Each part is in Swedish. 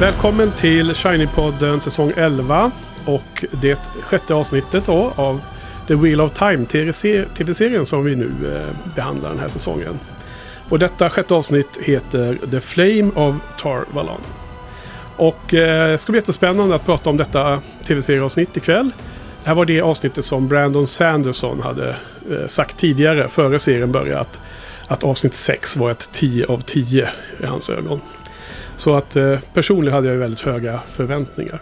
Välkommen till Shiny-podden säsong 11 och det sjätte avsnittet då av The Wheel of Time tv-serien som vi nu eh, behandlar den här säsongen. Och detta sjätte avsnitt heter The Flame of Tarvalon. Och eh, det ska bli jättespännande att prata om detta tv-serieavsnitt ikväll. Det här var det avsnittet som Brandon Sanderson hade eh, sagt tidigare före serien började att, att avsnitt 6 var ett 10 av 10 i hans ögon. Så att eh, personligen hade jag väldigt höga förväntningar.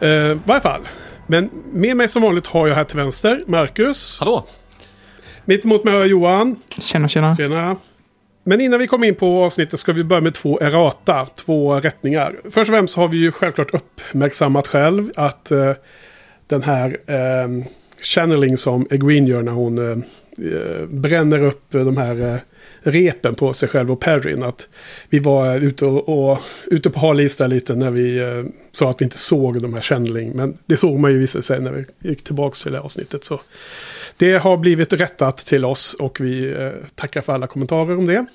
Eh, I varje fall. Men med mig som vanligt har jag här till vänster Marcus. Hallå! Mitt emot mig har jag Johan. Tjena, tjena. Tjena. Men innan vi kommer in på avsnittet ska vi börja med två errata, två rättningar. Först och främst har vi ju självklart uppmärksammat själv att eh, den här eh, channeling som Egwene gör när hon eh, eh bränner upp de här eh, repen på sig själv och Perrin. Att vi var ute, och, och, ute på hal is lite när vi eh, sa att vi inte såg de här Kändling. Men det såg man ju visade sig när vi gick tillbaka till det avsnittet. Så det har blivit rättat till oss och vi eh, tackar för alla kommentarer om det.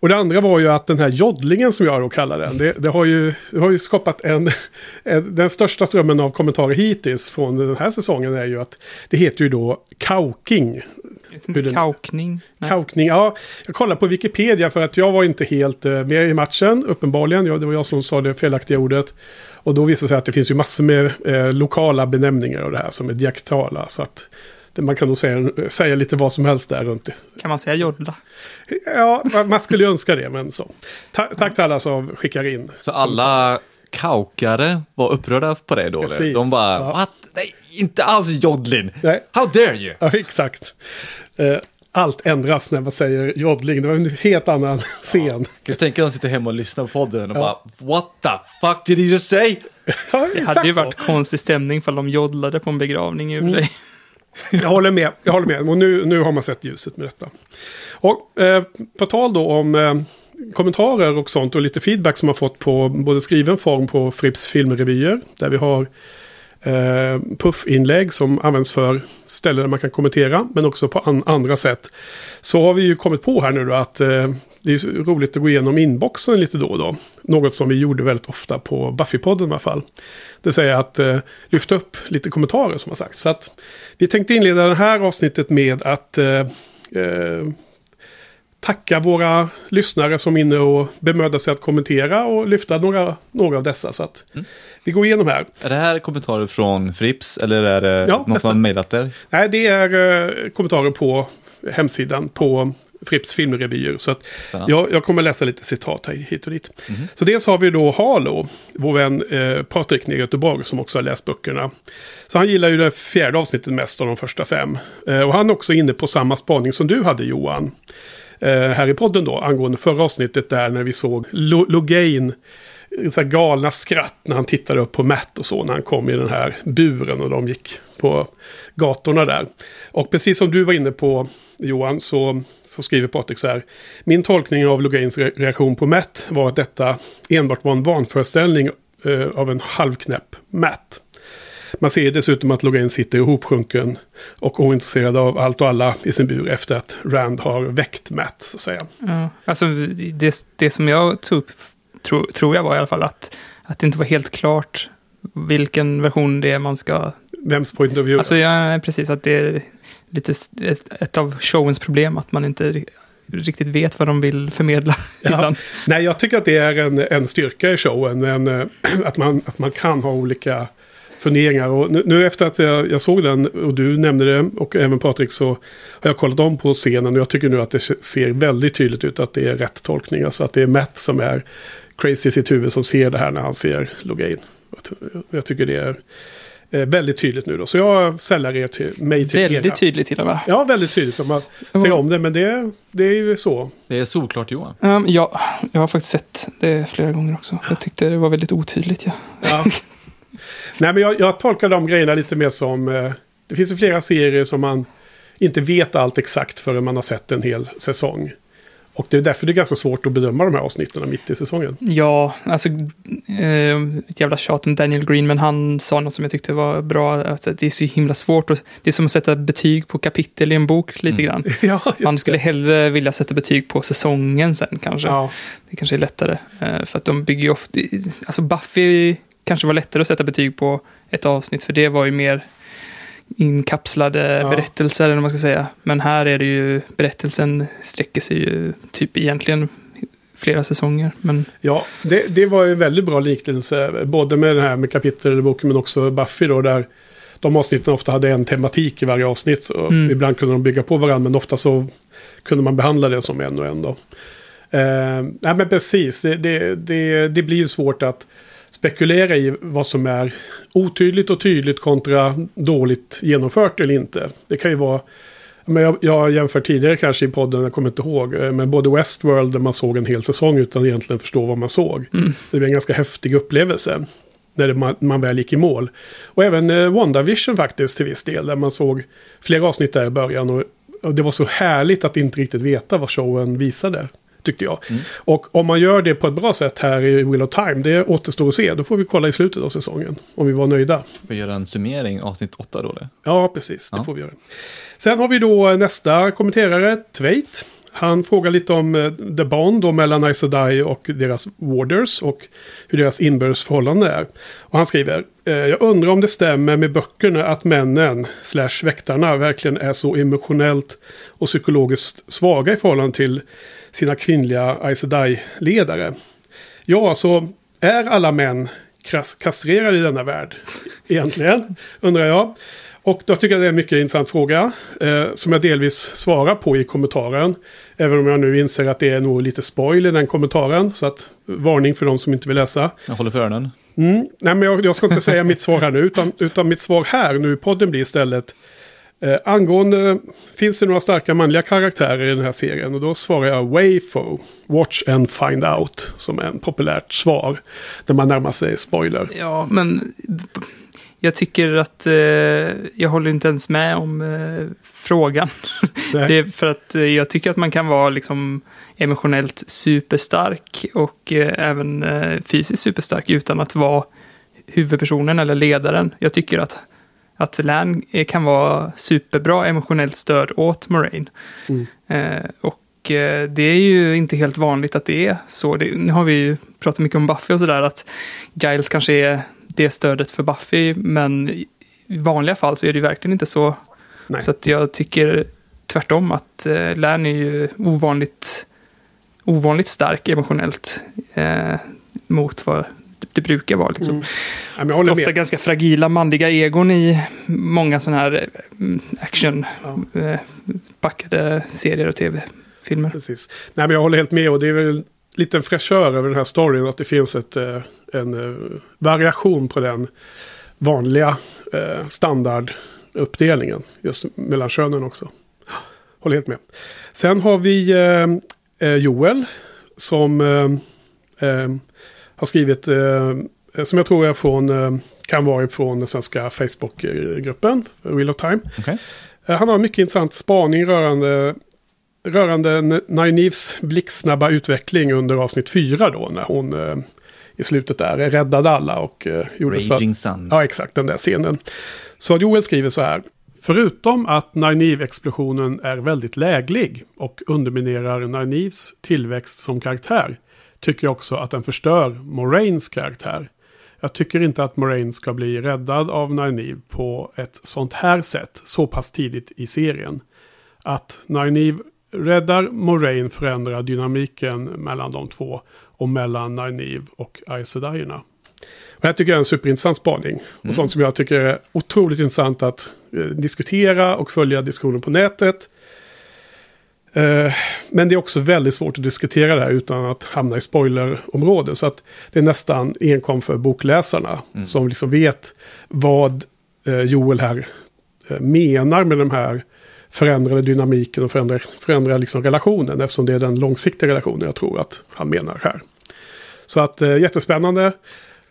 Och det andra var ju att den här joddlingen som jag då kallar den, det, det har, ju, det har ju skapat en, en, Den största strömmen av kommentarer hittills från den här säsongen är ju att det heter ju då kauking. Kaukning? Kaukning, ja. Jag kollade på Wikipedia för att jag var inte helt uh, med i matchen, uppenbarligen. Ja, det var jag som sa det felaktiga ordet. Och då visade det sig att det finns ju massor med uh, lokala benämningar av det här som är diaktala. Så att man kan nog säga, säga lite vad som helst där runt. Kan man säga jodla? Ja, man skulle ju önska det, men så. Ta tack till alla som skickar in. Så alla kaukare var upprörda på det då? Precis. De bara, ja. what? Nej, inte alls jodlin! Nej. How dare you! Ja, exakt. Uh, allt ändras när man säger joddling. Det var en helt annan scen. Ja. Du tänker att de sitter hemma och lyssnar på podden och ja. bara What the fuck did he just say? Ja, det hade ju varit konstig stämning för de joddlade på en begravning i och mm. Jag håller med, jag håller med. Och nu, nu har man sett ljuset med detta. Och eh, på tal då om eh, kommentarer och sånt och lite feedback som har fått på både skriven form på Fripps filmrevyer. Där vi har eh, puffinlägg som används för ställen där man kan kommentera. Men också på an andra sätt. Så har vi ju kommit på här nu då att eh, det är roligt att gå igenom inboxen lite då och då. Något som vi gjorde väldigt ofta på Buffy-podden i alla fall. Det säger att eh, lyfta upp lite kommentarer som har sagts. Så att vi tänkte inleda det här avsnittet med att eh, eh, tacka våra lyssnare som är inne och bemödar sig att kommentera och lyfta några, några av dessa. Så att mm. vi går igenom här. Är det här kommentarer från Frips eller är det ja, någon som har mejlat er? Nej, det är eh, kommentarer på hemsidan på Fripps filmrevyer. Så att jag, jag, kommer läsa lite citat här hit och dit. Mm. Så dels har vi då Halo, vår vän eh, Patrik nere i Göteborg som också har läst böckerna. Så han gillar ju det fjärde avsnittet mest av de första fem. Eh, och han är också inne på samma spaning som du hade Johan. Eh, här i podden då, angående förra avsnittet där när vi såg Logain så galna skratt när han tittade upp på Matt och så när han kom i den här buren och de gick på gatorna där. Och precis som du var inne på Johan så, så skriver Patrik så här. Min tolkning av Logains reaktion på Matt var att detta enbart var en vanföreställning eh, av en halvknäpp Matt. Man ser dessutom att Logain sitter ihopsjunken och ointresserad av allt och alla i sin bur efter att Rand har väckt Matt, så att säga. Ja, alltså det, det som jag tog upp, tro, tror jag var i alla fall att, att det inte var helt klart vilken version det är man ska... Vems point of view? Alltså, ja, precis, att det är lite ett, ett av showens problem, att man inte riktigt vet vad de vill förmedla. Ja. Nej, jag tycker att det är en, en styrka i showen. En, eh, att, man, att man kan ha olika funderingar. Och nu, nu efter att jag, jag, såg den och du nämnde det och även Patrik så har jag kollat om på scenen och jag tycker nu att det ser väldigt tydligt ut att det är rätt tolkning. Alltså att det är Matt som är crazy i sitt huvud som ser det här när han ser Logain. Jag tycker det är eh, väldigt tydligt nu då. Så jag sällar er till mig till Väldigt era. tydligt till och med. Ja, väldigt tydligt om man ser om det. Men det, det är ju så. Det är solklart Johan. Um, ja, jag har faktiskt sett det flera gånger också. Jag tyckte det var väldigt otydligt. Ja. ja. Nej, men jag, jag tolkar de grejerna lite mer som... Eh, det finns ju flera serier som man inte vet allt exakt förrän man har sett en hel säsong. Och det är därför det är ganska svårt att bedöma de här avsnitten mitt i säsongen. Ja, alltså eh, ett jävla tjat om Daniel Green, men han sa något som jag tyckte var bra. Alltså, det är så himla svårt. Och det är som att sätta betyg på kapitel i en bok lite mm. grann. ja, Man skulle det. hellre vilja sätta betyg på säsongen sen kanske. Ja. Det kanske är lättare. Eh, för att de bygger ju ofta... Alltså Buffy kanske var lättare att sätta betyg på ett avsnitt, för det var ju mer inkapslade ja. berättelser, eller vad man ska säga. Men här är det ju, berättelsen sträcker sig ju typ egentligen flera säsonger. Men... Ja, det, det var ju väldigt bra liknelse. Både med den här med kapitel i boken men också Buffy då. Där de avsnitten ofta hade en tematik i varje avsnitt. Och mm. Ibland kunde de bygga på varandra men ofta så kunde man behandla det som en och en. Då. Eh, nej men precis, det, det, det, det blir ju svårt att spekulera i vad som är otydligt och tydligt kontra dåligt genomfört eller inte. Det kan ju vara men jag, jag har jämfört tidigare kanske i podden, jag kommer inte ihåg, eh, med både Westworld där man såg en hel säsong utan egentligen förstå vad man såg. Mm. Det blev en ganska häftig upplevelse när man, man väl gick i mål. Och även eh, WandaVision faktiskt till viss del, där man såg flera avsnitt där i början. Och, och det var så härligt att inte riktigt veta vad showen visade tycker jag. Mm. Och om man gör det på ett bra sätt här i Wheel of Time, det återstår att se. Då får vi kolla i slutet av säsongen, om vi var nöjda. Vi gör en summering avsnitt 8 då? Eller? Ja, precis. Det ja. får vi göra. Sen har vi då nästa kommenterare, Tveit. Han frågar lite om uh, The Bond då mellan Aes Sedai och deras Warders och hur deras inbördes förhållande är. Och han skriver, uh, jag undrar om det stämmer med böckerna att männen, slash väktarna, verkligen är så emotionellt och psykologiskt svaga i förhållande till sina kvinnliga Aes Sedai-ledare. Ja, så är alla män kastrerade i denna värld? Egentligen, undrar jag. Och då tycker jag det är en mycket intressant fråga. Eh, som jag delvis svarar på i kommentaren. Även om jag nu inser att det är nog lite spoil i den kommentaren. Så att varning för de som inte vill läsa. Jag håller för öronen. Mm. Nej, men jag, jag, ska inte säga mitt svar här nu. Utan, utan mitt svar här nu i podden blir istället. Eh, angående, finns det några starka manliga karaktärer i den här serien? Och då svarar jag Wayfo, Watch and Find Out, som är en populärt svar. Där man närmar sig spoiler. Ja, men jag tycker att eh, jag håller inte ens med om eh, frågan. det är för att eh, jag tycker att man kan vara liksom emotionellt superstark och eh, även eh, fysiskt superstark utan att vara huvudpersonen eller ledaren. Jag tycker att att Lan kan vara superbra emotionellt stöd åt Moraine. Mm. Eh, och eh, det är ju inte helt vanligt att det är så. Det, nu har vi ju pratat mycket om Buffy och sådär, att Giles kanske är det stödet för Buffy, men i vanliga fall så är det ju verkligen inte så. Nej. Så att jag tycker tvärtom att eh, Lan är ju ovanligt, ovanligt stark emotionellt eh, mot vad det brukar vara. Liksom. Mm. Ja, Ofta med. ganska fragila manliga egon i många sådana här mm, action ja. Eh, backade serier och tv-filmer. Precis. Nej, men jag håller helt med och det är väl lite en fräschör över den här storyn att det finns ett, eh, en eh, variation på den vanliga standarduppdelningen just mellan könen också. Håller helt med. Sen har vi Joel som har skrivit, eh, som jag tror är från, eh, kan vara från den svenska Facebook-gruppen, Wheel of Time. Okay. Eh, han har en mycket intressant spaning rörande, rörande Naives blixtsnabba utveckling under avsnitt fyra då, när hon eh, i slutet där räddade alla och eh, gjorde Raging så att, Sun. Ja, exakt, den där scenen. Så Joel skriver så här. Förutom att Nynaeve-explosionen är väldigt läglig och underminerar Nynaeves tillväxt som karaktär tycker jag också att den förstör Moraines karaktär. Jag tycker inte att Moraine ska bli räddad av Nynaeve på ett sånt här sätt så pass tidigt i serien. Att Nynaeve räddar Moraine förändrar dynamiken mellan de två och mellan Nynaeve och Aes Sedainerna. det här tycker jag är en superintressant spaning. Mm. Och sånt som jag tycker är otroligt intressant att eh, diskutera och följa diskussionen på nätet. Eh, men det är också väldigt svårt att diskutera det här utan att hamna i spoilerområdet. Så att det är nästan enkom för bokläsarna mm. som liksom vet vad eh, Joel här eh, menar med de här förändrade dynamiken och förändrar, förändrar liksom relationen. Eftersom det är den långsiktiga relationen jag tror att han menar här. Så att jättespännande.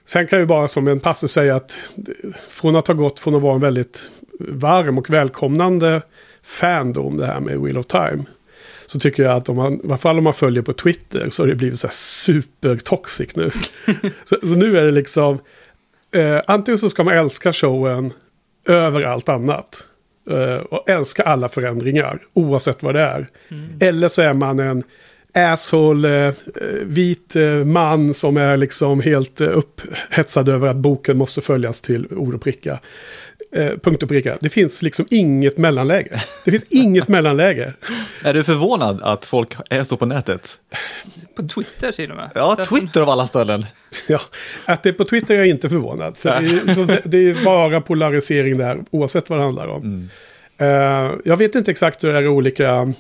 Sen kan jag bara som en passus säga att från att ha gått från att vara en väldigt varm och välkomnande fandom det här med Wheel of Time. Så tycker jag att om man, i alla fall om man följer på Twitter så har det blivit så här super toxic nu. så, så, nu är det liksom, eh, antingen så ska man älska showen över allt annat. Eh, och älska alla förändringar, oavsett vad det är. Mm. Eller så är man en asshole, eh, vit eh, man som är liksom helt eh, upphetsad över att boken måste följas till ord och pricka. Eh, punkt och pricka. Det finns liksom inget mellanläge. Det finns inget mellanläge. Är du förvånad att folk är så på nätet? På Twitter till och med. Ja, Twitter av alla ställen. Ja, att det är på Twitter är jag inte förvånad. För det, är, liksom, det, är bara polarisering där, oavsett vad det handlar om. Mm. Uh, jag vet inte exakt hur det är i olika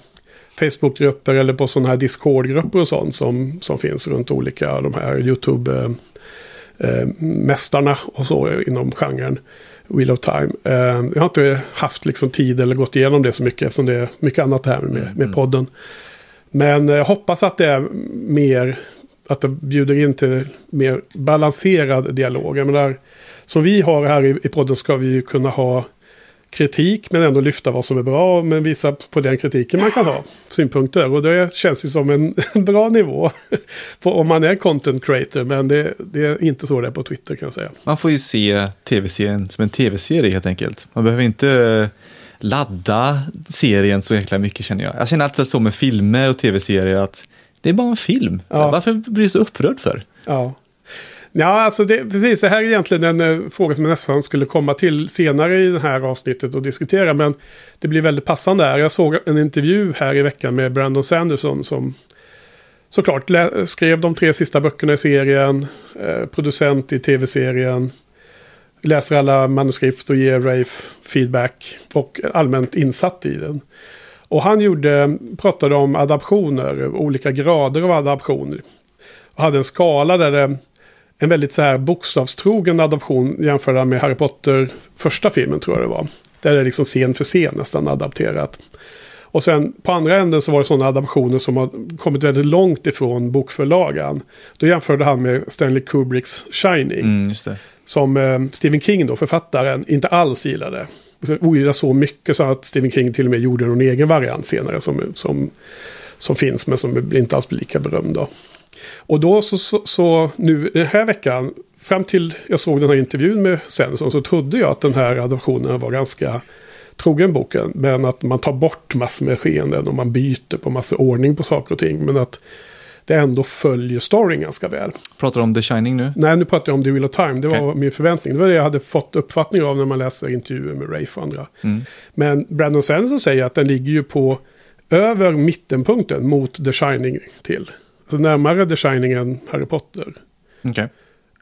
Facebookgrupper eller på sådana här Discord-grupper och sånt som, som finns runt olika de här YouTube-mästarna eh, och så inom genren. Wheel of Time. Eh, jag har inte haft liksom tid eller gått igenom det så mycket eftersom det är mycket annat här med, med mm. podden. Men jag hoppas att det är mer, att det bjuder in till mer balanserad dialog. Jag menar, som vi har här i, i podden ska vi ju kunna ha kritik men ändå lyfta vad som är bra men visa på den kritiken man kan ha synpunkter. Och det känns ju som en, en bra nivå på om man är content creator men det, det, är inte så det är på Twitter kan jag säga. Man får ju se tv-serien som en tv-serie helt enkelt. Man behöver inte ladda serien så jäkla mycket känner jag. Jag känner alltid så med filmer och tv-serier att det är bara en film. Ja. Varför blir du så upprörd för? Ja. Ja, alltså det, precis. Det här är egentligen en uh, fråga som jag nästan skulle komma till senare i det här avsnittet och diskutera. Men det blir väldigt passande här. Jag såg en intervju här i veckan med Brandon Sanderson som såklart skrev de tre sista böckerna i serien. Eh, producent i tv-serien. Läser alla manuskript och ger Rafe feedback. Och allmänt insatt i den. Och han gjorde, pratade om adaptioner, olika grader av adaptioner. Och hade en skala där det en väldigt så här bokstavstrogen adaption jämförda med Harry Potter första filmen tror jag det var. Där är det liksom scen för scen nästan adapterat. Och sen på andra änden så var det sådana adaptioner som har kommit väldigt långt ifrån bokförlagan. Då jämförde han med Stanley Kubricks Shining. Mm, som eh, Stephen King då, författaren, inte alls gillade. Ogillade så mycket så att Stephen King till och med gjorde någon egen variant senare som, som, som finns men som inte alls blir lika berömd. Då. Och då så, så, så, nu den här veckan, fram till jag såg den här intervjun med Svensson så trodde jag att den här adoptionen var ganska trogen boken. Men att man tar bort massor med skeenden och man byter på massor ordning på saker och ting. Men att det ändå följer storyn ganska väl. Pratar du om The Shining nu? Nej, nu pratar jag om The Wheel of Time. Det var okay. min förväntning. Det var det jag hade fått uppfattning av när man läser intervjuer med Rafe och andra. Mm. Men Brandon Sanderson säger att den ligger ju på över mittenpunkten mot The Shining till. Närmare The Shining än Harry Potter. Okay.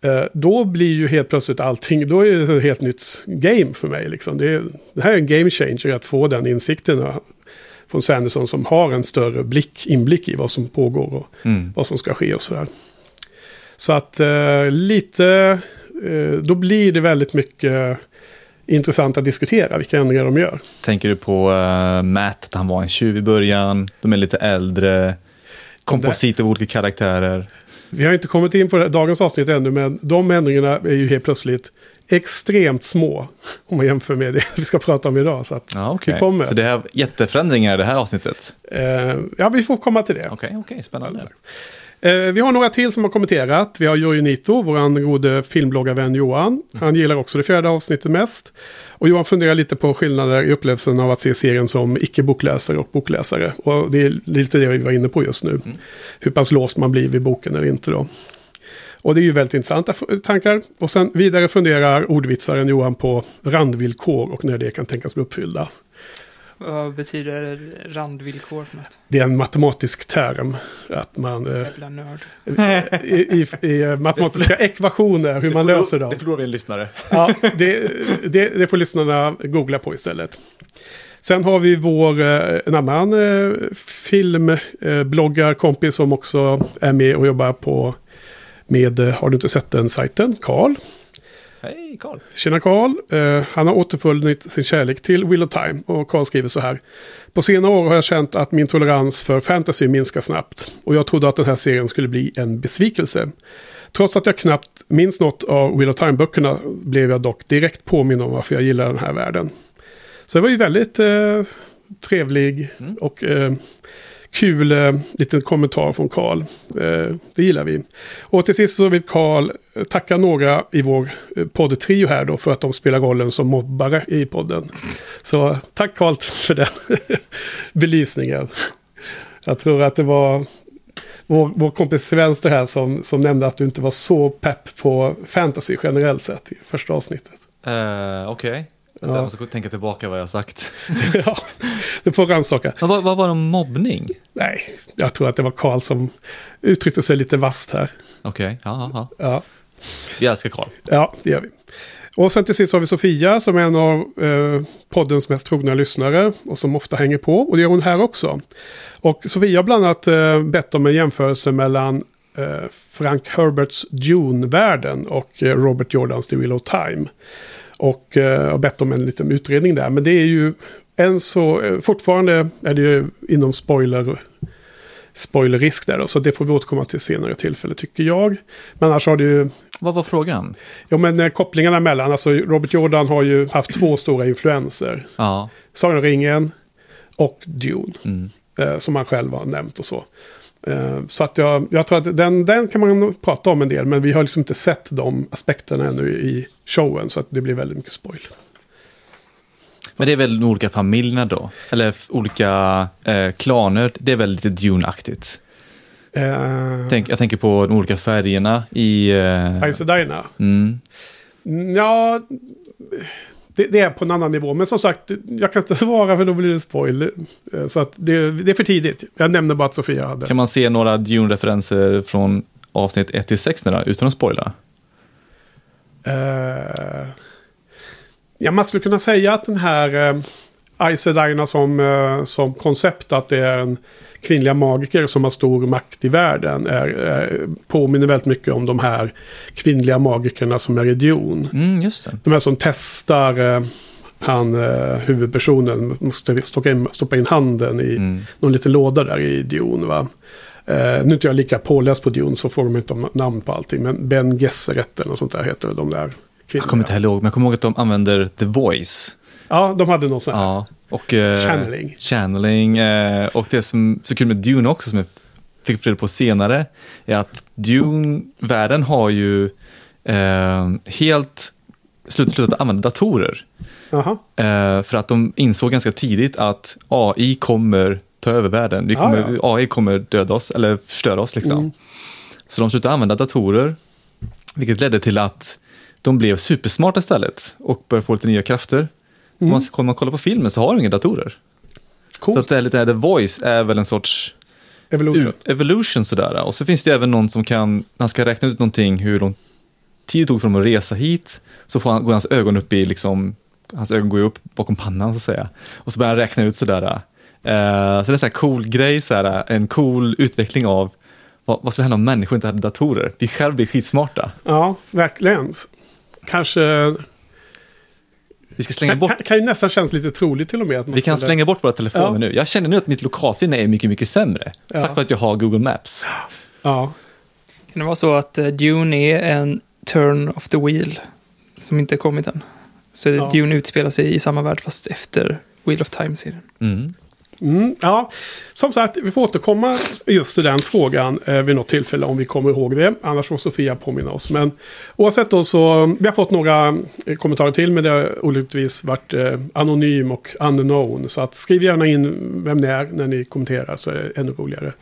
Eh, då blir ju helt plötsligt allting, då är det ett helt nytt game för mig. Liksom. Det, det här är en game changer att få den insikten från Sanderson som har en större blick, inblick i vad som pågår och mm. vad som ska ske och sådär. Så att eh, lite, eh, då blir det väldigt mycket intressant att diskutera vilka ändringar de gör. Tänker du på uh, Matt, att han var en tjuv i början, de är lite äldre, komposit av olika karaktärer. Vi har inte kommit in på dagens avsnitt ännu, men de ändringarna är ju helt plötsligt extremt små. Om man jämför med det vi ska prata om idag. Så, ja, okay. kommer. så det är jätteförändringar i det här avsnittet? Uh, ja, vi får komma till det. Okej, okay, okay, spännande. Eh, vi har några till som har kommenterat. Vi har Jojje Nito, vår gode filmbloggarvän Johan. Han gillar också det fjärde avsnittet mest. Och Johan funderar lite på skillnader i upplevelsen av att se serien som icke-bokläsare och bokläsare. Och det är lite det vi var inne på just nu. Mm. Hur pass låst man blir vid boken eller inte då. Och det är ju väldigt intressanta tankar. Och sen vidare funderar ordvitsaren Johan på randvillkor och när det kan tänkas bli uppfyllda. Vad betyder randvillkor? Det är en matematisk term. Att man... Eh, Jävla nörd. I, i, i matematiska ekvationer, hur man löser dem. Det förlorar vi en lyssnare. Ja, det, det, det får lyssnarna googla på istället. Sen har vi vår, eh, en annan eh, filmbloggarkompis som också är med och jobbar på med, har du inte sett den sajten, Karl. Hej Karl! Tjena Karl! Uh, han har återfunnit sin kärlek till Will of Time och Karl skriver så här. På senare år har jag känt att min tolerans för fantasy minskar snabbt och jag trodde att den här serien skulle bli en besvikelse. Trots att jag knappt minns något av Will of Time-böckerna blev jag dock direkt påminn om varför jag gillar den här världen. Så det var ju väldigt eh, trevlig mm. och eh, kul eh, liten kommentar från Karl. Eh, det gillar vi. Och till sist så vill Karl eh, tacka några i vår eh, poddtrio här då för att de spelar rollen som mobbare i podden. Så tack Karl för den belysningen. Jag tror att det var vår, vår kompis Svenster här som, som nämnde att du inte var så pepp på fantasy generellt sett i första avsnittet. Uh, Okej. Okay. Ja. Jag måste tänka tillbaka vad jag har sagt. ja, du får rannsaka. Vad, vad var det om mobbning? Nej, jag tror att det var Karl som uttryckte sig lite vast här. Okej, okay. ja, ja. ja. Vi älskar Karl. Ja, det gör vi. Och sen till sist har vi Sofia som är en av eh, poddens mest trogna lyssnare och som ofta hänger på. Och det gör hon här också. Och Sofia har bland annat eh, bett om en jämförelse mellan eh, Frank Herberts Dune-världen och eh, Robert Jordans The of Time. Och eh, har bett om en liten utredning där. Men det är ju än så, eh, fortfarande är det ju inom spoiler spoilerrisk där då, så det får vi återkomma till senare tillfälle tycker jag. Men annars har det ju... Vad var frågan? Ja men eh, kopplingarna mellan, alltså Robert Jordan har ju haft två stora influenser. Ja. Sagan ringen och Dune. Mm. Eh, som han själv har nämnt och så. Eh, så att jag, jag tror att den, den kan man prata om en del, men vi har liksom inte sett de aspekterna ännu i showen, så att det blir väldigt mycket spoil. Men det är väl de olika familjerna då? Eller olika eh, klaner? Det är väl lite Dune-aktigt? Uh, Tänk, jag tänker på de olika färgerna i... Uh, Ice mm. Ja, det, det, är på en annan nivå. Men som sagt, jag kan inte svara för då blir det spoil. Eh, så att det, det är för tidigt. Jag nämner bara att Sofia hade. Kan man se några Dune-referenser från avsnitt 1 till 6 nu då, utan att spoila? Uh, ja, man skulle kunna säga att den här uh, Ice som, uh, som koncept, att det är en kvinnliga magiker som har stor makt i världen är, är, påminner väldigt mycket om de här kvinnliga magikerna som är i Dune. Mm, just det. De här som testar eh, han, eh, huvudpersonen, måste stoppa in, stoppa in handen i mm. någon liten låda där i Dune. Va? Eh, nu är inte jag lika påläst på Dune så får de inte namn på allting. Men Ben Gesserit eller sånt där heter de där kvinnorna. Jag kommer inte heller ihåg, men jag kommer ihåg att de använder The Voice. Ja, de hade någon sån här. Ja. Och, eh, channeling. Channeling. Eh, och det som så kul med Dune också, som jag fick reda på senare, är att Dune-världen har ju eh, helt slutat, slutat använda datorer. Eh, för att de insåg ganska tidigt att AI kommer ta över världen. Vi kommer, ah, ja. AI kommer döda oss, eller förstöra oss liksom. Mm. Så de slutade använda datorer, vilket ledde till att de blev supersmarta istället och började få lite nya krafter. Mm. Om, man, kollar på filmen så har de inga datorer. Coolt. Så att det är lite, The Voice är väl en sorts Evolution. evolution sådär. Och så finns det även någon som kan, när han ska räkna ut någonting, hur lång tid det tog för dem att resa hit, så får han, går hans ögon upp i, liksom, hans ögon går ju upp bakom pannan så att säga. Och så börjar han räkna ut sådär. Uh, så det är en sån här cool grej, sådär, en cool utveckling av vad, vad skulle hända om människor inte hade datorer? Vi själva blir skitsmarta. Ja, verkligen. Kanske vi ska slänga bort... Kan, kan ju nästan kännas lite troligt till och med. Att man vi kan skulle... slänga bort våra telefoner ja. nu. Jag känner nu att mitt lokalsinne är mycket, mycket sämre. Ja. Tack för att jag har Google Maps. Ja. Kan det vara så att uh, Dune är en turn of the wheel som inte kommit än? Så ja. Dune utspelar sig i samma värld fast efter Wheel of Time-serien. Mm. Mm, ja, som sagt, vi får återkomma just till den frågan eh, vid något tillfälle om vi kommer ihåg det. Annars får Sofia påminna oss. Men oavsett då så, vi har fått några eh, kommentarer till, men det har olyckligtvis varit eh, anonym och unknown. Så att skriv gärna in vem ni är när ni kommenterar så är det ännu roligare.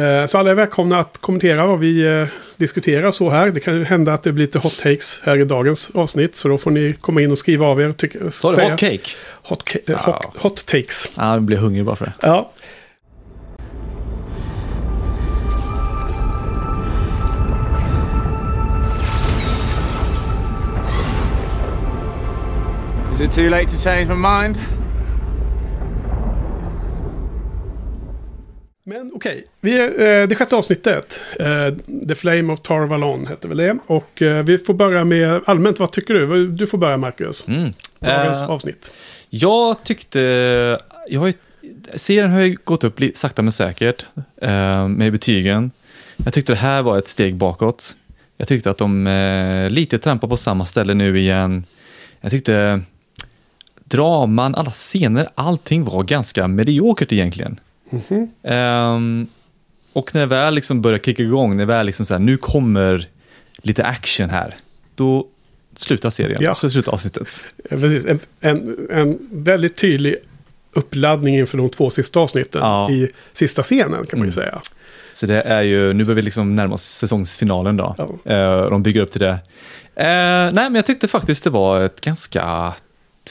Eh, så alla är välkomna att kommentera vad vi eh, diskuterar så här. Det kan ju hända att det blir lite hot takes här i dagens avsnitt. Så då får ni komma in och skriva av er. Sa du hot cake? Hot, ja. hot, hot, takes. Ja, jag blir hungrig bara för det. Ja. Is it too late to change my mind? Men okej, okay. eh, det sjätte avsnittet. Eh, The Flame of Tarvalon heter väl det. Och eh, vi får börja med allmänt, vad tycker du? Du får börja Marcus. Mm. Dagens uh, avsnitt. Jag tyckte, jag har ju, serien har ju gått upp lite sakta men säkert eh, med betygen. Jag tyckte det här var ett steg bakåt. Jag tyckte att de eh, lite trampar på samma ställe nu igen. Jag tyckte draman, alla scener, allting var ganska mediokert egentligen. Mm -hmm. um, och när det väl liksom börjar kicka igång, när det väl liksom så här, nu kommer lite action här, då slutar serien, ja. så slutar avsnittet. Precis, en, en, en väldigt tydlig uppladdning inför de två sista avsnitten ja. i sista scenen kan man ju mm. säga. Så det är ju, nu börjar vi liksom närma oss säsongsfinalen då. Ja. Uh, de bygger upp till det. Uh, nej, men jag tyckte faktiskt det var ett ganska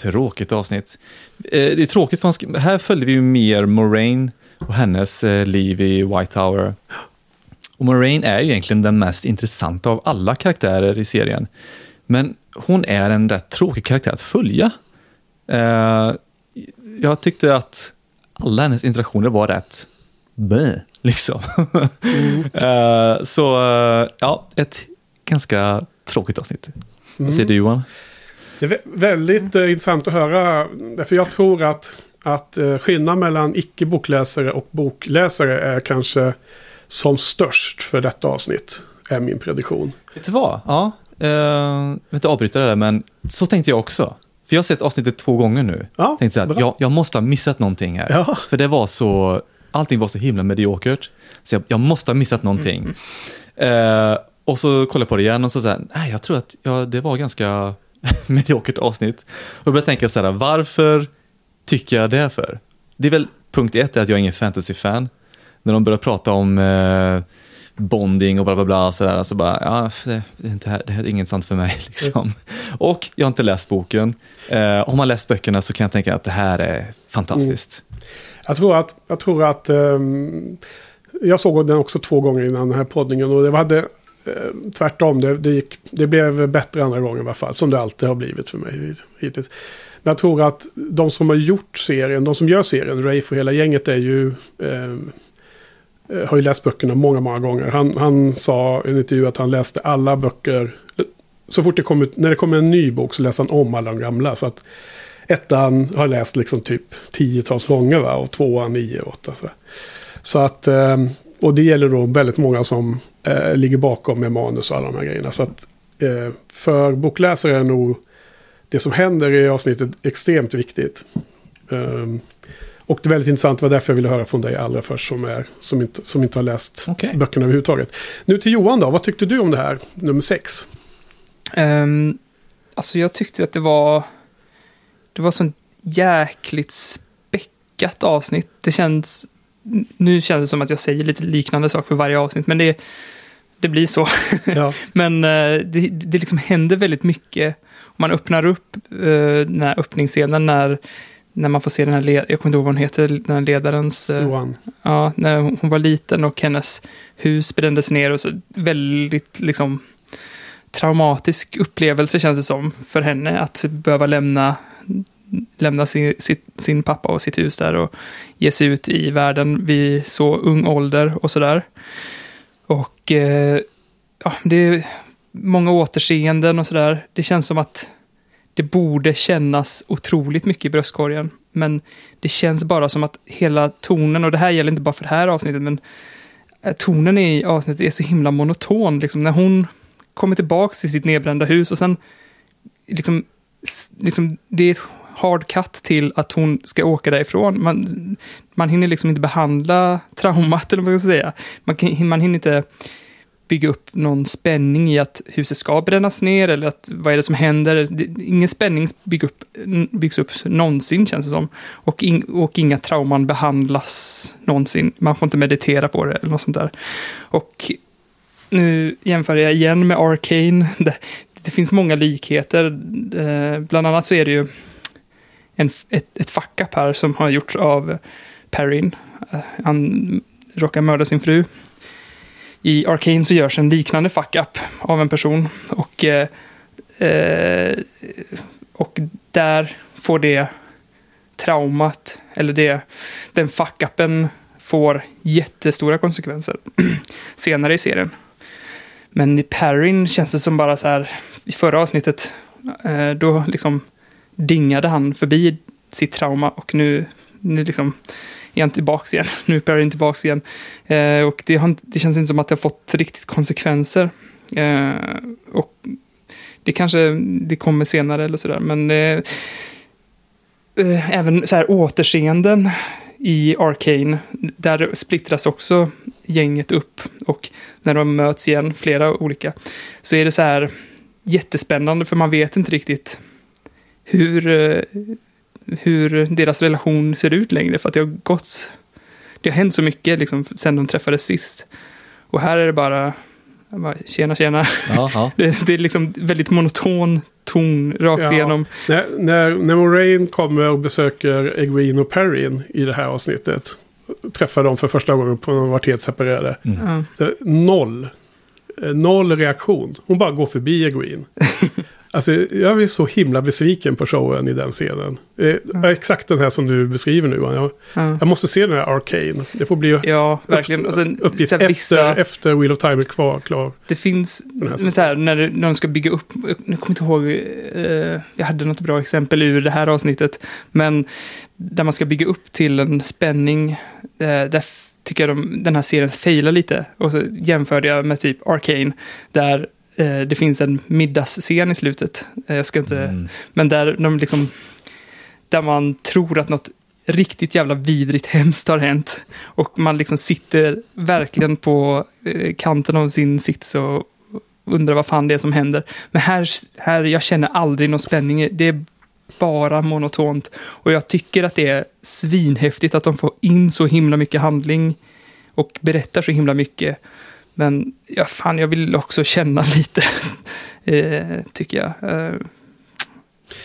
tråkigt avsnitt. Uh, det är tråkigt, för här följde vi ju mer Moraine och hennes liv i White Tower. Och Moraine är ju egentligen den mest intressanta av alla karaktärer i serien. Men hon är en rätt tråkig karaktär att följa. jag tyckte att alla hennes interaktioner var rätt bä, liksom. Mm. uh, så uh, ja, ett ganska tråkigt avsnitt. Mm. Vad säger du Johan? Det är väldigt uh, intressant att höra. Därför jag tror att, att uh, skillnaden mellan icke-bokläsare och bokläsare är kanske som störst för detta avsnitt. Är min prediktion. Vet du vad? Ja, uh, jag vill inte avbryta det där, men så tänkte jag också. För jag har sett avsnittet två gånger nu. Ja, tänkte så här, jag, jag måste ha missat någonting här. Ja. För det var så allting var så himla mediokert. Så jag, jag måste ha missat någonting. Mm. Eh, och så kollade jag på det igen och så sa nej jag tror att ja, det var ganska mediokert avsnitt. Och jag började tänka så här, varför tycker jag det för? Det är väl punkt ett, är att jag är ingen fantasy-fan. När de börjar prata om eh, bonding och bla bla bla, så, där, så bara, ja, det, det, här, det här är inget sant för mig. Liksom. Mm. Och jag har inte läst boken. Eh, om man läst böckerna så kan jag tänka att det här är fantastiskt. Mm. Jag tror att, jag, tror att um, jag såg den också två gånger innan den här poddningen och det hade eh, tvärtom. Det, det, gick, det blev bättre andra gången i alla fall. Som det alltid har blivit för mig hittills. Men jag tror att de som har gjort serien, de som gör serien, Rafe och hela gänget är ju... Eh, eh, har ju läst böckerna många, många gånger. Han, han sa i en intervju att han läste alla böcker. Så fort det kom ut, när det kommer en ny bok så läser han om alla de gamla. Så att ettan har läst liksom typ tiotals gånger va? och tvåan nio, åtta. Så, så att, Eh, och det gäller då väldigt många som eh, ligger bakom med manus och alla de här grejerna. Så att eh, för bokläsare är nog det som händer i avsnittet extremt viktigt. Um, och det är väldigt intressant, det var därför jag ville höra från dig allra först som, är, som, inte, som inte har läst okay. böckerna överhuvudtaget. Nu till Johan då, vad tyckte du om det här, nummer sex? Um, alltså jag tyckte att det var det var sånt jäkligt späckat avsnitt. Det känns, nu känns det som att jag säger lite liknande saker för varje avsnitt, men det, det blir så. Ja. men eh, det, det liksom händer väldigt mycket. Man öppnar upp uh, den här öppningsscenen när, när man får se den här, jag kommer inte ihåg vad hon heter, den här ledarens... Uh, ja, när hon var liten och hennes hus brändes ner och så väldigt liksom traumatisk upplevelse känns det som för henne att behöva lämna lämna sin, sitt, sin pappa och sitt hus där och ge sig ut i världen vid så ung ålder och sådär. Och eh, ja, det många återseenden och sådär. Det känns som att det borde kännas otroligt mycket i bröstkorgen. Men det känns bara som att hela tonen, och det här gäller inte bara för det här avsnittet, men tonen i avsnittet är så himla monoton. Liksom när hon kommer tillbaka till sitt nedbrända hus och sen liksom, liksom det är ett hard cut till att hon ska åka därifrån. Man, man hinner liksom inte behandla traumat, eller vad man ska säga. Man, man hinner inte bygga upp någon spänning i att huset ska brännas ner eller att vad är det som händer. Ingen spänning bygg upp, byggs upp någonsin känns det som. Och, in, och inga trauman behandlas någonsin. Man får inte meditera på det eller något sånt där. Och nu jämför jag igen med Arcane. Det, det finns många likheter. Eh, bland annat så är det ju en, ett, ett fuck-up här som har gjorts av Perrin. Eh, han råkar mörda sin fru. I Arcane så görs en liknande fuck-up av en person. Och, eh, eh, och där får det traumat, eller det, den fuck-upen får jättestora konsekvenser senare i serien. Men i Perrin känns det som bara så här, i förra avsnittet, eh, då liksom dingade han förbi sitt trauma och nu, nu liksom är han tillbaka igen. Nu är Perrin tillbaka igen. Eh, och det, har, det, känns inte som att det har fått riktigt konsekvenser. Eh, och det kanske det kommer senare eller sådär, men eh, eh, även så här återseenden i Arcane, där splittras också gänget upp. Och när de möts igen, flera olika, så är det så här jättespännande för man vet inte riktigt hur, eh, hur deras relation ser ut längre. För att det har gått, det har hänt så mycket liksom sen de träffades sist. Och här är det bara, bara tjena tjena. Det, det, är liksom väldigt monoton ton rakt ja. igenom. När, när, när Moraine kommer och besöker Egwene och Perrin i det här avsnittet. Träffar dem för första gången på de varit helt separerade. Mm. Så, noll. Eh, noll reaktion. Hon bara går förbi Egwene. Alltså, jag blir så himla besviken på showen i den scenen. Mm. Exakt den här som du beskriver nu. Jag, mm. jag måste se den här Arcane. Det får bli ja, verkligen. Och sen, uppgift efter, vissa... efter Wheel of Time är kvar, klar. Det finns, men så här, när, när de ska bygga upp, jag kommer inte ihåg, eh, jag hade något bra exempel ur det här avsnittet. Men där man ska bygga upp till en spänning, eh, där tycker jag de, den här serien failar lite. Och så jämförde jag med typ Arcane, där eh, det finns en middagsscen i slutet. Eh, jag ska inte, mm. Men där de liksom, där man tror att något riktigt jävla vidrigt hemskt har hänt. Och man liksom sitter verkligen på eh, kanten av sin sits och undrar vad fan det är som händer. Men här, här jag känner aldrig någon spänning. Det är bara monotont. Och jag tycker att det är svinhäftigt att de får in så himla mycket handling och berättar så himla mycket. Men ja, fan, jag vill också känna lite, eh, tycker jag. Eh,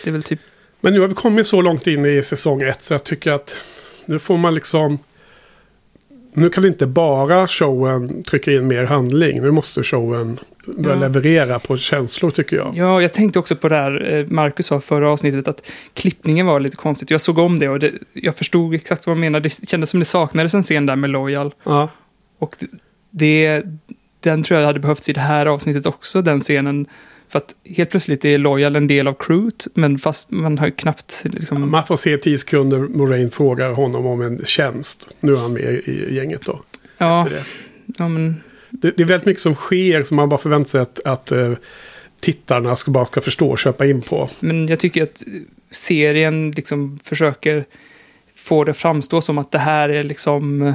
det är väl typ... Men nu har vi kommit så långt in i säsong ett så jag tycker att nu får man liksom... Nu kan inte bara showen trycka in mer handling. Nu måste showen börja ja. leverera på känslor tycker jag. Ja, jag tänkte också på det här eh, Marcus sa förra avsnittet att klippningen var lite konstigt. Jag såg om det och det, jag förstod exakt vad han menade. Det kändes som det saknades en scen där med Loyal. Ja. Och det, den tror jag hade behövts i det här avsnittet också, den scenen. För att helt plötsligt är Loyal en del av crewet, men fast man har knappt... Liksom... Man får se tio sekunder Moraine frågar honom om en tjänst. Nu är han med i gänget då. Ja, ja men... Det, det, är väldigt mycket som sker som man bara förväntar sig att, att uh, tittarna ska bara ska förstå och köpa in på. Men jag tycker att serien liksom försöker få det framstå som att det här är liksom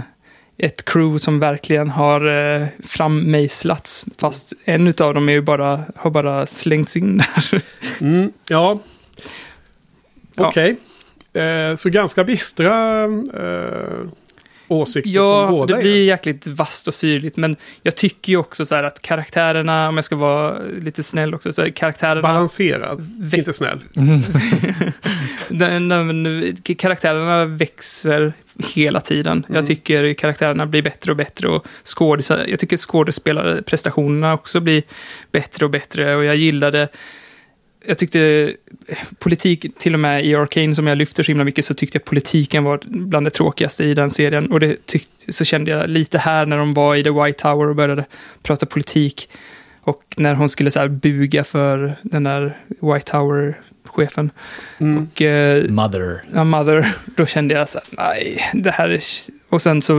ett crew som verkligen har eh, frammejslats. Fast en av dem är ju bara, har bara slängts in där. Mm, ja. Okej. Okay. Eh, så ganska bistra eh, åsikter Ja, alltså det blir jäkligt vasst och syrligt. Men jag tycker ju också så här att karaktärerna, om jag ska vara lite snäll också, så karaktärerna... Balanserad, inte snäll. den, den, karaktärerna växer hela tiden. Mm. Jag tycker karaktärerna blir bättre och bättre och skådisar, jag tycker skådespelarprestationerna också blir bättre och bättre och jag gillade jag tyckte politik, till och med i Arcane som jag lyfter så himla mycket, så tyckte jag politiken var bland det tråkigaste i den serien. Och det tyckte, så kände jag lite här när de var i The White Tower och började prata politik. Och när hon skulle så buga för den där White Tower-chefen. Mm. Och, eh, mother. Ja, Mother. Då kände jag så här, nej, det här är... Och sen så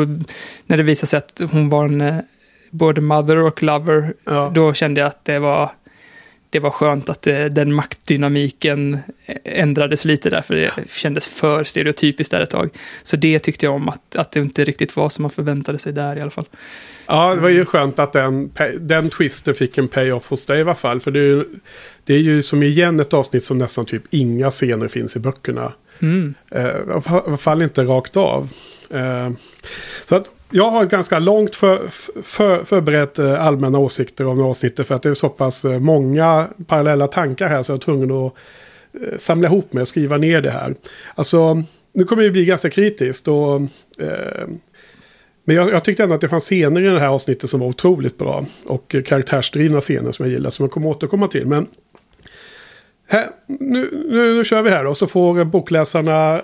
när det visade sig att hon var en eh, både mother och lover, ja. då kände jag att det var det var skönt att eh, den maktdynamiken ändrades lite där, för det kändes för stereotypiskt där ett tag. Så det tyckte jag om, att, att det inte riktigt var som man förväntade sig där i alla fall. Ja, det var ju skönt att den, den twisten fick en payoff hos dig i alla fall. För det är, ju, det är ju som igen ett avsnitt som nästan typ inga scener finns i böckerna. Mm. Uh, I alla fall inte rakt av. Uh, så att jag har ett ganska långt för, för, förberett eh, allmänna åsikter om avsnittet. För att det är så pass eh, många parallella tankar här så jag är tvungen att eh, samla ihop mig och skriva ner det här. Alltså, nu kommer det bli ganska kritiskt. Och, men jag, jag, tyckte ändå att det fanns scener i det här avsnittet som var otroligt bra. Och karaktärsdrivna scener som jag gillar som jag kommer återkomma till. Men här, nu, nu, nu, kör vi här då, så får bokläsarna eh,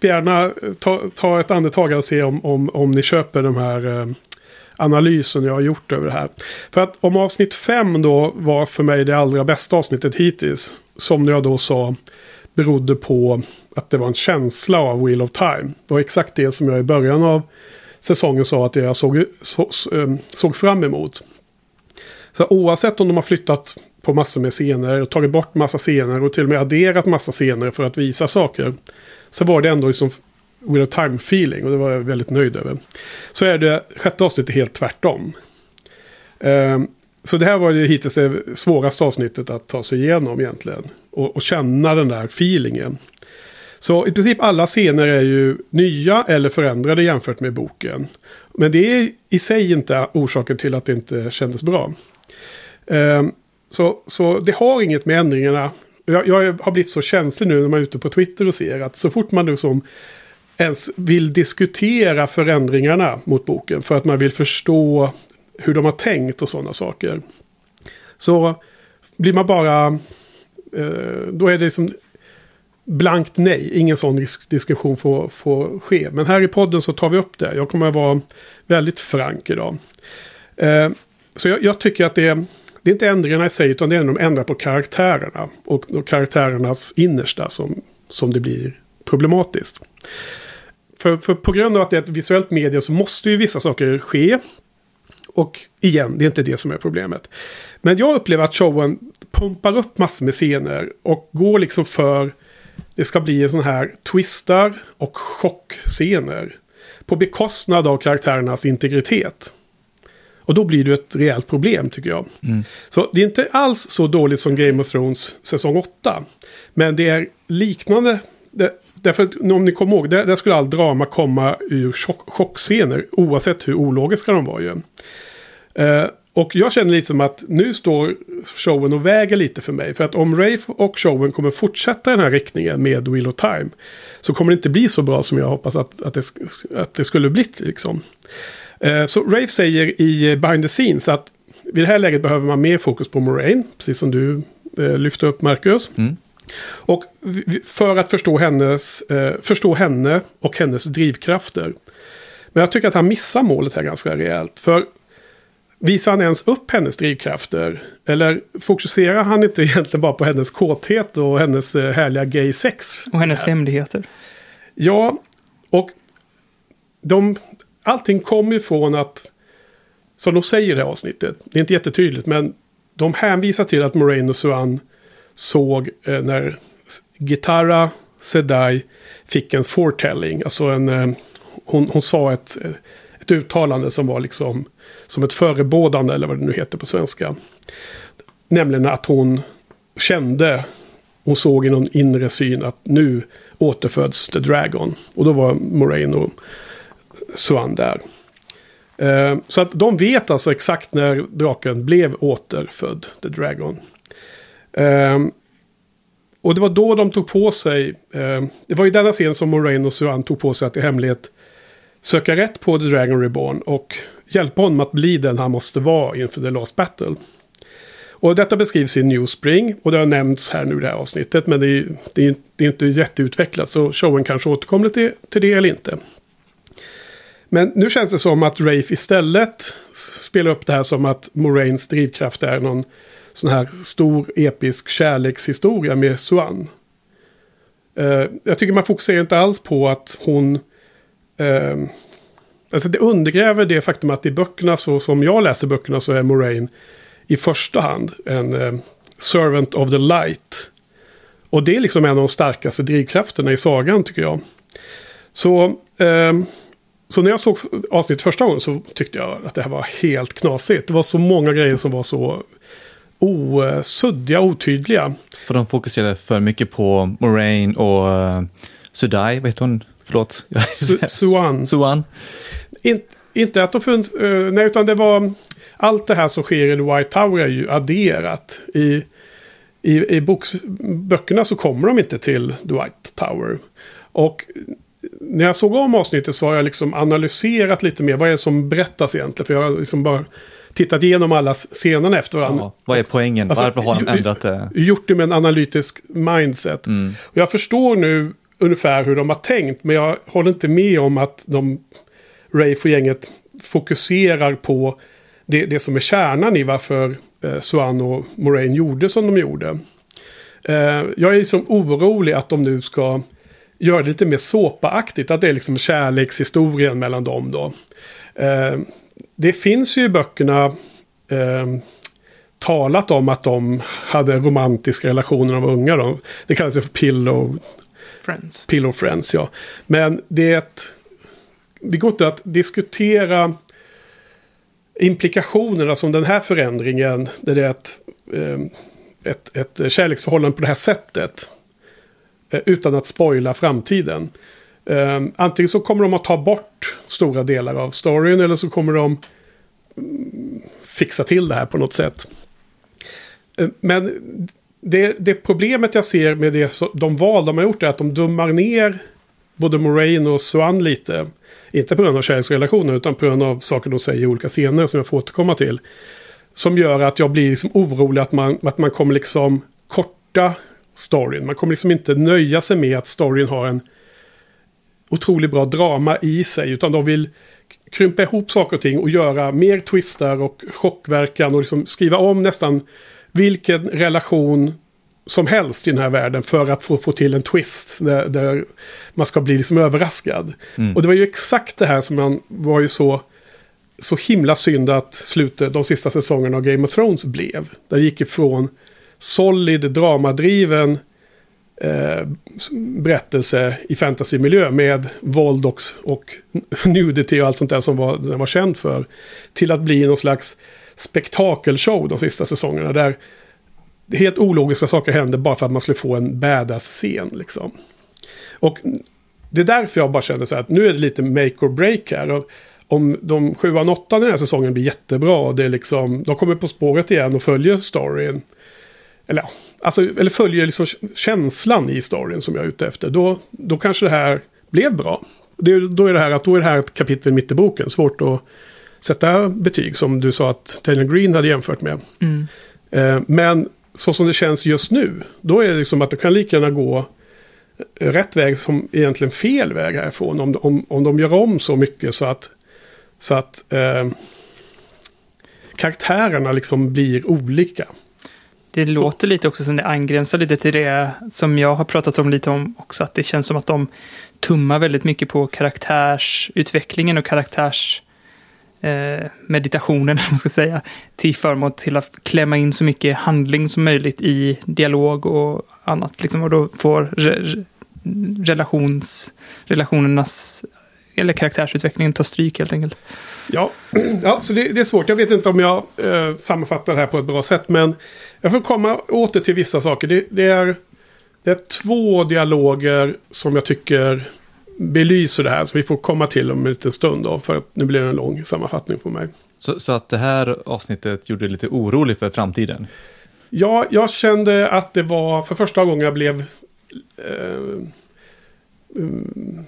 gärna ta, ta ett andetag och se om, om, om ni köper de här eh, analysen jag har gjort över det här. För att om avsnitt 5 då var för mig det allra bästa avsnittet hittills, som jag då sa berodde på att det var en känsla av Wheel of Time. Det var exakt det som jag i början av säsongen sa att jag såg, så, så, eh, såg fram emot. Så oavsett om de har flyttat på massor med scener och tagit bort massa scener och till och med adderat massa scener för att visa saker. Så var det ändå liksom with a time feeling och det var jag väldigt nöjd över. Så är det sjätte avsnittet helt tvärtom. Um, så det här var ju hittills det svåraste avsnittet att ta sig igenom egentligen. Och, och, känna den där feelingen. Så i princip alla scener är ju nya eller förändrade jämfört med boken. Men det är i sig inte orsaken till att det inte kändes bra. Um, så, så det har inget med ändringarna. Jag, jag, har blivit så känslig nu när man är ute på Twitter och ser att så fort man nu som ens vill diskutera förändringarna mot boken för att man vill förstå hur de har tänkt och sådana saker. Så blir man bara... Eh, då är det liksom blankt nej. Ingen sån diskussion får, får ske. Men här i podden så tar vi upp det. Jag kommer att vara väldigt frank idag. Eh, så jag, jag, tycker att det, det är inte ändringarna i sig utan det är när de ändrar på karaktärerna. Och, och karaktärernas innersta som, som det blir problematiskt. För, för på grund av att det är ett visuellt medie så måste ju vissa saker ske. Och igen, det är inte det som är problemet. Men jag upplever att showen pumpar upp massor med scener och går liksom för... Det ska bli en sån här twistar och chockscener. På bekostnad av karaktärernas integritet. Och då blir det ett rejält problem tycker jag. Mm. Så det är inte alls så dåligt som Game of Thrones säsong 8. Men det är liknande. Det, därför om ni kommer ihåg, där, där skulle all drama komma ur chock, chockscener. Oavsett hur ologiska de var ju. Uh, och jag känner lite som att nu står showen och väger lite för mig. För att om Rafe och showen kommer fortsätta i den här riktningen med Wheel of Time. Så kommer det inte bli så bra som jag hoppas att, att, det, att det skulle blivit. Liksom. Uh, så Rafe säger i Behind the Scenes att vid det här läget behöver man mer fokus på Moraine. Precis som du uh, lyfte upp Marcus. Mm. Och för att förstå, hennes, förstå henne och hennes drivkrafter. Men jag tycker att han missar målet här ganska rejält. För Visar han ens upp hennes drivkrafter? Eller fokuserar han inte egentligen bara på hennes kåthet och hennes eh, härliga gay sex? Och hennes här? hemligheter. Ja, och de, allting kommer ifrån att, som de säger i det här avsnittet, det är inte jättetydligt, men de hänvisar till att Moraine och Suan såg eh, när Gitarra Sedai fick en foretelling, alltså en, eh, hon, hon sa ett, eh, ett uttalande som var liksom som ett förebådande eller vad det nu heter på svenska. Nämligen att hon kände, hon såg i någon inre syn att nu återföds The Dragon. Och då var Moraine Suan där. Eh, så att de vet alltså exakt när draken blev återfödd, The Dragon. Eh, och det var då de tog på sig, eh, det var i denna scen som Moraine och Suan tog på sig att i hemlighet söka rätt på The Dragon Reborn och hjälpa honom att bli den han måste vara inför The Last Battle. Och detta beskrivs i Newspring och det har nämnts här nu i det här avsnittet. Men det är, det är, det är inte jätteutvecklat så showen kanske återkommer till, till det eller inte. Men nu känns det som att Rafe istället spelar upp det här som att Moraines drivkraft är någon sån här stor episk kärlekshistoria med Suan. Uh, eh, jag tycker man fokuserar inte alls på att hon uh, Alltså det undergräver det faktum att i böckerna, så som jag läser böckerna, så är Moraine i första hand en ehm, servant of the light. Och det är liksom en av de starkaste drivkrafterna i sagan tycker jag. Så, ehm, så när jag såg avsnittet första gången så tyckte jag att det här var helt knasigt. Det var så många grejer som var så osuddiga, otydliga. För de fokuserade för mycket på Moraine och uh, Sudai, vad heter hon? Förlåt. Su Suan. Suan. In, inte att de funnits, uh, nej utan det var allt det här som sker i The White Tower är ju adderat. I, i, i boks, böckerna så kommer de inte till The White Tower. Och när jag såg om avsnittet så har jag liksom analyserat lite mer. Vad är det som berättas egentligen? För jag har liksom bara tittat igenom alla scenerna efter varandra. Ja, vad är poängen? Alltså, Varför har de ändrat det? Gjort det med en analytisk mindset. Mm. Och jag förstår nu ungefär hur de har tänkt. Men jag håller inte med om att de, Rafe och gänget fokuserar på det, det som är kärnan i varför eh, Swan och Moraine gjorde som de gjorde. Eh, jag är liksom orolig att de nu ska göra det lite mer såpaaktigt. Att det är liksom kärlekshistorien mellan dem då. Eh, det finns ju i böckerna eh, talat om att de hade romantiska relationer när de var unga. Då. Det kallas ju för pillow friends. Pillow friends, ja. Men det är ett... Det går inte att diskutera implikationerna som den här förändringen, det är ett, ehm, ett, ett kärleksförhållande på det här sättet. Eh, utan att spoila framtiden. Ehm, antingen så kommer de att ta bort stora delar av storyn eller så kommer de mm, fixa till det här på något sätt. Ehm, men det, det problemet jag ser med det, de val de har gjort är att de dummar ner både Moraine och Swan lite. Inte på grund av kärleksrelationer utan på grund av saker de säger i olika scener som jag får återkomma till. Som gör att jag blir liksom orolig att man, att man kommer liksom korta storyn. Man kommer liksom inte nöja sig med att storyn har en otroligt bra drama i sig. Utan de vill krympa ihop saker och ting och göra mer twistar och chockverkan och liksom skriva om nästan vilken relation som helst i den här världen för att få, få till en twist där, där man ska bli liksom överraskad. Mm. Och det var ju exakt det här som man var ju så, så himla synd att slutet, de sista säsongerna av Game of Thrones blev. Där gick ifrån solid dramadriven eh, berättelse i fantasymiljö med våld och, och nudity och allt sånt där som var, den var känd för. Till att bli någon slags spektakelshow de sista säsongerna. Där helt ologiska saker händer bara för att man skulle få en badass-scen. Liksom. Och det är därför jag bara känner så här att nu är det lite make or break här. Och om de sjuan, åttan i den här säsongen blir jättebra och det är liksom, de kommer på spåret igen och följer storyn. Eller, alltså, eller följer liksom känslan i storyn som jag är ute efter. Då, då kanske det här blev bra. Det, då är det här att då är det här ett kapitel mitt i boken. Svårt att sätta betyg som du sa att Taylor Green hade jämfört med. Mm. Eh, men så som det känns just nu, då är det liksom att det kan lika gärna gå rätt väg som egentligen fel väg härifrån. Om, om, om de gör om så mycket så att, så att eh, karaktärerna liksom blir olika. Det låter lite också som det angränsar lite till det som jag har pratat om lite om också. Att det känns som att de tummar väldigt mycket på karaktärsutvecklingen och karaktärs eh, meditationen, man ska säga, till förmån till att klämma in så mycket handling som möjligt i dialog och annat. Liksom, och då får re, relations, relationernas eller karaktärsutvecklingen ta stryk helt enkelt. Ja, ja så det, det är svårt. Jag vet inte om jag eh, sammanfattar det här på ett bra sätt. Men jag får komma åter till vissa saker. Det, det, är, det är två dialoger som jag tycker belyser det här. Så vi får komma till om en liten stund då. För att nu blir det en lång sammanfattning på mig. Så, så att det här avsnittet gjorde dig lite orolig för framtiden? Ja, jag kände att det var för första gången jag blev... Eh, um,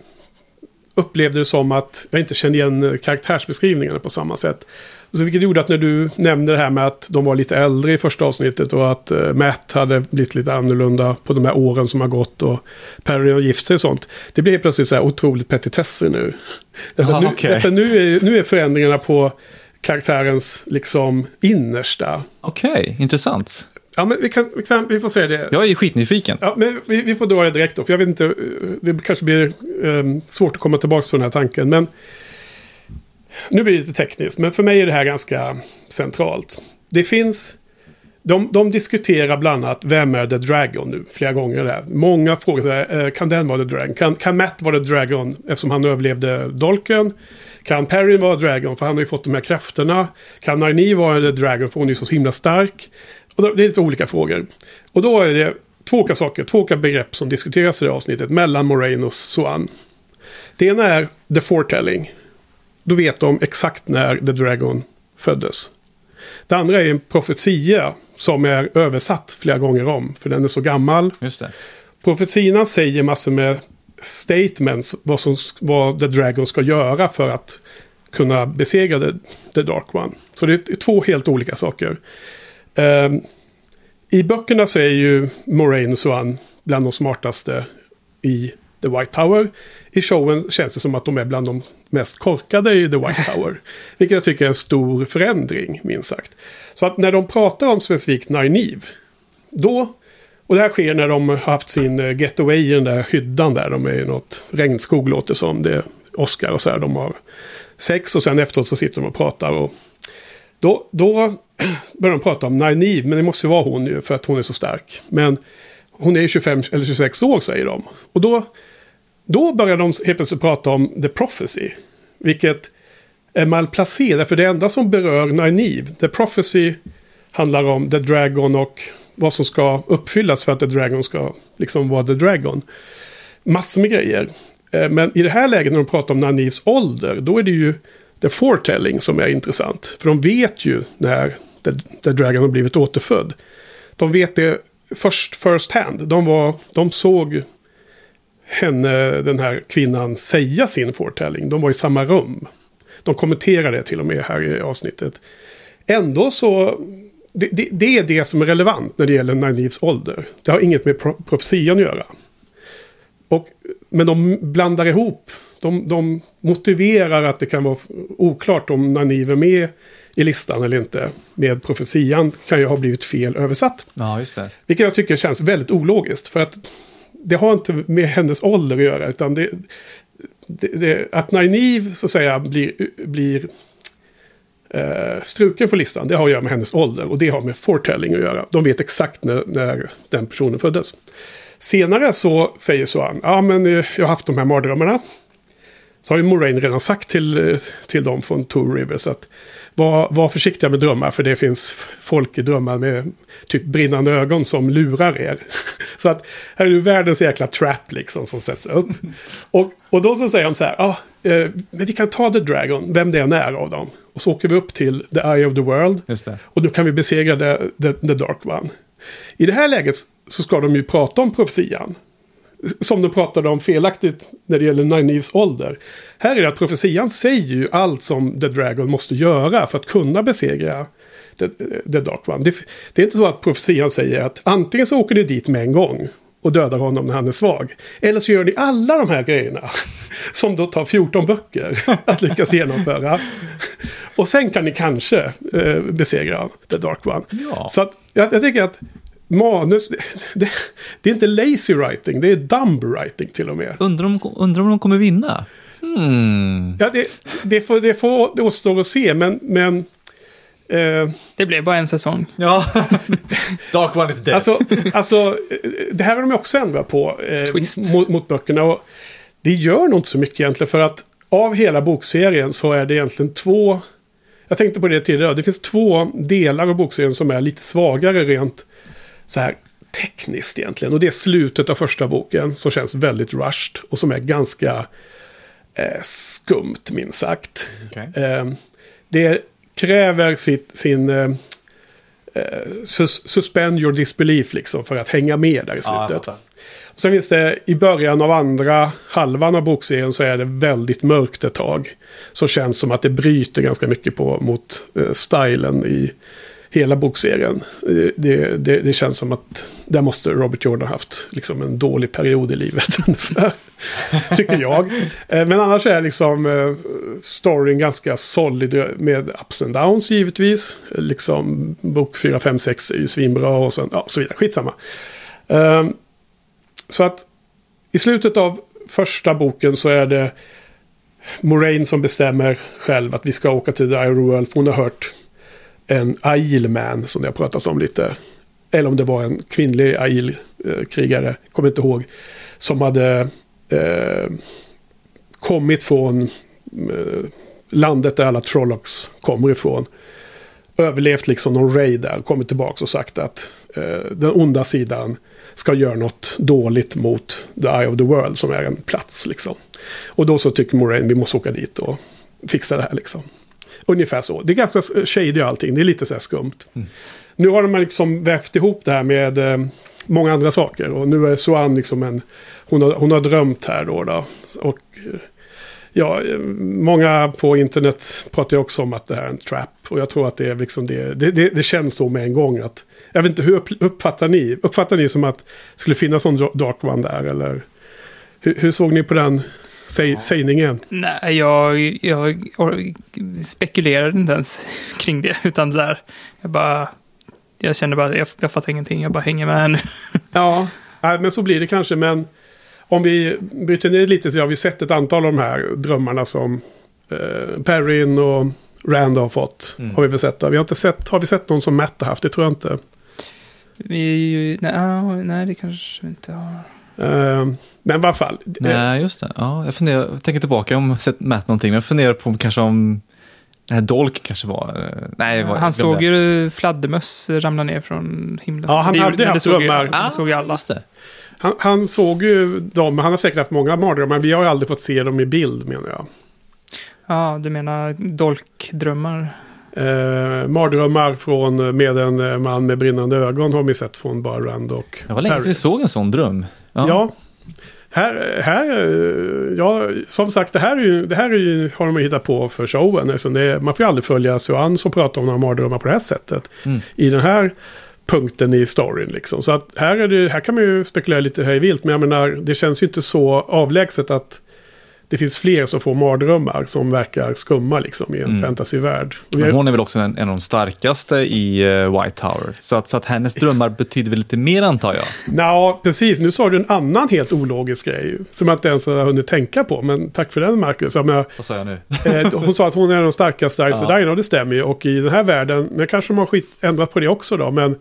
upplevde det som att jag inte kände igen karaktärsbeskrivningarna på samma sätt. Så vilket gjorde att när du nämnde det här med att de var lite äldre i första avsnittet och att uh, Matt hade blivit lite annorlunda på de här åren som har gått och Perry har gift sig och sånt. Det blev plötsligt så här otroligt petitesser nu. Därför, Aha, nu, okay. därför nu, är, nu är förändringarna på karaktärens liksom innersta. Okej, okay, intressant. Ja, men vi, kan, vi, kan, vi får se det. Jag är skitnyfiken. Ja, men vi, vi får dra det direkt då. För jag vet inte, det kanske blir um, svårt att komma tillbaka på den här tanken. Men nu blir det lite tekniskt, men för mig är det här ganska centralt. Det finns... De, de diskuterar bland annat vem är The Dragon nu flera gånger. Där. Många frågar sig, eh, kan den vara The Dragon? Kan, kan Matt vara The Dragon eftersom han överlevde Dolken? Kan Perry vara Dragon för han har ju fått de här krafterna? Kan Nynaeve vara The Dragon för hon är så himla stark? Och det är lite olika frågor. Och då är det två olika saker, två olika begrepp som diskuteras i det avsnittet mellan Moraine och Swan. Det ena är the foretelling. Då vet de exakt när The Dragon föddes. Det andra är en profetia som är översatt flera gånger om. För den är så gammal. Just det. Profetiorna säger massor med statements. Vad, som, vad The Dragon ska göra för att kunna besegra the, the Dark One. Så det är två helt olika saker. Um, I böckerna så är ju Moraine Swan bland de smartaste i The White Tower. I showen känns det som att de är bland de mest korkade i The White Tower. vilket jag tycker är en stor förändring, minst sagt. Så att när de pratar om specifikt Nynaeve, då och det här sker när de har haft sin eh, getaway i den där hyddan där. De är i något regnskog låter som. Det är Oscar och så här. De har sex och sen efteråt så sitter de och pratar. Och då, då börjar de prata om Nynaeve, men det måste vara hon ju för att hon är så stark. Men hon är 25 eller 26 år säger de. Och då, då börjar de helt plötsligt prata om The Prophecy. Vilket är malplacerat, för det enda som berör Nynaeve, The Prophecy handlar om The Dragon och vad som ska uppfyllas för att The Dragon ska liksom vara The Dragon. Massor med grejer. Eh, men i det här läget när de pratar om Nynaeves ålder, då är det ju The Foretelling som är intressant. För de vet ju när The, The Dragon har blivit återfödd. De vet det först first hand. De, var, de såg henne, den här kvinnan, säga sin foretelling. De var i samma rum. De kommenterar det till och med här i avsnittet. Ändå så, det, det, det är det som är relevant när det gäller Nynaeves ålder. Det har inget med pro profetian att göra. Och, men de blandar ihop, de, de motiverar att det kan vara oklart om Nynaeve är med i listan eller inte. Med profetian kan ju ha blivit fel översatt. Ja, just det. Vilket jag tycker känns väldigt ologiskt. För att det har inte med hennes ålder att göra. Utan det, det, det, att Nynaeve så att säga blir, blir eh, struken på listan. Det har att göra med hennes ålder. Och det har med foretelling att göra. De vet exakt när, när den personen föddes. Senare så säger Suan, ja men eh, jag har haft de här mardrömmarna. Så har ju Moraine redan sagt till, eh, till dem från Two Rivers att var, var försiktiga med drömmar för det finns folk i drömmar med typ brinnande ögon som lurar er. Så att här är ju världens jäkla trap liksom som sätts upp. Och, och då så säger de så här, ah, eh, men vi kan ta The Dragon, vem det än är av dem. Och så åker vi upp till The Eye of the World. Och då kan vi besegra the, the, the Dark One. I det här läget så ska de ju prata om profetian som de pratade om felaktigt när det gäller Nynaeves ålder. Här är det att profetian säger ju allt som The Dragon måste göra för att kunna besegra The, the Dark One. Det, det, är inte så att profetian säger att antingen så åker ni dit med en gång och dödar honom när han är svag. Eller så gör ni alla de här grejerna. Som då tar 14 böcker att lyckas genomföra. Och sen kan ni kanske eh, besegra The Dark One. Ja. Så att, jag, jag tycker att manus, det, det, är inte lazy writing, det är dumb writing till och med. Undrar om, undrar om de kommer vinna? Hmm. Ja, det, det, får, det får det återstår att se, men... men eh, det blev bara en säsong. Ja, Dark One is dead. Alltså, alltså, det här har de också ändrat på eh, mot, mot böckerna. Och det gör nog inte så mycket egentligen, för att av hela bokserien så är det egentligen två... Jag tänkte på det tidigare, det finns två delar av bokserien som är lite svagare rent så här tekniskt egentligen. Och det är slutet av första boken som känns väldigt rushed och som är ganska eh, skumt minst sagt. Okay. Eh, det kräver sitt, sin eh, eh, sus suspend your disbelief liksom för att hänga med där i slutet. Ja, och sen finns det i början av andra halvan av bokserien så är det väldigt mörkt ett tag. Så känns som att det bryter ganska mycket på, mot eh, stilen i hela bokserien. Det, det, det, känns som att där måste Robert Jordan haft liksom en dålig period i livet. tycker jag. Eh, men annars är liksom eh, storyn ganska solid med ups and downs givetvis. Liksom bok 4, 5, 6 är ju svinbra och sen, ja, så vidare. Skitsamma. Ehm, så att i slutet av första boken så är det Moraine som bestämmer själv att vi ska åka till The Iron World. Hon har hört en Ailman som det har pratats om lite. Eller om det var en kvinnlig Ail-krigare, kommer inte ihåg. Som hade eh, kommit från eh, landet där alla Trollocs kommer ifrån. Överlevt liksom någon raid där, kommit tillbaka och sagt att eh, den onda sidan ska göra något dåligt mot The Eye of the World som är en plats liksom. Och då så tycker Moraine vi måste åka dit och fixa det här liksom. Ungefär så. Det är ganska shady allting. Det är lite så här skumt. Mm. Nu har de liksom vävt ihop det här med eh, många andra saker. Och nu är Suan liksom en... Hon har, hon har drömt här då. då. Och ja, många på internet pratar ju också om att det här är en trap. Och jag tror att det är liksom det. Det, det, det känns så med en gång att... Jag vet inte, hur uppfattar ni? Uppfattar ni som att det skulle finnas en Dark One där? Eller hur, hur såg ni på den Säg, sägningen. Nej, jag, jag, spekulerade inte ens kring det. Utan där, jag bara... Jag känner bara, jag, jag fattar ingenting. Jag bara hänger med här nu. ja, men så blir det kanske. Men om vi bryter ner lite så har vi sett ett antal av de här drömmarna som eh, Perrin och Rand har fått. Mm. Har vi väl sett. Vi har, inte sett, har vi sett någon som Matt har haft? Det tror jag inte. Vi, nej, nej, det kanske vi inte har. Eh, men i alla fall. eh, Nej, just det. Ja, jag, funderar, jag tänker tillbaka om jag sett Matt någonting, men jag funderar på om kanske om den här Dolk kanske var... eh, Nej, var, han såg ju fladdermöss ramla ner från himlen. Ja, han det, hade haft såg drömmar. det såg ju alla. Just det. Han, han såg ju dem, han har säkert haft många mardrömmar, men vi har ju aldrig fått se dem i bild menar jag. Ja, du menar dolkdrömmar? Eh, mardrömmar från, med en eh, man med brinnande ögon har vi sett från bara Rand och Det var länge sedan vi såg en sån dröm. Ja. Här, här, eh, ja, som sagt, det här, är ju, det här är ju, har de hittat på för showen. Alltså det, man får ju aldrig följa Suan som pratar om några mardrömmar på det här sättet. Mm. I den här punkten i storyn liksom. Så att här, är det, här kan man ju spekulera lite hej vilt. Men jag menar, det känns ju inte så avlägset att det finns fler som får mardrömmar som verkar skumma liksom i en Mm. fantasyvärld. Men hon är väl också en, en av de starkaste i eh, White Tower. Så att, så att hennes drömmar betyder väl lite mer antar jag. Ja, precis. Nu sa du en annan helt ologisk grej. Som jag inte ens har hunnit tänka på. Men tack för den, Marcus. Jag menar, Vad sa jag nu? Eh, hon sa att hon är den starkaste Aes Ja. Sedai, och det stämmer ju. Och i den här världen, men kanske de har skit, ändrat på det också då, men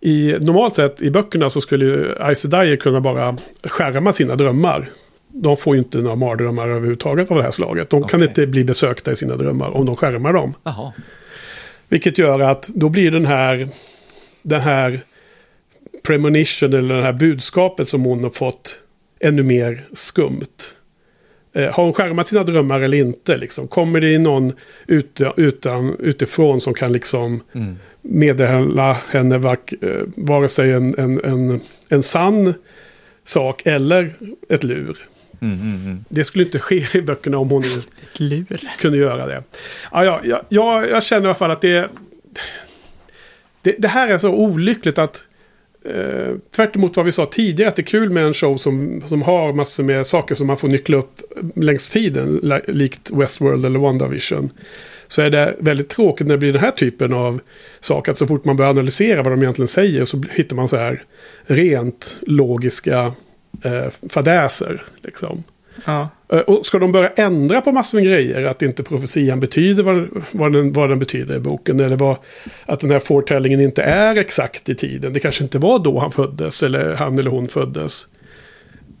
i, normalt sett i böckerna så skulle ju Sedai kunna bara skärma sina drömmar. De får ju inte några mardrömmar överhuvudtaget av det här slaget. De kan Okej. inte bli besökta i sina drömmar om de skärmar dem. Jaha. Vilket gör att då blir den här, den här premonition eller det här budskapet som hon har fått ännu mer skumt. Eh, har hon skärmat sina drömmar eller inte? Liksom? Kommer det någon ute, utan, utifrån som kan liksom Mm. meddela henne vak, eh, vare sig en, en, en, en sann sak eller ett lur? Mm, mm, mm. Det skulle inte ske i böckerna om hon kunde göra det. Ja, ja, ja, jag, jag känner i alla fall att det, det... Det här är så olyckligt att... Eh, tvärt emot vad vi sa tidigare, att det är kul med en show som, som har massor med saker som man får nyckla upp längs tiden, li- likt Westworld eller WandaVision. Så är det väldigt tråkigt när det blir den här typen av saker. Att så fort man börjar analysera vad de egentligen säger så hittar man så här rent logiska eh, fadäser. Liksom. Ja. Eh, Och ska de börja ändra på massor med grejer? Att inte profetian betyder vad, vad, den, vad den betyder i boken. Eller vad, att den här foretellingen inte är exakt i tiden. Det kanske inte var då han föddes. Eller han eller hon föddes.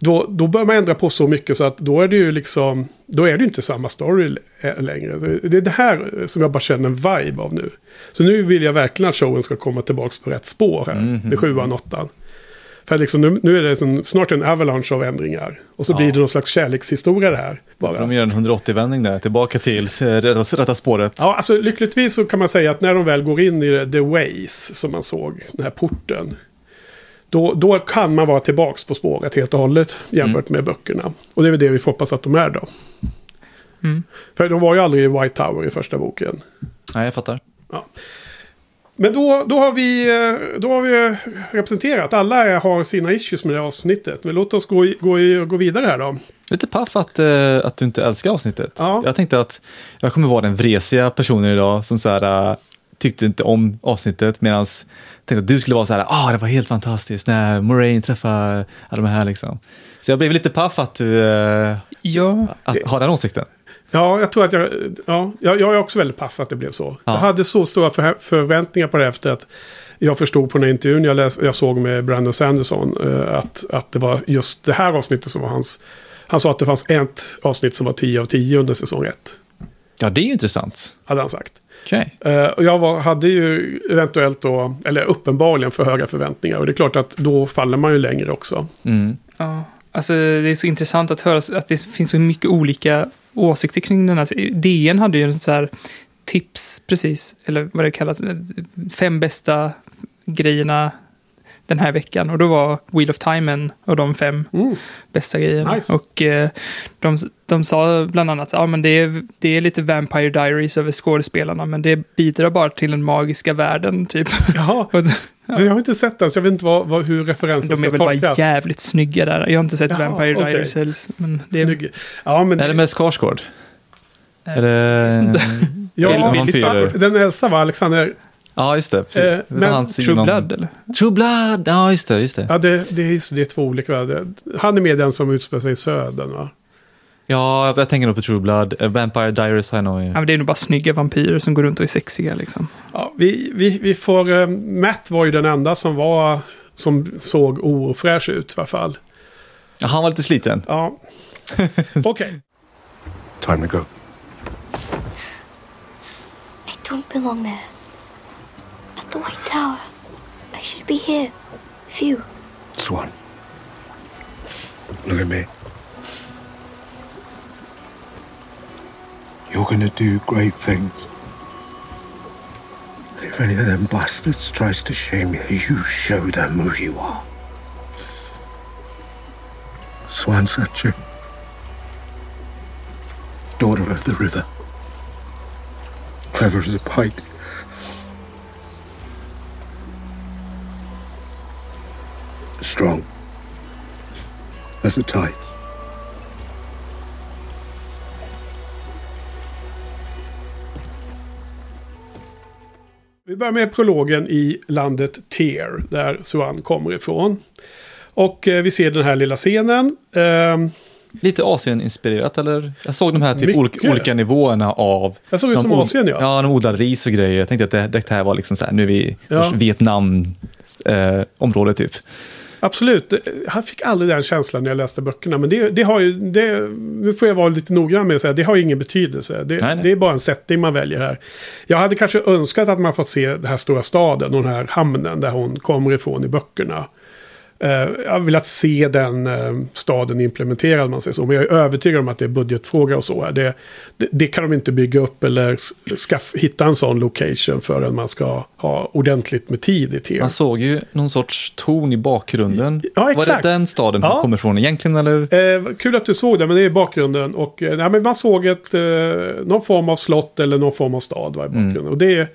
Då, då börjar man ändra på så mycket så att då är det ju liksom... Då är det inte samma story ä- längre. Det är det här som jag bara känner en vibe av nu. Så nu vill jag verkligen att showen ska komma tillbaka på rätt spår här. Mhm. Med sjuan, åttan. För liksom, nu, nu är det som, snart en avalanche av ändringar. Och så Ja. blir det någon slags kärlekshistoria det här. Bara. De gör en 180-vändning där, tillbaka till eh, rätta, spåret. Ja, alltså lyckligtvis så kan man säga att när de väl går in i The Ways, som man såg, den här porten. Då, då kan man vara tillbaks på spåret helt och hållet jämfört med böckerna. Och det är väl det vi får hoppas att de är då. Mm. För de var ju aldrig i White Tower i första boken. Nej, jag fattar. Men då, då, har vi, eh, då har vi representerat. Alla har sina issues med det avsnittet. Men låt oss gå, gå, gå vidare här då. Lite paff att, eh, att du inte älskar avsnittet. Ja. Jag tänkte att jag kommer vara den vresiga personen idag som så här, eh, tyckte inte om avsnittet medan tänkte att du skulle vara så här, ah det var helt fantastiskt när Moraine träffade alla de här liksom. Så jag blev lite paff att du Ja, att, har den åsikten. Ja, jag tror att jag... Ja, jag, jag är också väldigt paff att det blev så. Ja. Jag hade så stora för, förväntningar på det efter att jag förstod på den intervjun jag, läs, jag såg med Brandon Sanderson eh, att, att det var just det här avsnittet som var hans... Han sa att det fanns ett avsnitt som var 10 av 10 under säsong 1. Ja, det är ju intressant. Hade han sagt. Okej. Eh, och jag var, hade ju eventuellt då, eller uppenbarligen för höga förväntningar. Och det är klart att då faller man ju längre också. Mm. ja. Alltså det är så intressant att höra att det finns så mycket olika åsikter kring den här. DN hade ju en så här tips precis, eller vad det kallas, fem bästa grejerna den här veckan. Och då var Wheel of Time en av de fem Mm. bästa grejerna. Nice. Och eh, de, de sa bland annat, ja men det är, det är lite Vampire Diaries över skådespelarna, men det bidrar bara till den magiska världen typ. Men jag har inte sett den så jag vet inte vad, vad, hur referensen de ska är väl bara tolkas. jävligt snygga där. Jag har inte sett Jaha, Vampire okej. Diaries heller, men det är... Snygg. Ja, men... Är det med Skarsgård? Eh, Är det... Ja, vampyrer? den äldsta var Alexander. Ja, just det. Precis. Eh, men hans True Blood eller? True Blood, ja just det, just det. Ja, det, det, är, det är två olika. Han är med i den som utspelar sig i södern va? Ja, jag tänker nog på True Blood. Uh, Vampire Diaries har jag nog... Ja, men det är nog bara snygga vampyrer som går runt och är sexiga liksom. Ja, vi, vi, vi får... Uh, Matt var ju den enda som var... Som såg ofräsch ut i alla fall. Ja, han var lite sliten. Ja. Okej. Okay. Time to go. I don't belong there. At the White Tower. I should be here. With you. Swan. Look at me. You're gonna do great things. If any of them bastards tries to shame you, you show them who you are. Swan Satcher. Daughter of the river. Clever as a pike. Strong as the tides. Börjar med prologen i landet Tear, där Suan kommer ifrån. Och eh, vi ser den här lilla scenen. Eh, Lite Asien-inspirerat eller? Jag såg de här typ olika, olika, nivåerna av... Jag såg ut som Asien ja. Ja, de odlar ris och grejer. Jag tänkte att det, det här var liksom så här, nu är vi ja. Vietnam-område eh, typ. Absolut, jag fick aldrig den känslan när jag läste böckerna. Men det, det har ju, det, nu får jag vara lite noggrann med att säga, det har ingen betydelse. Det, nej, nej. det, är bara en setting man väljer här. Jag hade kanske önskat att man fått se den här stora staden och den här hamnen där hon kommer ifrån i böckerna. Uh, jag har velat se den uh, staden implementerad, man säger så. Men jag är övertygad om att det är budgetfråga och så. Det, det, det kan de inte bygga upp eller skaff, hitta en sån location förrän man ska ha ordentligt med tid i tv. Man såg ju någon sorts ton i bakgrunden. Ja, exakt. Var det den staden ja. kommer ifrån egentligen? Eller? Uh, kul att du såg det, men det är bakgrunden. Och, nej, men man såg ett, någon form av slott eller någon form av stad var i bakgrunden. Mm. Och det,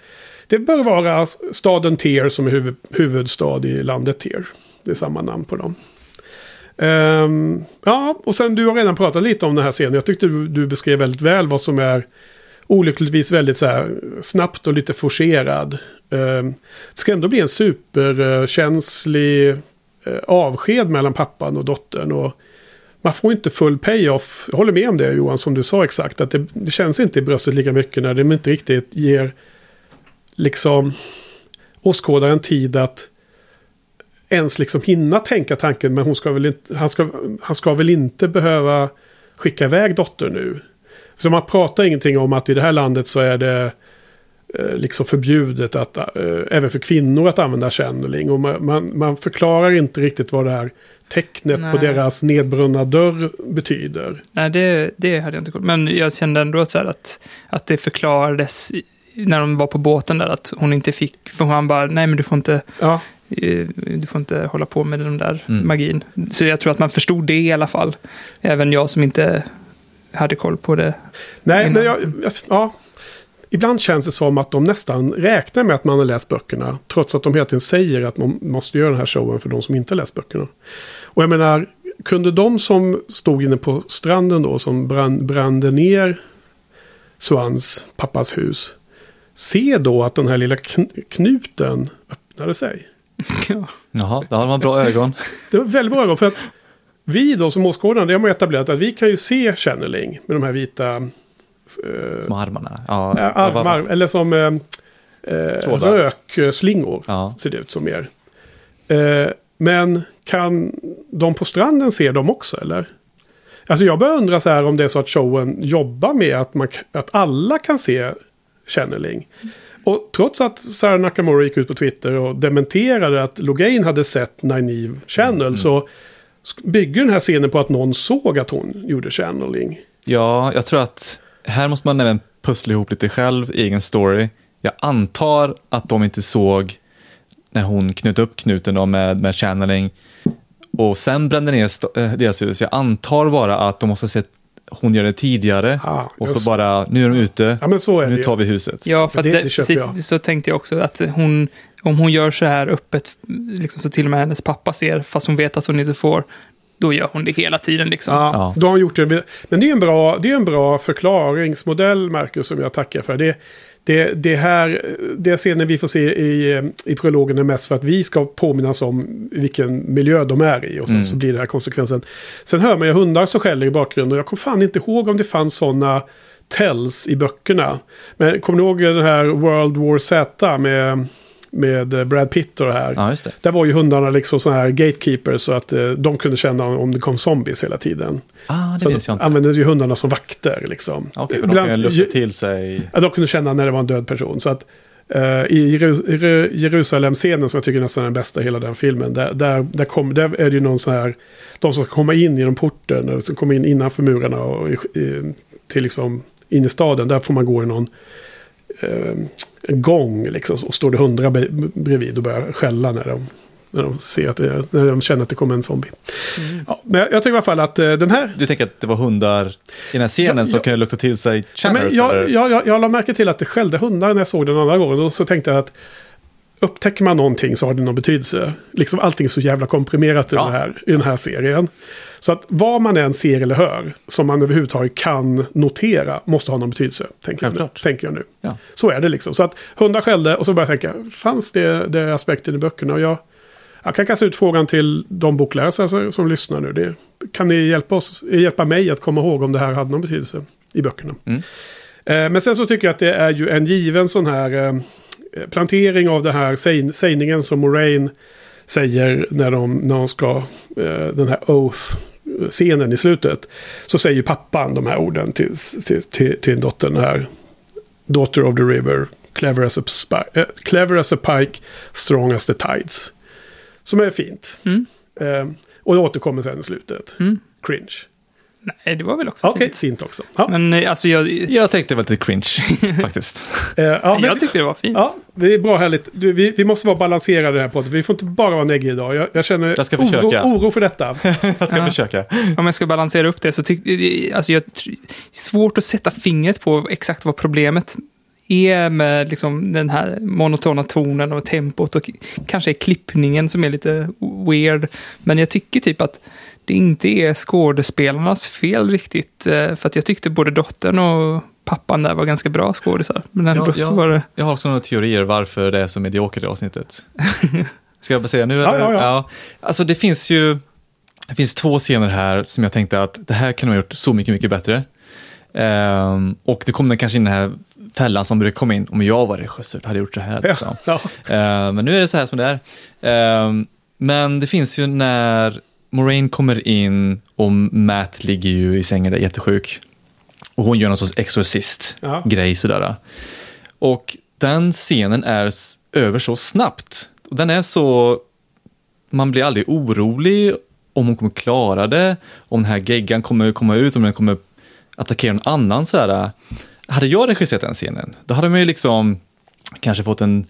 det bör vara staden Tier som är huvud, huvudstad i landet Tier. Det är samma namn på dem. Um, ja, och sen du har redan pratat lite om den här scenen. Jag tyckte du, du beskrev väldigt väl vad som är olyckligtvis väldigt så här, snabbt och lite forcerad. Um, det ska ändå bli en superkänslig uh, avsked mellan pappan och dottern. Och man får inte full payoff. Jag håller med om det Johan, som du sa exakt. Att det, det känns inte i bröstet lika mycket när det inte riktigt ger liksom åskådaren tid att ens liksom hinna tänka tanken. Men hon ska väl inte, han, ska, han ska väl inte behöva skicka iväg dottern nu. Så man pratar ingenting om att i det här landet så är det eh, liksom förbjudet att, eh, även för kvinnor att använda channeling. Och man, man, man förklarar inte riktigt vad det här tecknet Nej. på deras nedbrunna dörr betyder. Nej, det, det hade jag inte koll Men jag kände ändå att, så att, att det förklarades när de var på båten där att hon inte fick, för han bara, nej men du får inte, ja. Eh, du får inte hålla på med den där mm. magin. Så jag tror att man förstod det i alla fall. Även jag som inte hade koll på det. Nej, men jag, ja. Ibland känns det som att de nästan räknar med att man har läst böckerna. Trots att de hela tiden säger att man måste göra den här showen för de som inte har läst böckerna. Och jag menar, kunde de som stod inne på stranden då, som brann, brände ner Swans pappas hus, se då att den här lilla knuten öppnade sig? Ja. Jaha, det har man bra ögon. Det var väldigt bra ögon. För att vi då som åskådare, det har man etablerat att vi kan ju se channeling med de här vita... Eh, Små armarna. Ja, armar, eller som eh, eh rökslingor. Ja. Ser det ut som mer. Eh, men kan de på stranden se dem också eller? Alltså jag börjar undra så här om det är så att showen jobbar med att, man, att alla kan se channeling. Och trots att Sarah Nakamura gick ut på Twitter och dementerade att Logain hade sett Nynaeve Channel mm. så bygger den här scenen på att någon såg att hon gjorde channeling. Ja, jag tror att här måste man även pussla ihop lite själv, egen story. Jag antar att de inte såg när hon knöt upp knuten med, med channeling och sen brände ner eh, deras hus. Jag antar bara att de måste ha sett hon gör det tidigare ah, och så bara, nu är de ute, ja, men så är nu det tar vi huset. Ja, för det, det, precis, så tänkte jag också att hon, om hon gör så här öppet, liksom så till och med hennes pappa ser, fast hon vet att hon inte får, då gör hon det hela tiden liksom. Ja, Ja. Då har hon gjort det. Men det är en bra, det är en bra förklaringsmodell, Marcus, som jag tackar för. Det, det, det här, det scenen vi får se i, i prologen är mest för att vi ska påminnas om vilken miljö de är i. Och sen så blir det här konsekvensen. Sen hör man ju hundar som skäller i bakgrunden. Och jag kommer fan inte ihåg om det fanns sådana tells i böckerna. Men kommer ni ihåg den här World War Z med, med Brad Pitt och det här? Ja, det. Där var ju hundarna liksom sådana här gatekeepers så att eh, de kunde känna om det kom zombies hela tiden. Ah, det Så minns jag inte. använde ju hundarna som vakter liksom. Okej, för de lufta till sig. Ja, de kunde känna när det var en död person. Så att eh, i Jeru- Jeru- Jerusalem-scenen som jag tycker nästan är den bästa i hela den filmen. Där, där, där, kom, där är det ju någon sån här, de som ska komma in genom porten, eller som kommer in innanför murarna och i, till liksom in i staden. Där får man gå i någon eh, en gång liksom. Och står det hundra bredvid och börjar skälla när de, när de ser att det, när de känner att det kommer en zombie. Ja, men jag, jag tycker i alla fall att eh, den här Du tänker att det var hundar i den här scenen Ja, som ja. kunde lukta till sig Ja, channers? men jag, jag, jag, jag la märke till att det skällde hundar när jag såg den andra gången. Och så tänkte jag att upptäcker man någonting så har det någon betydelse. Liksom allting är så jävla komprimerat i, Ja. den här, i den här serien. Så att vad man än ser eller hör som man överhuvudtaget kan notera måste ha någon betydelse. Tänker, jag nu, tänker jag nu. Ja. Så är det liksom. Så att hundar skällde och så började jag tänka, fanns det, det aspekten i böckerna? Och jag, jag kan kasta ut frågan till de bokläsare som, som lyssnar nu. Det, kan ni hjälpa, oss, hjälpa mig att komma ihåg om det här hade någon betydelse i böckerna? Mm. Eh, men sen så tycker jag att det är ju en given sån här eh, plantering av den här säg, sägningen som Moraine säger när de, när de ska, eh, den här Oath-scenen i slutet. Så säger pappan de här orden till, till, till, till dottern här. Daughter of the river, clever as a, spi- eh, clever as a pike, strong as the tides. Som är fint. Mm. Eh, och det återkommer sen i slutet. Mm. Cringe. Nej, det var väl också Okej, fint. fint också. Ja, Men eh, alltså jag, Jag tänkte det var lite cringe faktiskt. eh, ja, men, jag tyckte det var fint. ja, det är bra härligt. Du, vi, vi måste vara balanserade här på det. Vi får inte bara vara neggiga idag. Jag, jag känner Jag ska oro, försöka. oro för detta. jag ska Ja. försöka. Om jag ska balansera upp det så tycker alltså jag tr- svårt att sätta fingret på exakt vad problemet är med liksom den här monotona tonen och tempot och kanske är klippningen som är lite weird. Men jag tycker typ att det inte är skådespelarnas fel riktigt. eh, För att jag tyckte både dottern och pappan där var ganska bra skådisar. Men ändå Ja, ja. så var det... Jag har också några teorier varför det är så mediokert i avsnittet. Ska jag bara säga nu? Ja, eller? ja, ja. Alltså det finns ju det finns två scener här som jag tänkte att det här kan de ha gjort så mycket, mycket bättre. Ehm, och det kommer kanske in den här fällan som brukar komma in. Om jag var regissör hade jag gjort så här. Liksom. Ja. Ehm, men nu är det så här som det är. Ehm, men det finns ju när Moraine kommer in och Matt ligger ju i sängen där jättesjuk. Och hon gör någon sorts exorcist-grej sådär. Och den scenen är över så snabbt. Och Den är så... Man blir aldrig orolig om hon kommer klara det, om den här geggan kommer komma ut, om den kommer attackera någon annan. Sådär. Hade jag regisserat den scenen, då hade man ju liksom kanske fått en...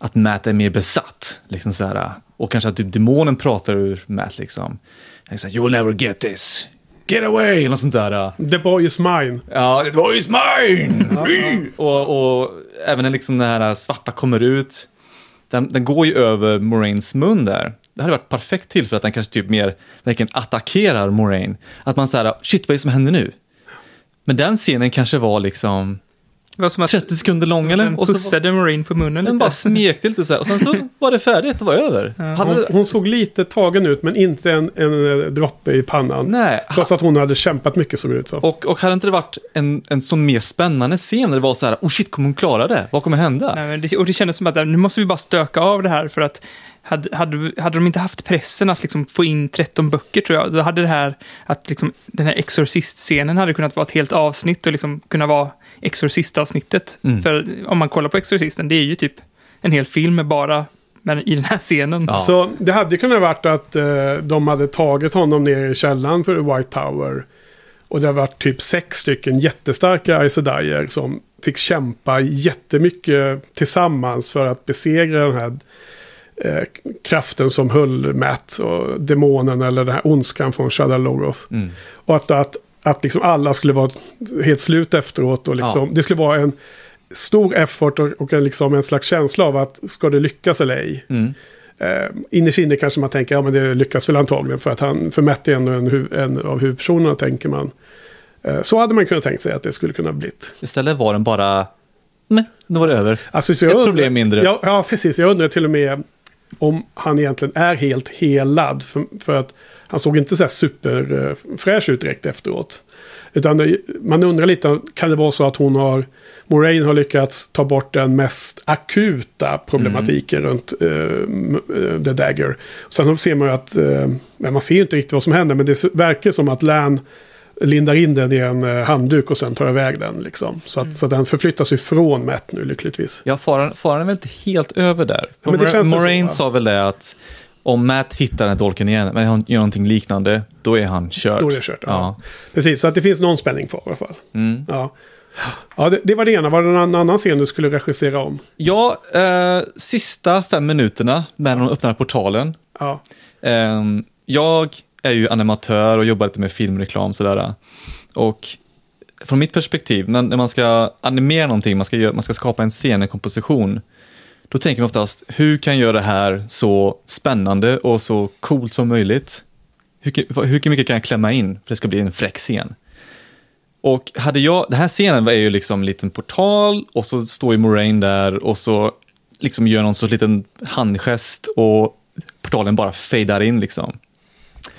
Att Matt är mer besatt. Liksom sådär. Och kanske att typ demonen pratar ur Matt. Liksom. Liksom, you will never get this. Get away! Eller något sånt där. The boy is mine. Ja, it was mine! och, och även när liksom den här svarta kommer ut, den, den går ju över Moraines mun där. Det hade varit perfekt till för att den kanske typ mer verkligen attackerar Moraine. Att man säger, shit vad är det som händer nu? Men den scenen kanske var liksom Det var som att 30 sekunder lång eller? den Och så pussade Marine på munnen den lite. bara smekte lite så här och sen så var det färdigt, det var över. Hade, Hon, hon såg lite tagen ut men inte en, en eh, droppe i pannan. nej, Trots att hon hade kämpat mycket det ut som. och, och hade inte det varit en, en sån mer spännande scen där det var så här, oh shit, kommer hon klara det? Vad kommer hända? Nej, men det, och det kändes som att nu måste vi bara stöka av det här för att hade, hade, hade de inte haft pressen att liksom få in 13 böcker tror jag, då hade det här, att liksom, den här Exorcist-scenen hade kunnat vara ett helt avsnitt och liksom kunna vara Exorcist-avsnittet. Mm. För om man kollar på Exorcisten, det är ju typ en hel film med bara men i den här scenen. Ja. Så det hade kunnat varit att eh, de hade tagit honom ner i källaren för White Tower. Och det har varit typ sex stycken jättestarka Aes som fick kämpa jättemycket tillsammans för att besegra den här eh, kraften som höll Matt och demonen eller den här ondskan från Shadow Logoth. Mm. Och att, att, att liksom alla skulle vara helt slut efteråt. Och liksom, Ja. Det skulle vara en stor effort och, och en, liksom en slags känsla av att ska det lyckas eller ej. Mm. Eh, innerst inne kanske man tänker, ja men det lyckas väl antagligen för att han, för Matt är ändå en, en av huvudpersonerna tänker man. Eh, så hade man kunnat tänkt sig att det skulle kunna blivit. Istället var den bara, nej, nu var det över. Alltså, så Ett jag problem mindre. Ja, ja, precis. Jag undrar till och med om han egentligen är helt helad. För, för att han såg inte så här superfräsch ut direkt efteråt. Utan det, man undrar lite, kan det vara så att hon har, Moraine har lyckats ta bort den mest akuta problematiken Mm. runt uh, The Dagger. Sen ser man ju att, men man ser ju inte riktigt vad som händer, men det verkar som att Lan lindar in den i en handduk och sen tar iväg den. Liksom. Så, att, så att den förflyttas ifrån Matt nu lyckligtvis. Ja, faran, faran är väl inte helt över där. Så, Moraine sa väl det att om Matt hittar den här dolken igen, men han gör någonting liknande, då är han körd. Då är det kört. Ja. Ja. Precis, så att det finns någon spänning kvar i alla fall. Mm. Ja, ja det, det var det ena. Var det någon annan scen du skulle regissera om? Ja, eh, sista fem minuterna när de öppnar portalen. Ja, Eh, jag är ju animatör och jobbar lite med filmreklam sådär. Och från mitt perspektiv, när, när man ska animera någonting, man ska, man ska skapa en scen, en komposition, då tänker man oftast, hur kan jag göra det här så spännande och så coolt som möjligt? Hur, hur mycket kan jag klämma in för att det ska bli en fräck scen? Och hade jag, den här scenen var ju liksom en liten portal och så står ju Moraine där och så liksom gör någon sorts liten handgest och portalen bara fejdar in liksom.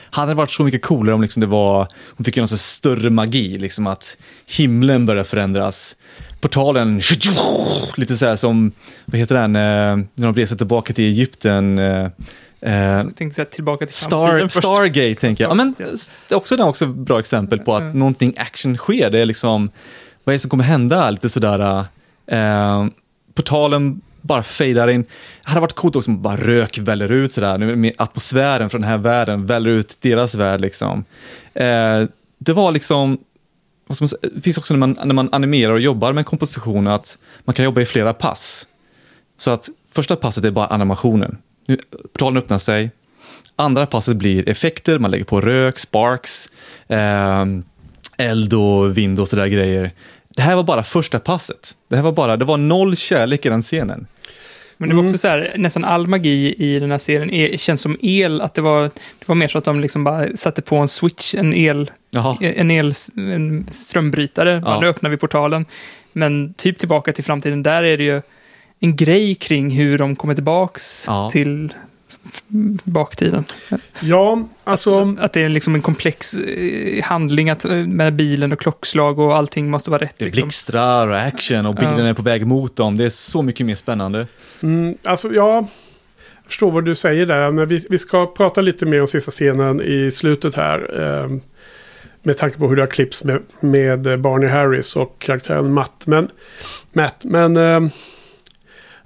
Hade det varit så mycket coolare om liksom det var, hon fick ju någon sorts större magi, liksom att himlen börjar förändras. Portalen, lite så här som, vad heter den, eh, när de reser tillbaka till Egypten. eh, eh, Jag tänkte säga tillbaka till Star. Stargate tänker jag. Ja, men, Ja. det är också, det är också ett bra exempel på att Mm. någonting action sker. Det är liksom, vad är det som kommer hända? Lite sådär, eh, portalen bara fejdar in. Det hade varit coolt också om bara rök väller ut sådär. Nu med atmosfären från den här världen väller ut deras värld liksom. Eh, det var liksom, vad ska man säga, det finns också när man, när man animerar och jobbar med komposition att man kan jobba i flera pass. Så att första passet är bara animationen. Nu, portalen öppnar sig. Andra passet blir effekter, man lägger på rök, sparks, eh, eld och vind och sådär grejer. Det här var bara första passet. Det här var bara, det var noll kärlek i den scenen. Men det var Mm. också så här, nästan all magi i den här serien är, känns som el, att det var, det var mer så att de liksom bara satte på en switch, en el, Jaha. en, el, en strömbrytare, ja. nu öppnar vi portalen. Men typ tillbaka till framtiden, där är det ju en grej kring hur de kommer tillbaks Ja. till baktiden. ja alltså... Att det är liksom en komplex eh, handling att, eh, med bilen och klockslag och allting måste vara rätt. Det Liksom. blixtrar och action och bilden Ja. är på väg mot dem. Det är så mycket mer spännande. Mm, alltså, ja, jag förstår vad du säger där. Men vi, vi ska prata lite mer om sista scenen i slutet här. Eh, med tanke på hur det har klippts med, med Barney Harris och karaktären Matt. Men, Matt, men eh,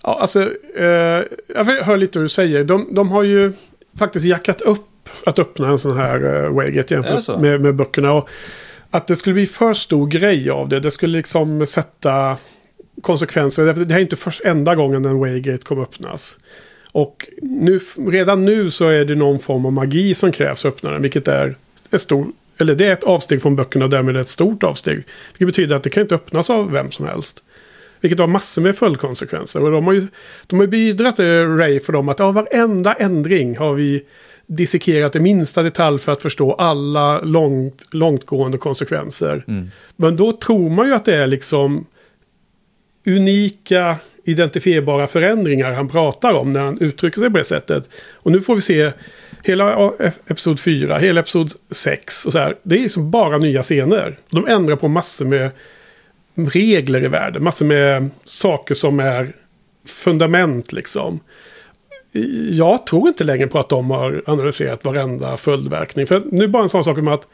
ja, alltså, eh, jag hör lite vad du säger. De, de har ju faktiskt jackat upp att öppna en sån här uh, Waygate jämfört med, med böckerna. Och att det skulle bli för stor grej av det. Det skulle liksom sätta konsekvenser. Det här är inte först enda gången en Waygate kommer öppnas. Och nu, redan nu så är det någon form av magi som krävs att öppna den. Vilket är ett stor, eller det är ett avsteg från böckerna och därmed ett stort avsteg. Vilket betyder att det kan inte öppnas av vem som helst. Vilket har massor med följdkonsekvenser. Och de har ju, de har bidragit till Ray för dem att ja, varenda ändring har vi dissekerat i minsta detalj för att förstå alla långt, långtgående konsekvenser. Mm. Men då tror man ju att det är liksom unika identifierbara förändringar han pratar om när han uttrycker sig på det sättet. Och nu får vi se hela episod 4, hela episod 6 och så här. Det är liksom bara nya scener. De ändrar på massor med regler i världen, massor med saker som är fundament liksom. Jag tror inte längre på att de har analyserat varenda följdverkning. För nu bara en sån sak om att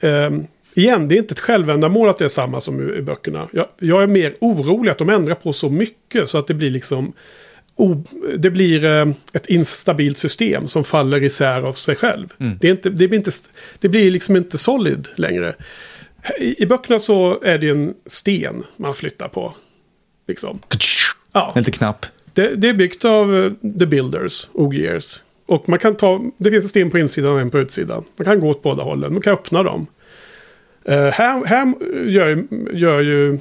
ehm, Igen, det är inte ett självändamål att det är samma som i, böckerna. Jag, jag är mer orolig att de ändrar på så mycket så att det blir liksom... O, det blir eh, ett instabilt system som faller isär av sig själv. Mm. Det, är inte, det, blir inte, det blir liksom inte solid längre. I, I böckerna så är det en sten man flyttar på. Liksom. Ja. En liten knapp. Det, det är byggt av eh, The Builders, Ogiers. Och man kan ta, det finns en sten på insidan och en på utsidan. Man kan gå åt båda hållen, man kan öppna dem. Eh, här här gör, gör ju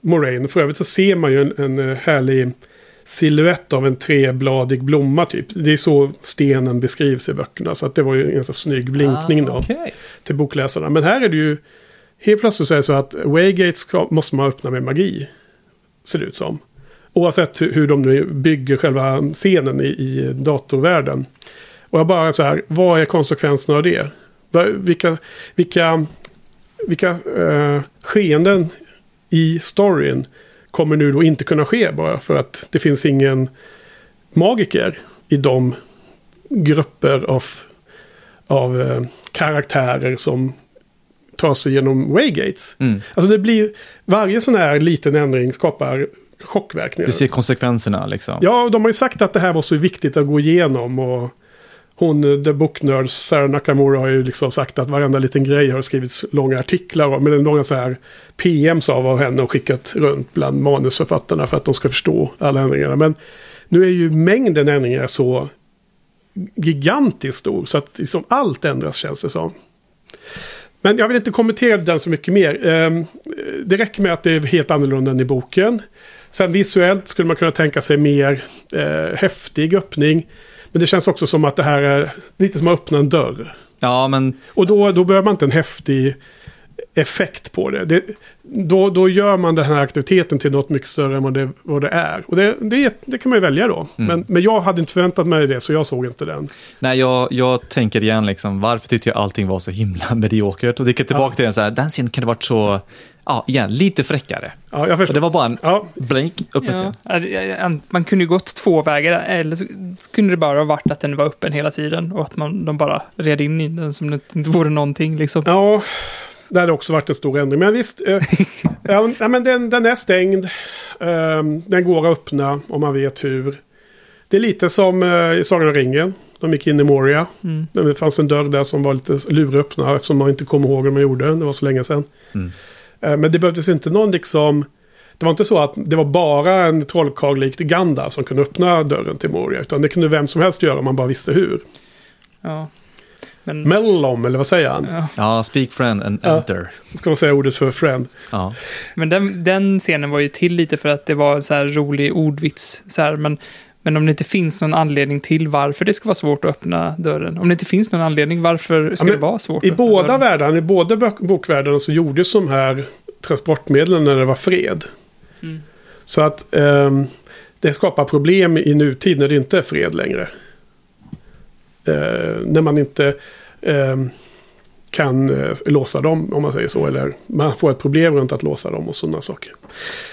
Moraine, för övrigt så ser man ju en, en eh, härlig siluett av en trebladig blomma typ. Det är så stenen beskrivs i böckerna. Så att det var ju en ganska snygg blinkning Ah, då okej. till bokläsarna. Men här är det ju helt plötsligt så är det så att Waygate ska, måste man öppna med magi. Ser det ut som. Oavsett hur, hur de nu bygger själva scenen i, i datorvärlden. Och jag bara så här, vad är konsekvenserna av det? Vilka, vilka, vilka eh, skeenden i storyn kommer nu då inte kunna ske bara för att det finns ingen magiker i de grupper av, av eh, karaktärer som tar sig genom Waygates. Mm. Alltså det blir, varje sån här liten ändring skapar chockverkningar. Du ser konsekvenserna liksom. Ja, de har ju sagt att det här var så viktigt att gå igenom. Och hon, The Book Nerds, Sarah Nakamura har ju liksom sagt att varenda liten grej har skrivits långa artiklar om. Men långa så här PMs av av henne och skickat runt bland manusförfattarna för att de ska förstå alla ändringarna. Men nu är ju mängden ändringar så gigantiskt stor så att liksom allt ändras känns det som. Men jag vill inte kommentera den så mycket mer. Ehm, Det räcker med att det är helt annorlunda än i boken. Sen visuellt skulle man kunna tänka sig mer eh, häftig öppning. Men det känns också som att det här är lite som att öppna en dörr. Ja, men Och då, då behöver man inte en häftig effekt på det. det då, då gör man den här aktiviteten till något mycket större än vad det, vad det är. Och det, det, det kan man ju välja då. Men, men jag hade inte förväntat mig det, så jag såg inte den. nej, jag, jag tänker igen liksom, varför tyckte jag allting var så himla mediokert? Och det kan tillbaka till den så här, den scenen kan det varit så, ja, igen, lite fräckare. Ja, jag Och förstår. det var bara en Ja, blink upp med Ja. scen. Ja, ja, Man kunde ju gått två vägar, eller så kunde det bara ha varit att den var öppen hela tiden och att man, de bara red in i den som det inte vore någonting liksom. Ja, det hade också varit en stor ändring. Men visst, eh, ja, men den, den är stängd. Ehm, den går att öppna om man vet hur. Det är lite som eh, i Sagan om ringen. De gick in i Moria. Mm. Det fanns en dörr där som var lite lurig att öppna eftersom man inte kom ihåg hur man gjorde. Det var så länge sedan. Mm. Eh, men det behövdes inte någon liksom... Det var inte så att det var bara en trollkarl likt Gandalf som kunde öppna dörren till Moria. Utan det kunde vem som helst göra om man bara visste hur. Ja. Men, Mellom, eller vad säger han? ja. Ja, speak friend and Ja. enter. Ska man säga ordet för friend? Ja. men den, den scenen var ju till lite för att det var så här rolig ordvits. Så här, men, men om det inte finns någon anledning till varför det ska vara svårt att öppna dörren. Om det inte finns någon anledning, varför ska men det vara svårt? I båda dörren? världarna, i båda bok- bokvärldarna så gjordes de här transportmedlen när det var fred. Mm. Så att ehm, det skapar problem i nutid när det inte är fred längre. Eh, när man inte eh, kan eh, låsa dem, om man säger så. Eller man får ett problem runt att låsa dem och sådana saker.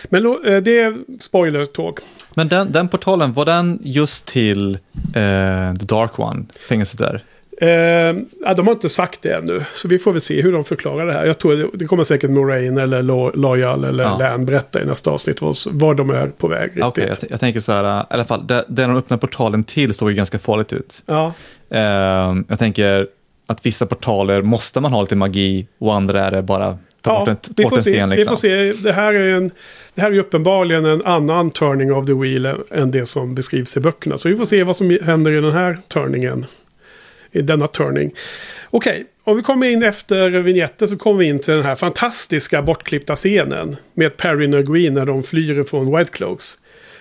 Men eh, det är spoiler talk. Men den, den portalen, var den just till eh, The Dark One, fängelset där? Eh, de har inte sagt det ännu. Så vi får väl se hur de förklarar det här. Jag tror det, kommer säkert Moraine eller Lo- Loyal eller Ja. Lan berätta i nästa avsnitt vad, var de är på väg riktigt. Jag, jag tänker så här, äh, i alla fall, det, det de öppnar portalen till såg ju ganska farligt ut. ja, Ehm, jag tänker att vissa portaler måste man ha lite magi och andra är det bara ta bort ja en, vi, bort får en se, sten vi liksom. får se. Det här är en... Det här är uppenbarligen en annan turning of the wheel än det som beskrivs i böckerna. Så vi får se vad som händer i den här turningen. I denna turning. Okej, om vi kommer in efter vignetten så kommer vi in till den här fantastiska bortklippta scenen. Med Perrin och Green när de flyr från White Cloaks.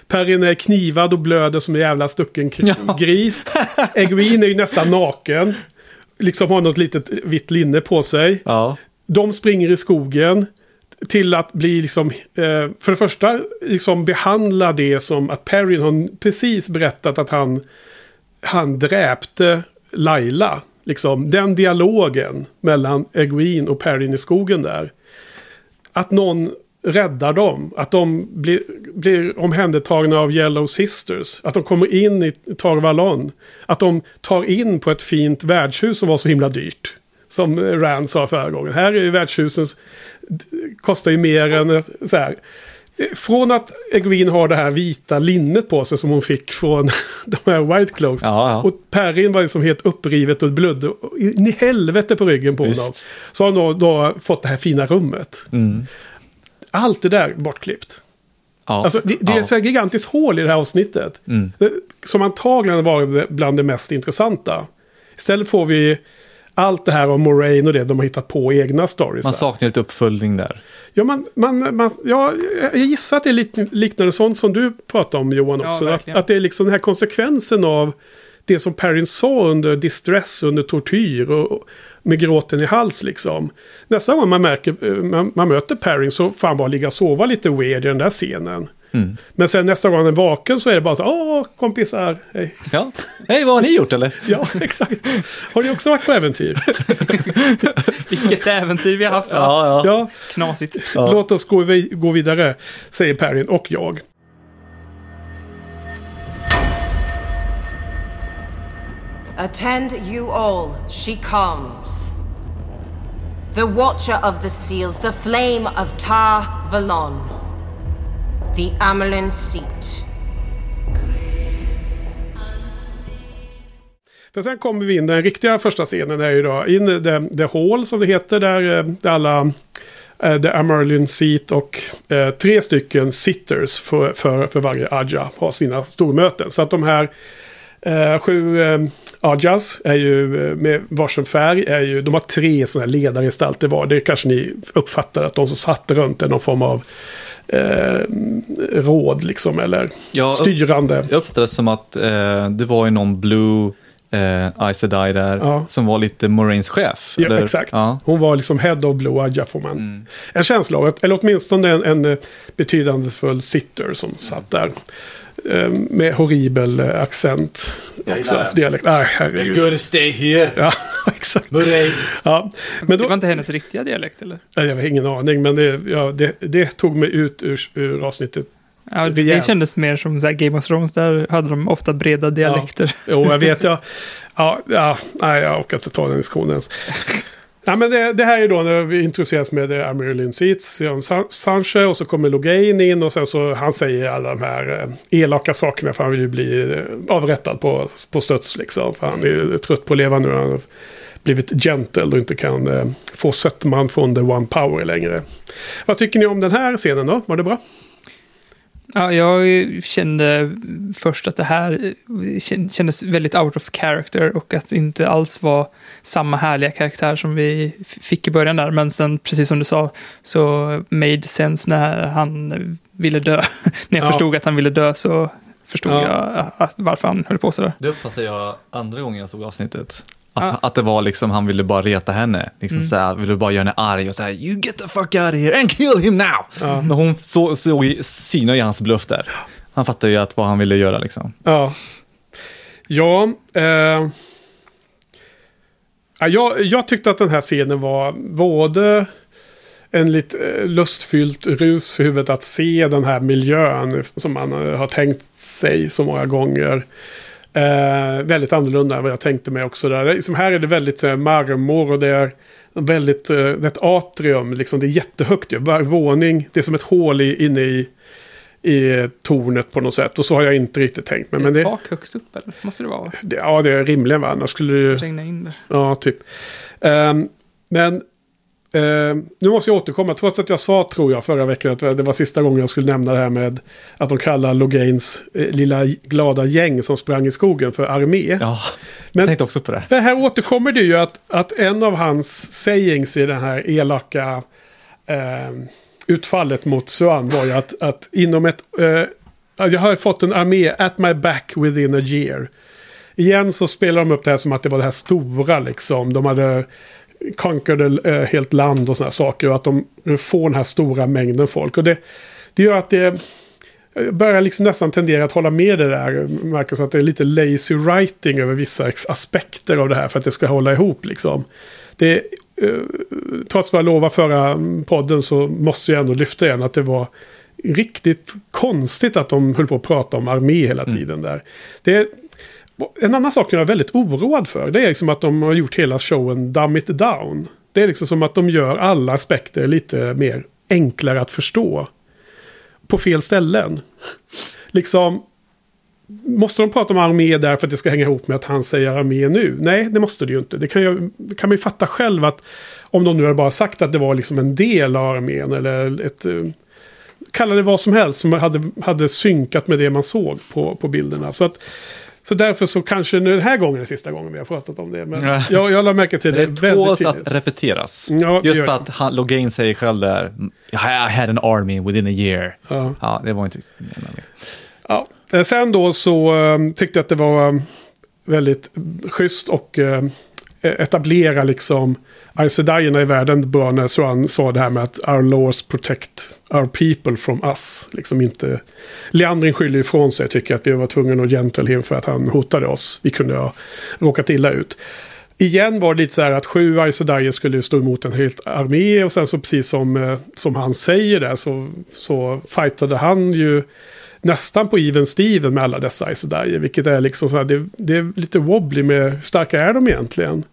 Perrin är knivad och blöder som en jävla stucken Ja. gris. Egwene är ju nästan naken. Liksom har något litet vitt linne på sig. Ja, De springer i skogen till att bli liksom, eh, för det första, liksom behandla det som att Perrin har precis berättat att han, han dräpte Laila. Liksom den dialogen mellan Egwene och Perrin i skogen där. Att någon räddar dem. Att de blir, blir omhändertagna av Yellow Sisters. Att de kommer in i Tarvalon. Att de tar in på ett fint värdshus som var så himla dyrt. Som Rand sa förra gången. Här är ju värdshusen kostar ju mer än så här. Från att Egwene har det här vita linnet på sig som hon fick från de här White Cloaks. ja, ja. Och Perrin var liksom helt upprivet och blödde in i helvete på ryggen på honom. Visst. Så har han då, då fått det här fina rummet. Mm. Allt det där bortklippt. ja. Alltså, det, det är ett så här gigantiskt hål i det här avsnittet. Mm. Det- Som antagligen var bland det mest intressanta. Istället får vi allt det här om Moraine och det, de har hittat på egna stories. Man saknar lite uppföljning där. Ja, man, man, man, ja, jag gissar att det är liknande sånt som du pratade om Johan Ja, också. att, verkligen. att det är liksom den här konsekvensen av det som Perrin sa under distress, under tortyr och och med gråten i hals liksom. Nästa gång man, märker, eh, man, man möter Perrin så får han bara ligga och sova lite weird i den där scenen. Mm. Men sen nästa gång han är vaken så är det bara så åh kompisar, hej. Ja. Hej, vad har ni gjort eller? Ja, exakt. Har ni också varit på äventyr? Vilket äventyr vi har haft. va? Ja, ja. Ja, Knasigt. Ja. låt oss gå, vi- gå vidare, säger Perrin och jag. Attend you all, she comes. The Watcher of the Seals, the Flame of Tar Valon. The Amelin Seat. För sen kommer vi in, den riktiga första scenen är ju då in i the, the Hall som det heter, där, eh, där alla eh, The Amerlin Seat och eh, tre stycken sitters för, för, för varje Aja har sina stormöten. Så att de här eh, sju eh, Ajas är ju eh, med varsin färg, är ju, de har tre sådana här ledargestalter var. Det kanske ni uppfattar att de som satt runt är någon form av eh, råd liksom, eller Ja, styrande. Jag uppfattade det som att eh, det var ju någon Blue eh, Sedai där Ja. som var lite Moraines chef. Ja, eller? exakt. Ja. Hon var liksom head of Blue Aja får man. Mm. En känsla av, eller åtminstone en, en eh, betydelsefull sitter som satt där. Eh, Med horribel eh, accent. Också, Jajamän. dialekt. Herregud. gonna stay here, Ja, exakt. Moraine. Ja, men Det då, var inte hennes riktiga dialekt eller? Nej, jag har ingen aning, men det, ja, det, det tog mig ut ur, ur avsnittet. Ja, det Rejält. kändes mer som så här Game of Thrones. Där hade de ofta breda dialekter. Jo, jag vet. Jag, ja, ja, nej, jag orkar inte ta den diskussionen ens. Ja, men det, det här är då när vi introduceras med eh, Seats, John Sanche och så kommer Logain in och sen så han säger alla de här eh, elaka sakerna för han vill ju bli eh, avrättad på, på studs liksom. För han är trött på att leva nu. Han har blivit gentle och inte kan eh, få sötman från the one power längre. Vad tycker ni om den här scenen då? Var det bra? Ja, jag kände först att det här kän- kändes väldigt out of character och att det inte alls var samma härliga karaktär som vi fick i början där. Men sen, precis som du sa, så made sense när han ville dö. när jag Ja. förstod att han ville dö så förstod Ja. jag att, varför han höll på sådär. Det uppfattade jag andra gången jag såg avsnittet. Att, Ja. att det var liksom, han ville bara reta henne. Liksom Mm. såhär, ville bara göra henne arg och säga you get the fuck out of here and kill him now. Ja. Men hon så, såg ju- synade ju hans bluff där. Han fattade ju att vad han ville göra liksom. Ja. Ja. Eh, ja jag, jag tyckte att den här scenen var både en lite eh, lustfyllt rus i huvudet att se den här miljön som man eh, har tänkt sig så många gånger. Eh, väldigt annorlunda än vad jag tänkte mig också. Där. Liksom här är det väldigt eh, marmor och det är väldigt, eh, det är ett atrium, liksom, det är jättehögt ju. Varje våning, det är som ett hål i, inne i, i tornet på något sätt. Och så har jag inte riktigt tänkt mig. Men Men det, tak högst upp eller? Måste det vara? det, ja, det är rimligen va, annars skulle det ju... Regna in där. Ja, typ. Ehm, men ehm, nu måste jag återkomma, trots att jag sa, tror jag, förra veckan att det var sista gången jag skulle nämna det här med att de kallar Logains eh, lilla glada gäng som sprang i skogen för armé. Ja, Men- jag tänkte också på det. För här återkommer det ju att, att en av hans sayings i den här elaka ehm, utfallet mot Suan var ju att, att inom ett... eh, jag har fått en armé at my back within a year. Igen så spelar de upp det här som att det var det här stora liksom. De hade conquered eh, helt land och sådana saker. Och att de får den här stora mängden folk. Och det, det gör att det börjar liksom nästan tendera att hålla med det där, Marcus, att det är lite lazy writing över vissa aspekter av det här för att det ska hålla ihop liksom. Det, eh, trots vad jag lovade förra podden så måste jag ändå lyfta igen att det var riktigt konstigt att de höll på att prata om armé hela tiden där. Det en annan sak jag är väldigt oroad för det är liksom att de har gjort hela showen dumb it down. Det är liksom som att de gör alla aspekter lite mer enklare att förstå. På fel ställen. Liksom, måste de prata om armé där för att det ska hänga ihop med att han säger armé nu? Nej, det måste det ju inte. Det kan, ju, kan man ju fatta själv att om de nu har bara sagt att det var liksom en del av armén eller ett... Kalla det vad som helst som hade, hade synkat med det man såg på, på bilderna. Så att, så därför så kanske den här gången är sista gången vi har pratat om det. Men Ja. jag, jag la märke till det, Det väldigt tidigt. att repeteras. Ja, Just för att han, Logain säger själv där, I had an army within a year. Ja. Ja, det var inte riktigt menat. Ja. Eh, Sen då så eh, tyckte jag att det var eh, väldigt schysst och eh, etablera liksom Aes i världen började när Suan sa det här med att our laws protect our people from us. Liksom inte... Leandrin skyller ifrån sig tycker att vi var tvungna att gentle him för att han hotade oss. Vi kunde ha råkat illa ut. Igen var det lite så här att sju Aes skulle stå emot en hel armé och sen så precis som, eh, som han säger där så, så fightade han ju nästan på even Steven med alla dessa Aes vilket är liksom så här, det, det är lite wobbly med hur starka är de egentligen?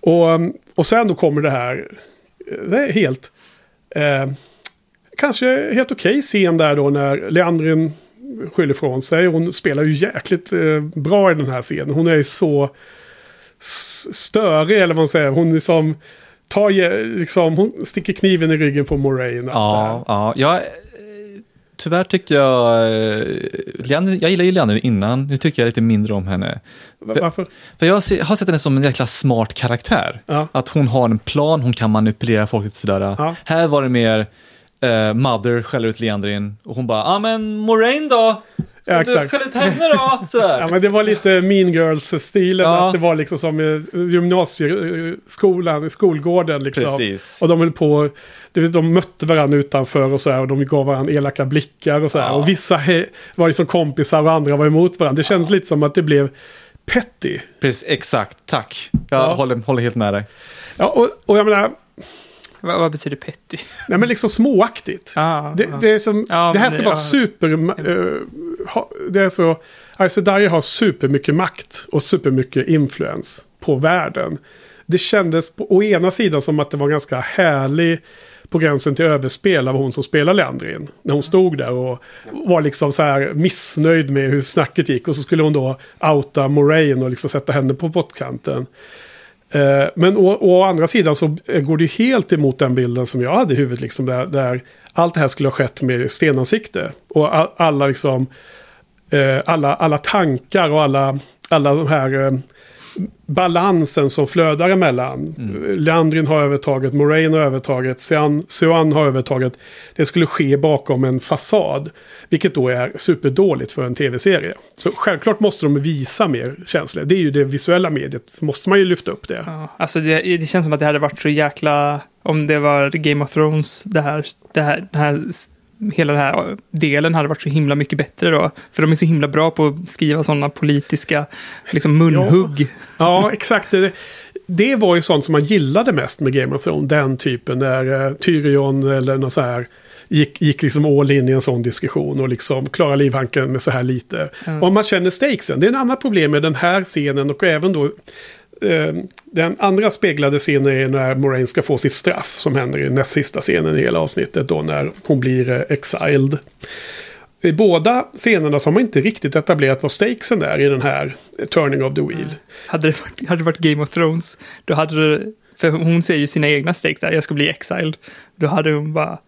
Och, och sen då kommer det här, eh, det är helt, eh, kanske helt okej scen där då när Leandrin skyller ifrån sig. Hon spelar ju jäkligt eh, bra i den här scenen. Hon är ju så störig eller vad man säger. Hon liksom tar, liksom, hon sticker kniven i ryggen på Moraine. Ja, ja. Jag, tyvärr tyckte jag, eh, jag gillade ju Leander innan, nu tycker jag lite mindre om henne. Va- Varför? För jag har sett henne som en jäkla smart karaktär. Ja. Att hon har en plan, hon kan manipulera folk lite sådär. Ja. Här var det mer eh, Mother skäller ut Leandrin och hon bara, ja ah, men Moraine då? Ja, du exakt. henne då? Sådär. Ja, men det var lite Mean Girls-stilen. Ja. Att det var liksom som i gymnasieskolan, skolgården liksom. Precis. Och de höll på, du vet, de mötte varandra utanför och så här. Och de gav varandra elaka blickar och så här. Ja. Och vissa var liksom kompisar och andra var emot varandra. Det känns lite som att det blev petty. Precis, exakt, tack. Jag Ja. håller, håller helt med dig. Ja, och, och jag menar, Vad, vad betyder petty? nej men liksom småaktigt. Ah, Det, ah. det, är som, Ja, det här ska det- vara super... eh, ha, det är så... Sedai har supermycket makt och supermycket influens på världen. Det kändes på å ena sidan som att det var ganska härlig på gränsen till överspel av hon som spelar Leandrin. När hon stod där och var liksom så här missnöjd med hur snacket gick. Och så skulle hon då outa Moraine och liksom sätta henne på pottkanten. Eh, men å, å andra sidan så går det ju helt emot den bilden som jag hade i huvudet. Liksom, där, där allt det här skulle ha skett med stenansikte. Och alla liksom... Eh, alla, alla tankar och alla, alla de här... Eh, Balansen som flödar emellan. Leandrin har övertaget, Moraine har övertaget, Sean, Sean har övertaget. Det skulle ske bakom en fasad. Vilket då är superdåligt för en tv-serie. Så självklart måste de visa mer känslor. Det är ju det visuella mediet. Så måste man ju lyfta upp det. Ja, alltså det, det känns som att det hade varit så jäkla... Om det var Game of Thrones, det här, det här, det här, hela den här delen hade varit så himla mycket bättre då. För de är så himla bra på att skriva sådana politiska liksom munhugg. Ja, exakt. Det, det var ju sånt som man gillade mest med Game of Thrones. Den typen där uh, Tyrion eller något så här gick, gick liksom all in i en sån diskussion och liksom klara livhanken med så här lite. Och man känner stakesen. Det är en annan problem med den här scenen och även då eh, den andra speglade scenen är när Moraine ska få sitt straff som händer i näst sista scenen i hela avsnittet då när hon blir eh, exiled. I båda scenerna så har man inte riktigt etablerat vad stakesen är i den här eh, Turning of the Wheel. Hade det, varit, hade det varit Game of Thrones, då hade det... För hon ser ju sina egna stakes där, jag ska bli exiled. Då hade hon bara...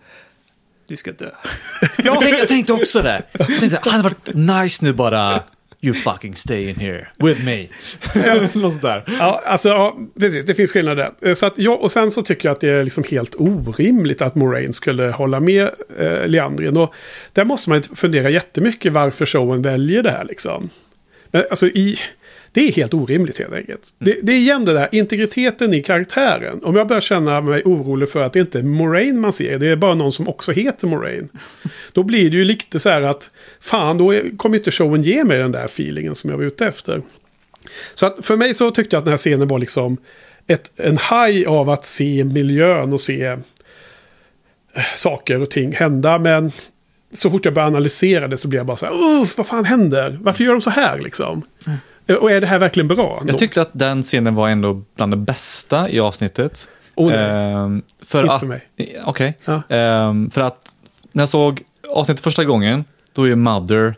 Du ska dö. Jag tänkte, jag tänkte också det. Jag tänkte, det hade varit nice nu bara, you fucking stay in here with me. Något sådär. Ja, alltså ja, precis. Det finns skillnader. Eh, Så att, ja, och sen så tycker jag att det är liksom helt orimligt att Moraine skulle hålla med eh, Leandrin. Och där måste man fundera jättemycket varför showen väljer det här liksom. Men alltså i... Det är helt orimligt helt enkelt. Det, det är igen det där integriteten i karaktären. Om jag börjar känna mig orolig för att det inte är Moraine man ser, det är bara någon som också heter Moraine. Då blir det ju lite så här att, fan då kommer inte showen ge mig den där feelingen som jag var ute efter. Så att för mig så tyckte jag att den här scenen var liksom ett, en haj av att se miljön och se eh, saker och ting hända. Men så fort jag började analysera det så blev jag bara så här, vad fan händer? Varför gör de så här liksom? Eh, Och är det här verkligen bra? Jag tyckte att den scenen var ändå bland det bästa i avsnittet. Oh. Ehm, för Inte att, för mig. Okej. Ja. Ehm, för att när jag såg avsnittet första gången, då är Mother,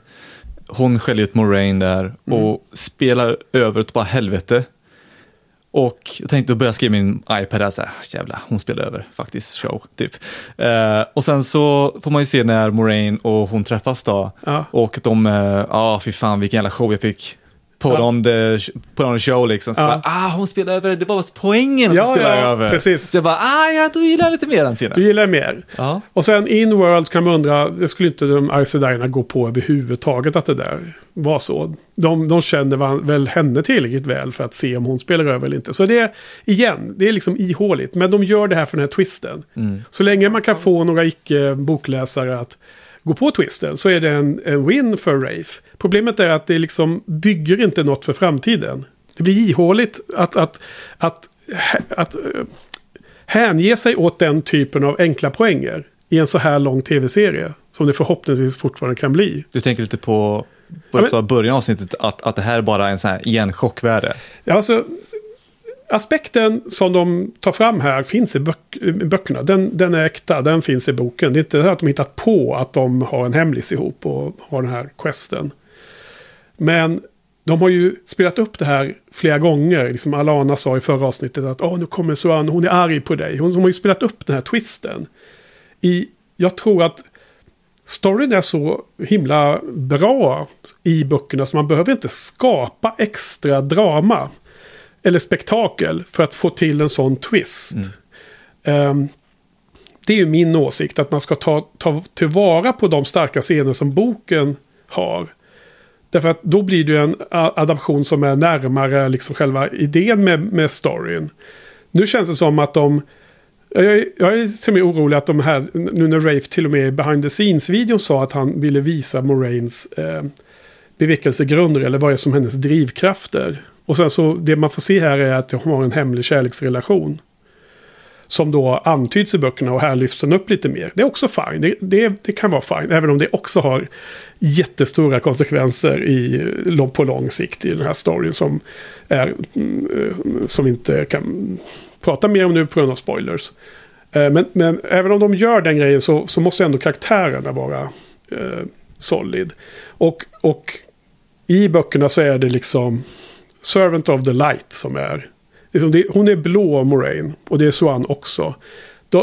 hon skäller ut Moraine där Mm. och spelar över ett bara helvete. Och jag tänkte, då började jag skriva min iPad där, så här, jävla, hon spelar över faktiskt show, typ. Eh, och sen så får man ju se när Moraine och hon träffas då. Ja. Och de, eh, ja fy fan vilken jävla show jag fick på, Ja. någon, eh, på någon show liksom. Så Ja. bara, ah, hon spelade över, det var poängen Ja, som spelade ja, över. precis. Så jag bara, ah, ja, då gillar jag lite mer den scenen. Du gillar mer. Ja. Och sen in World kan man undra, det skulle inte de Aes Sedai'na gå på överhuvudtaget att det där var så. De, de kände väl henne tillräckligt väl för att se om hon spelar över eller inte. Så det är, igen, det är liksom ihåligt. Men de gör det här för den här twisten. Så länge man kan få några icke-bokläsare att gå på twisten så är det en, en win för Rafe. Problemet är att det liksom bygger inte något för framtiden. Det blir ihåligt att, att, att, att, eh, hänge sig åt den typen av enkla poänger i en så här lång tv-serie. Som det förhoppningsvis fortfarande kan bli. Du tänker lite på, Ja, på men- sa i början av avsnittet, att, att det här bara är en sån här igen chockvärde. Ja, alltså, aspekten som de tar fram här finns i, böck, böckerna. Den, den är äkta, den finns i boken. Det är inte det här att de hittat på att de har en hemlis ihop och har den här questen. Men de har ju spelat upp det här flera gånger. Liksom Alana sa i förra avsnittet att oh, nu kommer Suan, hon är arg på dig. Hon, hon har ju spelat upp den här twisten. I, jag tror att storyn är så himla bra i böckerna så man behöver inte skapa extra drama eller spektakel för att få till en sån twist. Ehm, det är ju min åsikt att man ska ta, ta tillvara på de starka scener som boken har. Därför att då blir det en adaption som är närmare liksom själva idén med, med storyn. Nu känns det som att de... Jag är, jag är till och med orolig att de här, nu när Rafe till och med i behind the scenes-videon sa att han ville visa Moraines eh, bevekelsegrunder eller vad är som hennes drivkrafter. Och sen så det man får se här är att hon har en hemlig kärleksrelation. Som då antyds i böckerna och här lyfts den upp lite mer. Det är också fine. Det, det, det kan vara fine. Även om det också har jättestora konsekvenser i, på lång sikt i den här storyn. Som, är, mm, som inte kan prata mer om nu på grund av spoilers. Eh, men, men även om de gör den grejen så, så måste ändå karaktärerna vara eh, solid. Och, och i böckerna så är det liksom Servant of the Light som är... Liksom det, hon är blå, Moraine, och det är Swan också.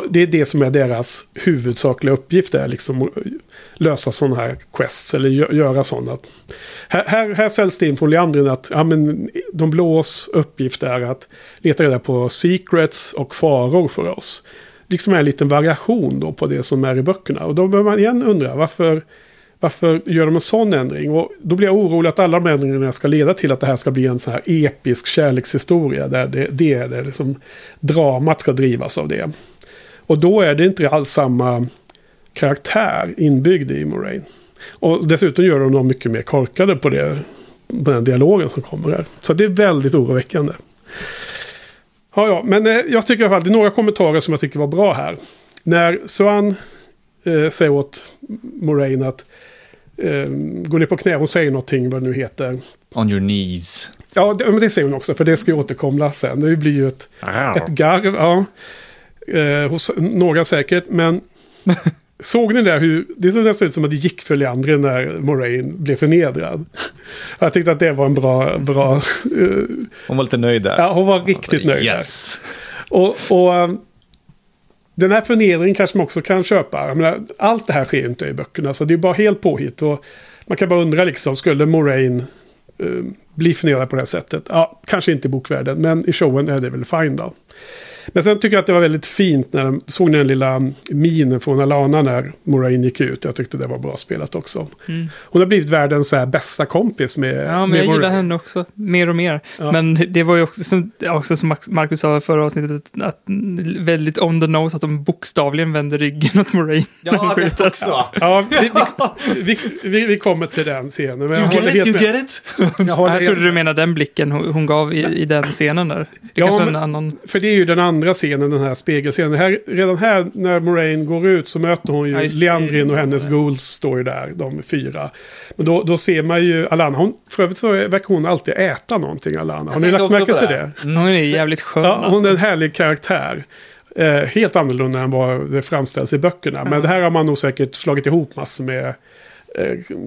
Det är det som är deras huvudsakliga uppgift, är liksom att lösa sådana här quests, eller göra sådana. Här, här, här säljs det in från Leandrin att ja, men, de blås uppgift är att leta reda på secrets och faror för oss. Liksom en liten variation då på det som är i böckerna. Och då behöver man igen undra varför varför gör de en sån ändring? Och då blir jag orolig att alla de ändringarna ska leda till att det här ska bli en sån här episk kärlekshistoria. Där det, det är det liksom, dramat ska drivas av det. Och då är det inte alls samma karaktär inbyggd i Moraine. Och dessutom gör de dem mycket mer korkade på, det, på den dialogen som kommer här. Så det är väldigt oroväckande. Ja, ja, men eh, jag tycker i alla fall det är några kommentarer som jag tycker var bra här. När Swan eh, säger åt Moraine att eh, gå ner på knä, hon säger någonting, vad det nu heter. On your knees. Ja, det, men det säger hon också, för det ska ju återkomma sen. Det blir ju ett, ett garv, ja. Eh, hos några säkert, men såg ni där hur, det ser nästan ut som att det gick för Leandre när Moraine blev förnedrad. Jag tyckte att det var en bra, bra, Hon var lite nöjd där. ja, hon var riktigt nöjd där. Yes. Och, och um, den här förnedringen kanske man också kan köpa. Jag menar, allt det här sker inte i böckerna, så det är bara helt påhitt. Och man kan bara undra, liksom, skulle Moraine eh, bli förnedrad på det här sättet? Ja, kanske inte i bokvärlden, men i showen är det väl fine då. Men sen tycker jag att det var väldigt fint när de såg den lilla minen från Alana när Moraine gick ut. Jag tyckte det var bra spelat också. Hon har blivit världens så här, bästa kompis med Ja, men med jag gillar Moraine. henne också, mer och mer. Ja. Men det var ju också som, också som Marcus sa i förra avsnittet, att väldigt on the nose att de bokstavligen vänder ryggen åt Moraine. Ja, det skjuter. också. Ja, vi, vi, vi, vi kommer till den scenen. Men jag You get it, you med. get it. Jag Jag trodde du menade den blicken hon, hon gav i, i den scenen där. Det Ja, kanske är en men- annan... För det är ju den andra scenen, den här spegelscenen. Här, redan här när Moraine går ut så möter hon ju Ja. Leandrin och hennes ghouls står ju där, de fyra. Men då, då ser man ju Alana, hon, för övrigt så verkar hon alltid äta någonting Alana. Har ni lagt märke till det. det? Hon är jävligt skön Ja, hon alltså. är en härlig karaktär. Eh, helt annorlunda än vad det framställs i böckerna. Men det här har man nog säkert slagit ihop massor med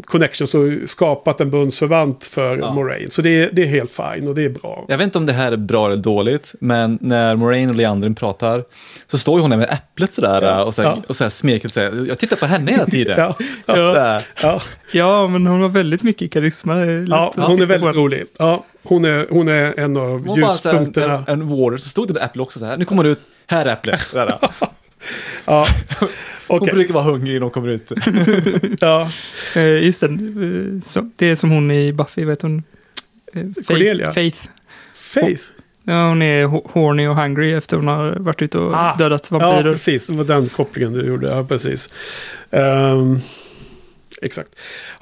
connections och skapat en bundsförvant för Ja. Moraine. Så det, är- det är helt fine och det är bra. Jag vet inte om det här är bra eller dåligt, men när Moraine och Leandrin pratar så står ju hon där med äpplet sådär Ja. och, så här, Ja. och så här smeker så här. Jag tittar på henne hela tiden. Ja, ja, ja, Ja, men hon har väldigt mycket karisma. Ja, hon är väldigt rolig. Ja, hon, är, hon är en av Hon bara så här, en, ljuspunkterna. en, en warrior, så stod det med äpple också så här. Nu kommer det ut, här är äpplet. Ja. Hon Okej, brukar vara hungrig när hon kommer ut. ja. Eh, just det, eh, så, det är som hon i Buffy, vet hon? Eh, Cordelia. Faith. Faith. Ja, hon är ho- horny och hungry efter hon har varit ute och Ah, dödat Ja, vampyrer. precis. Det var den kopplingen du gjorde. Ja, precis. Ehm, exakt.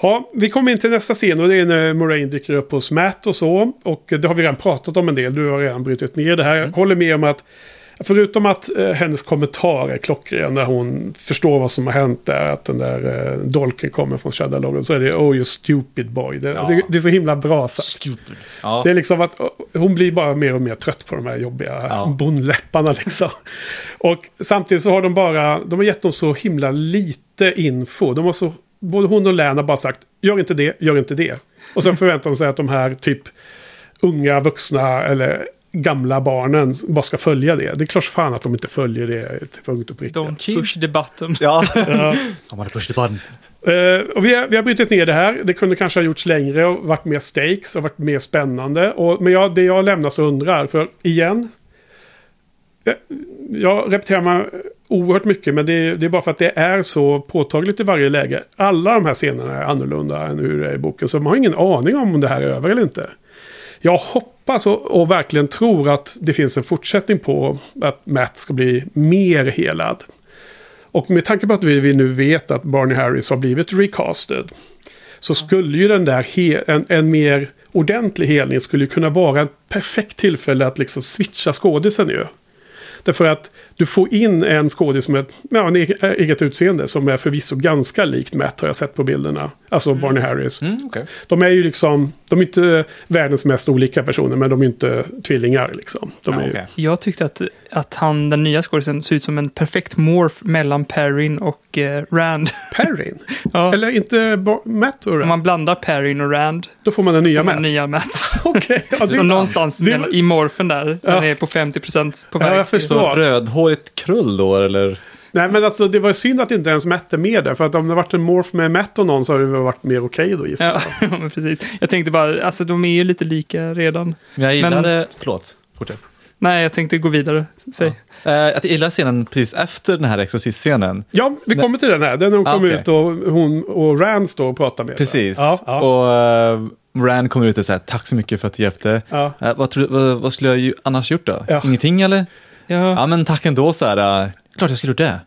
Ja, vi kommer in till nästa scen och det är när Moraine dyker upp hos Matt och så. Och det har vi redan pratat om en del. Du har redan brutit ner det här. Jag håller med om att Förutom att eh, hennes kommentar är klockren när hon förstår vad som har hänt där. Att den där eh, dolken kommer från Shadowloggen. Så är det Oh you stupid boy. Det, Ja. det, det är så himla bra sagt. Stupid. Ja. Det är liksom att oh, hon blir bara mer och mer trött på de här jobbiga Ja. bondläpparna liksom. Och samtidigt så har de bara, de har gett dem så himla lite info. De har så, både hon och Län har bara sagt, gör inte det, gör inte det. Och sen förväntar de sig att de här typ unga vuxna eller gamla barnen bara ska följa det. Det är klart fan att de inte följer det till punkt och pricka. Kids. push the button. Ja. Ja. I'm gonna push the button. Eh, och vi, har, vi har brutit ner det här. Det kunde kanske ha gjorts längre och varit mer stakes och varit mer spännande. Och, men jag, det jag lämnar så undrar, för igen. Jag, jag repeterar mig oerhört mycket, men det, det är bara för att det är så påtagligt i varje läge. Alla de här scenerna är annorlunda än hur det är i boken, så man har ingen aning om det här är över eller inte. Jag hoppas och, och verkligen tror att det finns en fortsättning på att Matt ska bli mer helad. Och med tanke på att vi, vi nu vet att Barney Harris har blivit recasted. Så skulle ju den där, he, en, en mer ordentlig helning skulle ju kunna vara ett perfekt tillfälle att liksom switcha skådisen ju. Därför att du får in en skådis med ja, en eget utseende som är förvisso ganska likt Matt har jag sett på bilderna. Alltså Barney Harris. Mm, okej. De är ju liksom, de är inte världens mest olika personer men de är inte tvillingar liksom. De Ja, är ju. Jag tyckte att, att han, den nya skådisen, ser ut som en perfekt morph mellan Perrin och eh, Rand. Perrin. Ja. Eller inte Matt och Om Rand. man blandar Perrin och Rand, Då får man den nya Matt. nya Matt. Okej, ja, Så är någonstans Det- i morfen där, Ja. den är på 50% på Ja, väg. jag till- förstår. Rödhårigt krull då, eller? Nej men alltså det var synd att inte ens Matt är med där. För att om det varit en morph med Matt och någon så hade det varit mer okej då gissar Ja, jag. ja, men precis. Jag tänkte bara, alltså de är ju lite lika redan. Men jag gillade... Men- Förlåt, fortsätt. Nej, jag tänkte gå vidare. Säg. Eh, jag gillar scenen precis efter den här Exorcist-scenen. Ja, vi kommer till den här. Den när hon Ah, kommer okej. ut och hon och Rand står och pratar med Precis. Ja, ja, Och uh, Rand kommer ut och säger tack så mycket för att du hjälpte. ja. Eh, vad, tror, du- vad, vad skulle jag ju annars gjort då? Ja. Ingenting eller? Ja. Ja men tack ändå så här. Klart jag skulle gjort det.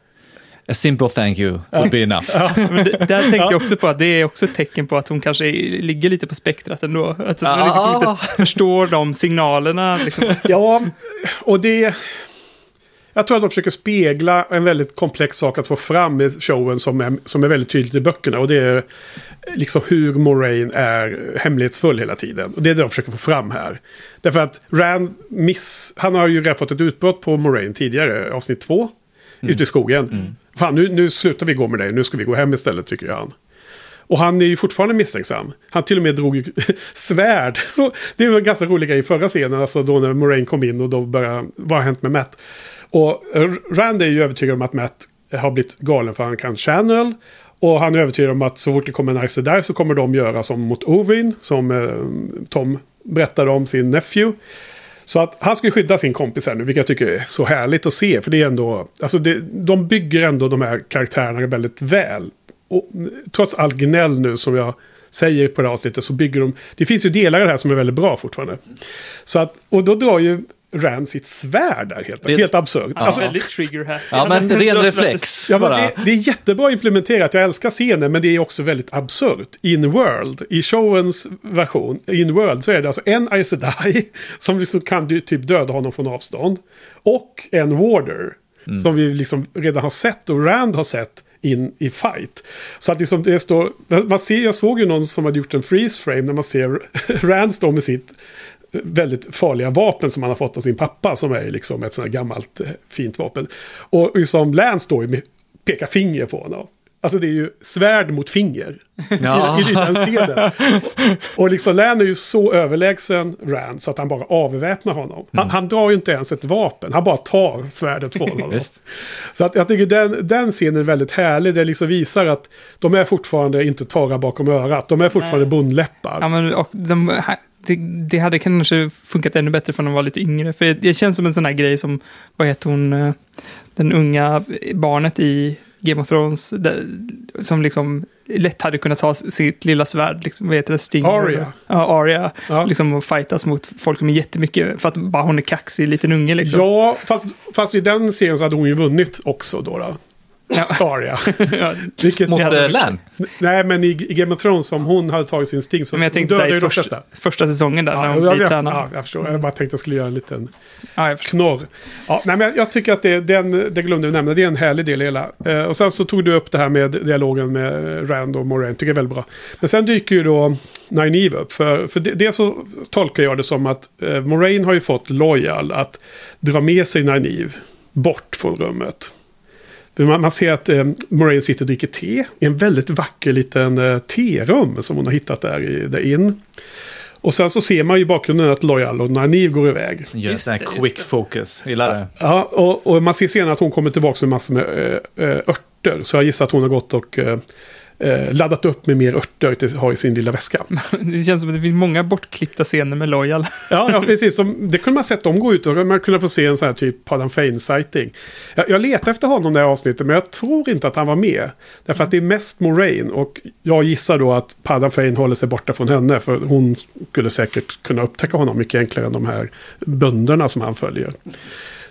A simple thank you would be enough. Men det, där tänkte jag också på att det är också ett tecken på att hon kanske ligger lite på spektrat ändå. Att hon Ah. liksom inte förstår de signalerna. Liksom. ja, och det... Jag tror att de försöker spegla en väldigt komplex sak att få fram i showen som är, som är väldigt tydligt i böckerna. Och det är liksom hur Moraine är hemlighetsfull hela tiden. Och det är det de försöker få fram här. Därför att Rand miss... Han har ju redan fått ett utbrott på Moraine tidigare, avsnitt två. Ute i skogen. Fan, nu, nu slutar vi gå med dig, nu ska vi gå hem istället tycker han. Och han är ju fortfarande misstänksam. Han till och med drog ju svärd. Så det var en ganska rolig grej i förra scenen, alltså då när Moraine kom in och då började, vad har hänt med Matt? Och Rand är ju övertygad om att Matt har blivit galen för han kan channel. Och han är övertygad om att så fort det kommer en Ice där så kommer de göra som mot Ovin, som eh, Tom berättade om sin nephew. Så att han ska ju skydda sin kompis här nu, vilket jag tycker är så härligt att se. För det är ändå, alltså det, de bygger ändå de här karaktärerna väldigt väl. Och trots all gnäll nu som jag säger på det här avsnittet så bygger de, det finns ju delar i det här som är väldigt bra fortfarande. Så att, och då drar ju Rand sitt svärd där helt, Det- helt absurt. Är Alltså, väldigt trigger här. Ja men ren reflex. Ja, men det, det är jättebra implementerat. Jag älskar scenen, men det är också väldigt absurt. In World, i showens version, In World, så är det alltså en Aes Sedai som liksom kan du typ döda honom från avstånd. Och en Warder, som vi liksom redan har sett och Rand har sett in i fight. Så att liksom det står, man ser, jag såg ju någon som hade gjort en freeze frame när man ser Rand stå med sitt väldigt farliga vapen som han har fått av sin pappa som är liksom ett sånt här gammalt eh, fint vapen. Och liksom Lance står ju med pekar finger på honom. Alltså det är ju svärd mot finger. Ja. I, i den scenen. Och liksom Lan är ju så överlägsen Rand så att han bara avväpnar honom. Han, han drar ju inte ens ett vapen, han bara tar svärdet från honom. Så att jag tycker den, den scenen är väldigt härlig. Det liksom visar att de är fortfarande inte torra bakom örat. De är fortfarande bondläppar. Ja, men, och de, det, det hade kanske funkat ännu bättre för de var lite yngre. För det, det känns som en sån här grej som, vad heter hon, eh, den unga barnet i Game of Thrones, där, som liksom lätt hade kunnat ta sitt lilla svärd, liksom, vad heter det, Sting? Arya. Ja, Arya. Ja. Liksom och fightas mot folk som är jättemycket, för att bara hon är kaxig liten unge liksom. Ja, fast, fast i den serien så hade hon ju vunnit också då. då. Arya. Vilket, Mot hade eh, Lan? nej, men i, i Game of Thrones, om hon hade tagit sin sting så men jag tänkte dödade ju de första, första säsongen där, när Ja, hon jag, blir tränad. ja, jag förstår. Jag bara tänkte att jag skulle göra en liten Ja, jag knorr. Ja, nej, men jag, tycker att det, den, det glömde vi nämna. Det är en härlig del i hela. Eh, och sen så tog du upp det här med dialogen med Rand och Moraine. Tycker jag är väldigt bra. Men sen dyker ju då Nynaeve upp. För, för det, det så tolkar jag det som att eh, Moraine har ju fått Loyal att dra med sig Nynaeve bort från rummet. Man, man ser att eh, Moraine sitter och dricker te i en väldigt vacker liten eh, terum som hon har hittat där i The Inn. Och sen så ser man ju i bakgrunden att Loyal och Nynaeve går iväg. Just här det, just quick focus. Gillar det. Ja, och, och man ser senare att hon kommer tillbaka med massor med äh, äh, örter. Så jag gissar att hon har gått och äh, äh, laddat upp med mer örter till att ha i sin lilla väska. Det känns som att det finns många bortklippta scener med Loyal. Ja, ja precis. De, det kunde man sett dem gå ut och man kunde få se en sån här typ Paddan Fane-sighting. Jag, jag letade efter honom det här avsnittet, men jag tror inte att han var med. Därför att det är mest Moraine och jag gissar då att Paddan Fane håller sig borta från henne. För hon skulle säkert kunna upptäcka honom mycket enklare än de här bönderna som han följer.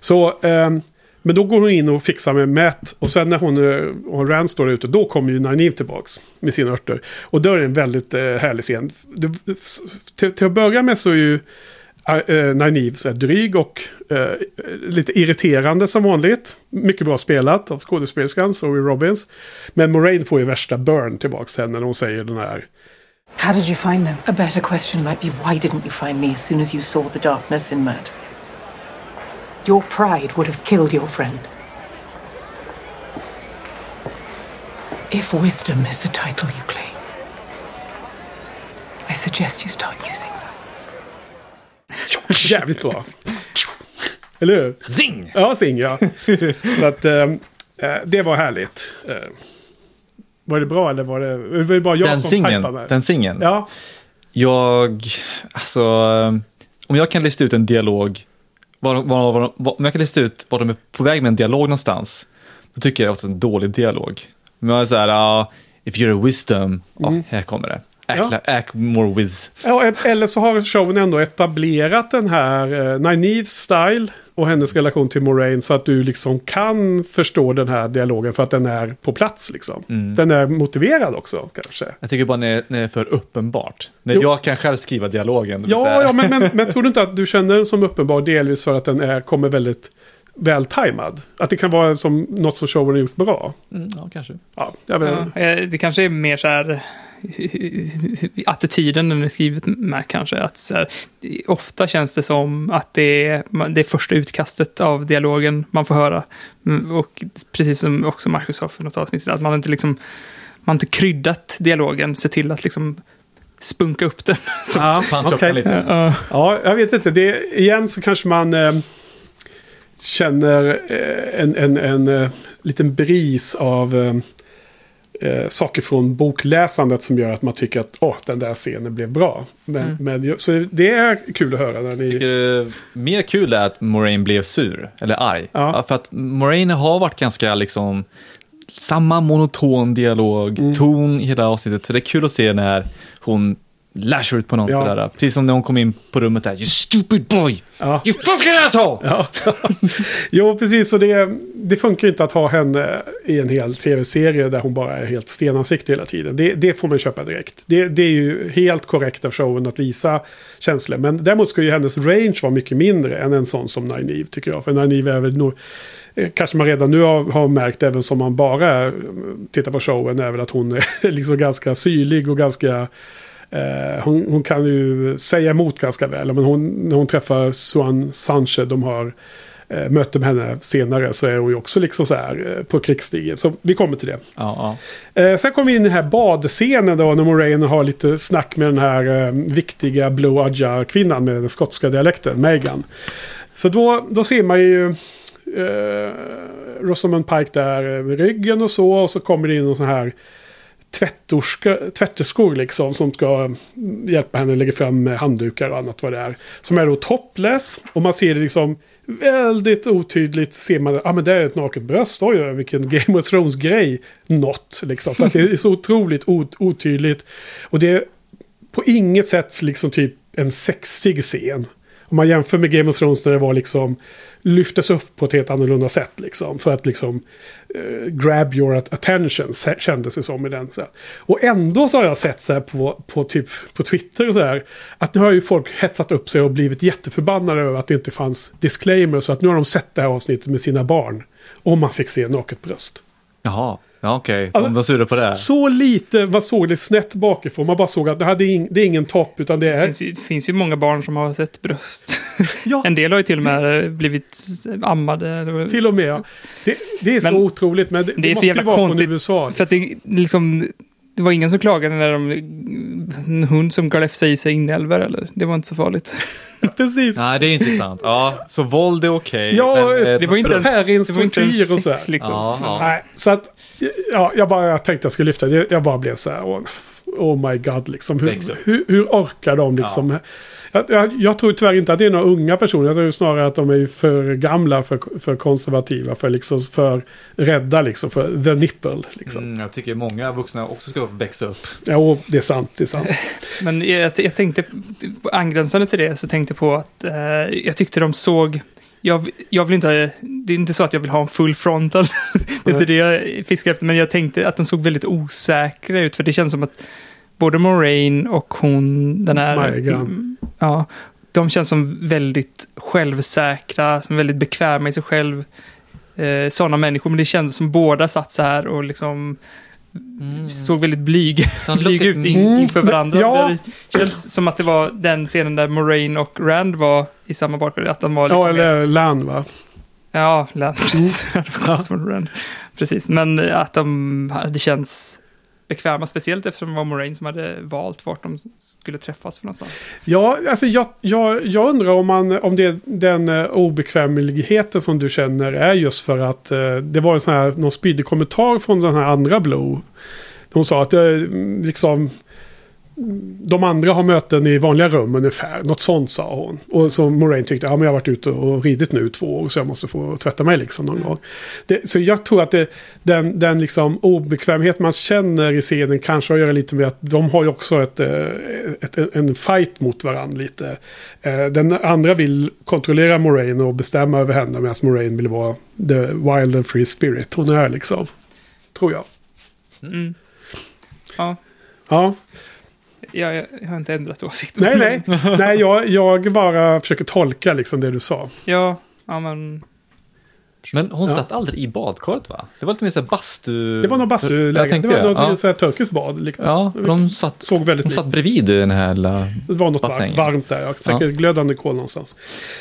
Så, ehm, men då går hon in och fixar med Matt. Och sen när hon eh, och Rand står ute, då kommer ju Nynaeve tillbaks med sina örter. Och då är det en väldigt eh, härlig scen. Det, till, till att börja med så är ju uh, Nynaeve så här dryg och eh, lite irriterande som vanligt. Mycket bra spelat av skådespelerskan Zoe Robbins. Men Moraine får ju värsta burn tillbaks till henne när hon säger den här How did you find them? A better question might be why didn't you find me as soon as you saw the darkness in Matt? Your pride would have killed your friend. If wisdom is the title you claim, I suggest you start using some. jävligt bra. Eller hur? Zing! Ja, Sing ja. Så att eh, eh, det var härligt. Eh, var det bra eller var det, var det bara jag Den som med? Den singeln. Ja, Jag, alltså, om jag kan lista ut en dialog, var, var, var, var, om jag kan lista ut var de är på väg med en dialog någonstans, då tycker jag att det är en dålig dialog. Men jag är så här, ja, if you're a wisdom, ja, här kommer det. Act, Mm. Ja. act more whiz. Ja, eller så har showen ändå etablerat den här eh, Nynaeves style och hennes relation till Moraine så att du liksom kan förstå den här dialogen för att den är på plats liksom. Mm. Den är motiverad också kanske. Jag tycker bara när, det- när det är för uppenbart. När Jo. jag kan själv skriva dialogen. Ja, ja men, men, men tror du inte att du känner den som uppenbar delvis för att den är, kommer väldigt vältajmad? Att det kan vara som något som showen har gjort bra? Mm, ja, kanske. Ja, jag vet Ja, eh, det kanske är mer så här attityden den är skrivet med kanske. Att så här, ofta känns det som att det är det är första utkastet av dialogen man får höra. Mm, Och precis som också Marcus sa för något avsnitt att man inte liksom man har inte kryddat dialogen, se till att liksom spunka upp den. Ja, den lite. ja. Ja, jag vet inte. Det, igen så kanske man eh, känner eh, en, en, en eh, liten bris av eh, saker från bokläsandet som gör att man tycker att åh, den där scenen blev bra. Men, men, ju- så det är kul att höra när ni... tycker det mer kul är att Moraine blev sur, eller arg. Ja. Ja, för att Moraine har varit ganska liksom samma monoton dialog, Mm. ton i hela avsnittet. Så det är kul att se när hon lashar ut på något Ja. sådär. Precis som när hon kom in på rummet där. You stupid boy! Ja. You fucking asshole! Ja. jo, precis. Och det, det funkar ju inte att ha henne i en hel tv-serie där hon bara är helt stenansiktig hela tiden. Det, det får man köpa direkt. Det, det är ju helt korrekt av showen att visa känslor. Men däremot ska ju hennes range vara mycket mindre än en sån som Nynaeve tycker jag. För Nynaeve är väl nog... eh, Kanske man redan nu har, har märkt, även som man bara eh, tittar på showen, är väl att hon är liksom ganska syrlig och ganska... Eh, hon, hon kan ju säga emot ganska väl. Men hon, när hon träffar Swan Sanchez, de har eh, möte med henne senare så är hon ju också liksom så här eh, på krigsstigen. Så vi kommer till det. Ja, Eh, sen kommer vi in i den här badscenen då när Moraine har lite snack med den här eh, viktiga Blue Adja-kvinnan med den skotska dialekten, Megan. Så då, då ser man ju eh, Rosamund Pike där med ryggen och så. Och så kommer det in någon sån här tvättorska, tvätterskor liksom som ska hjälpa henne lägga fram handdukar och annat vad det är. Som är då topless och man ser det liksom väldigt otydligt ser man, ja ah, men det är ett naket bröst, oj, oj vilken Game of Thrones-grej. Något, liksom. För att det är så otroligt ot otydligt. Och det är på inget sätt liksom typ en sexig scen. Om man jämför med Game of Thrones när det var liksom lyftes upp på ett helt annorlunda sätt. Liksom, för att liksom uh, grab your attention kändes det som i den. Så. Och ändå så har jag sett så här på, på, typ, på Twitter och så här. Att nu har ju folk hetsat upp sig och blivit jätteförbannade över att det inte fanns disclaimer. Så att nu har de sett det här avsnittet med sina barn. Om man fick se naket bröst. Jaha. Ja, okej. Okay. De var sura på det. Så lite, man såg det snett bakifrån. Man bara såg att det, hade in, det är ingen topp utan det är... Det finns, ju, det finns ju många barn som har sett bröst. Ja. en del har ju till och med blivit ammade. Till och med, ja. Det, det är så men otroligt, men det, det, det är så jävla vara konstigt. USA. För att det, liksom, det var ingen som klagade när de, en hund som gläfsade i sig inälvor, eller? Det var inte så farligt. Precis. Nej, det är intressant. Ja, så våld är okej. Okay, ja, men, eh, det var inte ens, det var inte ens sex, så liksom. Ja, ja. Nej, så att ja, jag, bara, jag tänkte jag skulle lyfta det. Jag bara blev så här. Oh, oh my god, liksom. Hur, hur, hur orkar de liksom? Ja. Jag, jag, jag, tror tyvärr inte att det är några unga personer. Jag tror snarare att de är för gamla, för, för konservativa, för, liksom, för rädda liksom, för the nipple. Liksom. Mm, jag tycker många vuxna också ska växa upp. Ja, det är sant. Det är sant. Men jag, jag tänkte, angränsande till det, så tänkte jag på att eh, jag tyckte de såg jag, jag vill inte, det är inte så att jag vill ha en full frontal. det är inte det jag fiskar efter, men jag tänkte att de såg väldigt osäkra ut, för det känns som att både Moraine och hon, den här... Ja, de känns som väldigt självsäkra, som väldigt bekväma i sig själv. Eh, sådana människor, men det kändes som båda satt så här och liksom Mm. såg väldigt blyg, blyg ut in, mm. inför varandra. Ja. Det känns som att det var den scenen där Moraine och Rand var i samma bakgrund. Att de var liksom ja, eller Lan va? Ja. Mm. ja. Precis, men att de hade känts bekväma, speciellt eftersom det var Moraine som hade valt vart de skulle träffas för någonstans. Ja, alltså jag, jag, jag undrar om, man, om det, den uh, obekvämligheten som du känner är just för att uh, det var en sån här, någon spydig kommentar från den här andra Blue. Hon sa att det uh, liksom de andra har möten i vanliga rum ungefär. Något sånt sa hon. Och så Moraine tyckte, ja men jag har varit ute och ridit nu två år så jag måste få tvätta mig liksom någon mm. gång. Det, så jag tror att det, den, den liksom obekvämhet man känner i scenen kanske har att göra lite med att de har ju också ett, eh, ett, en fight mot varandra lite. Eh, den andra vill kontrollera Moraine och bestämma över henne medan Moraine vill vara the wild and free spirit hon är liksom. Tror jag. Mm. Ja. Ja jag, jag, har inte ändrat åsikt. Nej, nej. nej jag, jag bara försöker tolka liksom det du sa. Ja, ja men men hon ja. satt aldrig i badkaret va? Det var lite mer så här bastu... Det var nog bastuläge. Det var något ja. så här turkiskt bad. Liksom. Ja, de satt, såg väldigt de satt bredvid den här lilla Det var något varmt, varmt där. Ja. Säkert ja. glödande kol någonstans.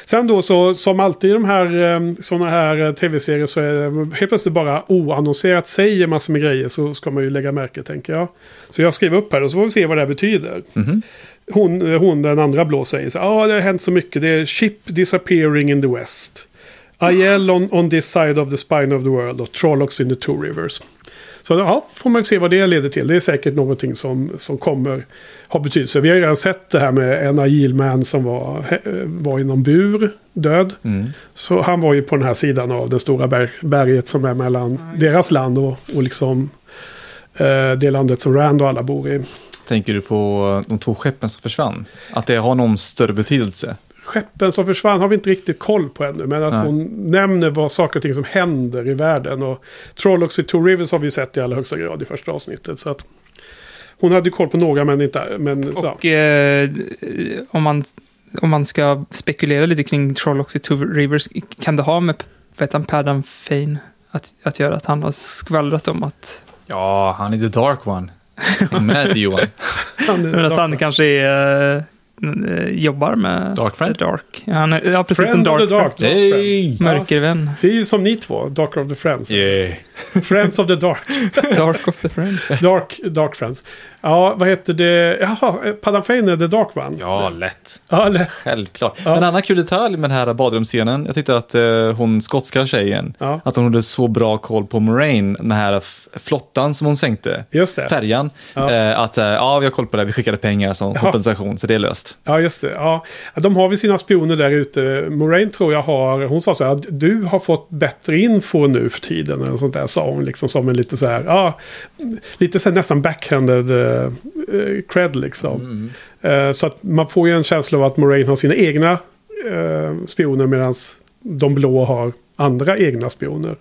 Sen då så som alltid i de här ehm, sådana här eh, tv-serier så är det helt plötsligt bara oannonserat säger massor med grejer så ska man ju lägga märke tänker jag. Så jag skriver upp här och så får vi se vad det här betyder. Mm -hmm. Hon, hon, den andra blå säger så ja ah, det har hänt så mycket. Det är ship disappearing in the west. Aiel on, on this side of the spine of the world och Trollocs in the two rivers. Så ja, får man se vad det leder till. Det är säkert någonting som, som kommer ha betydelse. Vi har ju redan sett det här med en agilman som var, var i någon bur, död. Mm. Så han var ju på den här sidan av det stora berg, berget som är mellan mm. deras land och, och liksom eh, det landet som Rand och alla bor i. Tänker du på de två skeppen som försvann? Att det har någon större betydelse? Skeppen som försvann har vi inte riktigt koll på ännu. Men att Nej. hon nämner vad saker och ting som händer i världen. Och Trollocs i Two Rivers har vi sett i allra högsta grad i första avsnittet. Så att hon hade koll på några men inte... Men, och ja. eh, om, man, om man ska spekulera lite kring Trollocs i Two Rivers. Kan det ha med vet han, Padam Fane att, att göra? Att han har skvallrat om att... Ja, han är the dark one. med Johan. men att han kanske är eh, jobbar med Dark Friend? Dark. Ja, han är, ja precis. Friend en of Dark, the Dark. Friend. Hey! Mörkervän. Det är ju som ni två, Dark of the Friends. Yeah. Friends of the Dark. Dark of the Friend. Dark, Dark Friends. Ja, vad heter det? Jaha, är The Dark One. Ja, lätt. Ja, lätt. Självklart. Ja. En annan kul detalj med den här badrumsscenen, jag tyckte att eh, hon skotska tjejen, Ja. att hon hade så bra koll på Moraine, den här flottan som hon sänkte, Just det. färjan, Ja. eh, att eh, ja, vi har koll på det, vi skickade pengar som Ja. kompensation, så det är löst. Ja, just det. Ja. De har väl sina spioner där ute. Moraine tror jag har, hon sa så här, du har fått bättre info nu för tiden. Eller sånt där sa hon liksom som en lite så här, ja, lite så här nästan backhanded uh, cred liksom. Eh, så att man får ju en känsla av att Moraine har sina egna eh, spioner medan de blå har andra egna spioner.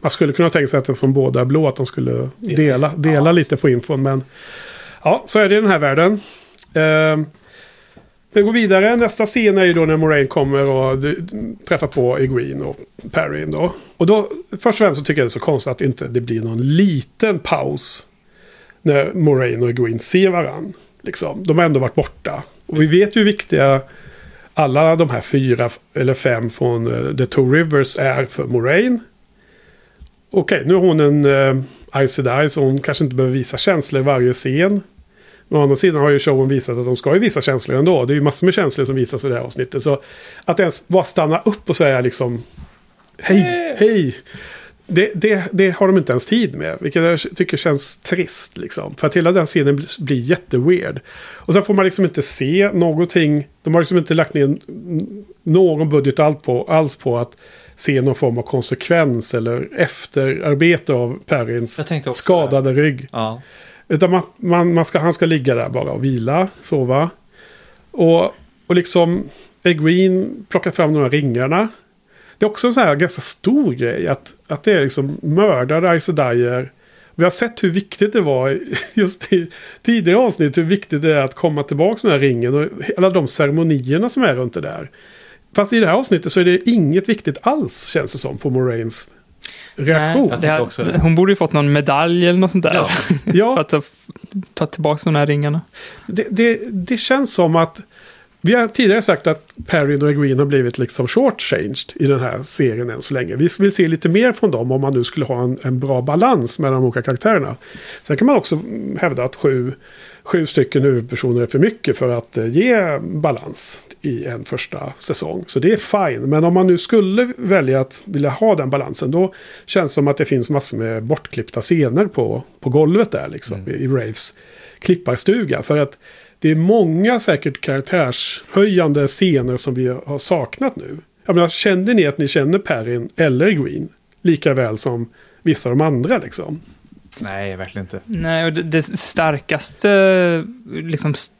Man skulle kunna tänka sig att som båda är blå, att de skulle dela, dela lite på infon. Men ja, så är det i den här världen. Vi går vidare. Nästa scen är ju då när Moraine kommer och träffar på Egwene och Perrin då. Och då, först och främst så tycker jag det är så konstigt att inte det blir någon liten paus. När Moraine och Egwene ser varandra. Liksom. De har ändå varit borta. Och vi vet ju hur viktiga alla de här fyra eller fem från eh, The Two Rivers är för Moraine. Okej, nu är hon en eh, uh, Ice Sedai så hon kanske inte behöver visa känslor i varje scen. Men å andra sidan har ju showen visat att de ska ju visa känslor ändå. Det är ju massor med känslor som visas i det här avsnittet. Så att ens bara stanna upp och säga liksom Hej, hej. Det, det, det har de inte ens tid med. Vilket jag tycker känns trist. Liksom. För att hela den scenen blir, jätteweird. Och sen får man liksom inte se någonting. De har liksom inte lagt ner någon budget allt på, alls på att se någon form av konsekvens eller efterarbete av Perrins också skadade rygg. Ja. Utan man, man, man ska, han ska ligga där bara och vila, sova. Och, och liksom green plockar fram de här ringarna. Det är också en så här ganska stor grej att, att det är liksom mördade Isodier. Vi har sett hur viktigt det var just i tidigare avsnitt hur viktigt det är att komma tillbaka med den här ringen och alla de ceremonierna som är runt det där. Fast i det här avsnittet så är det inget viktigt alls känns det som på Moraines reaktion. Nej, här, också det. hon borde ju fått någon medalj eller något sånt där. Ja. Ja. för att ta, ta tillbaka de här ringarna. det, det, det känns som att vi har tidigare sagt att Perrin och Egwene har blivit liksom shortchanged i den här serien än så länge. Vi vill se lite mer från dem om man nu skulle ha en, en bra balans mellan de olika karaktärerna. Sen kan man också hävda att sju, sju stycken huvudpersoner är för mycket för att eh, ge balans i en första säsong. Så det är fine. Men om man nu skulle välja att vilja ha den balansen då känns det som att det finns massor med bortklippta scener på, på golvet där liksom i, i Raves klipparstuga. För att det är många säkert karaktärshöjande scener som vi har saknat nu. Jag menar, kände ni att ni känner Perrin eller Green lika väl som vissa av de andra liksom? Nej, verkligen inte. Nej, och det, det starkaste liksom st-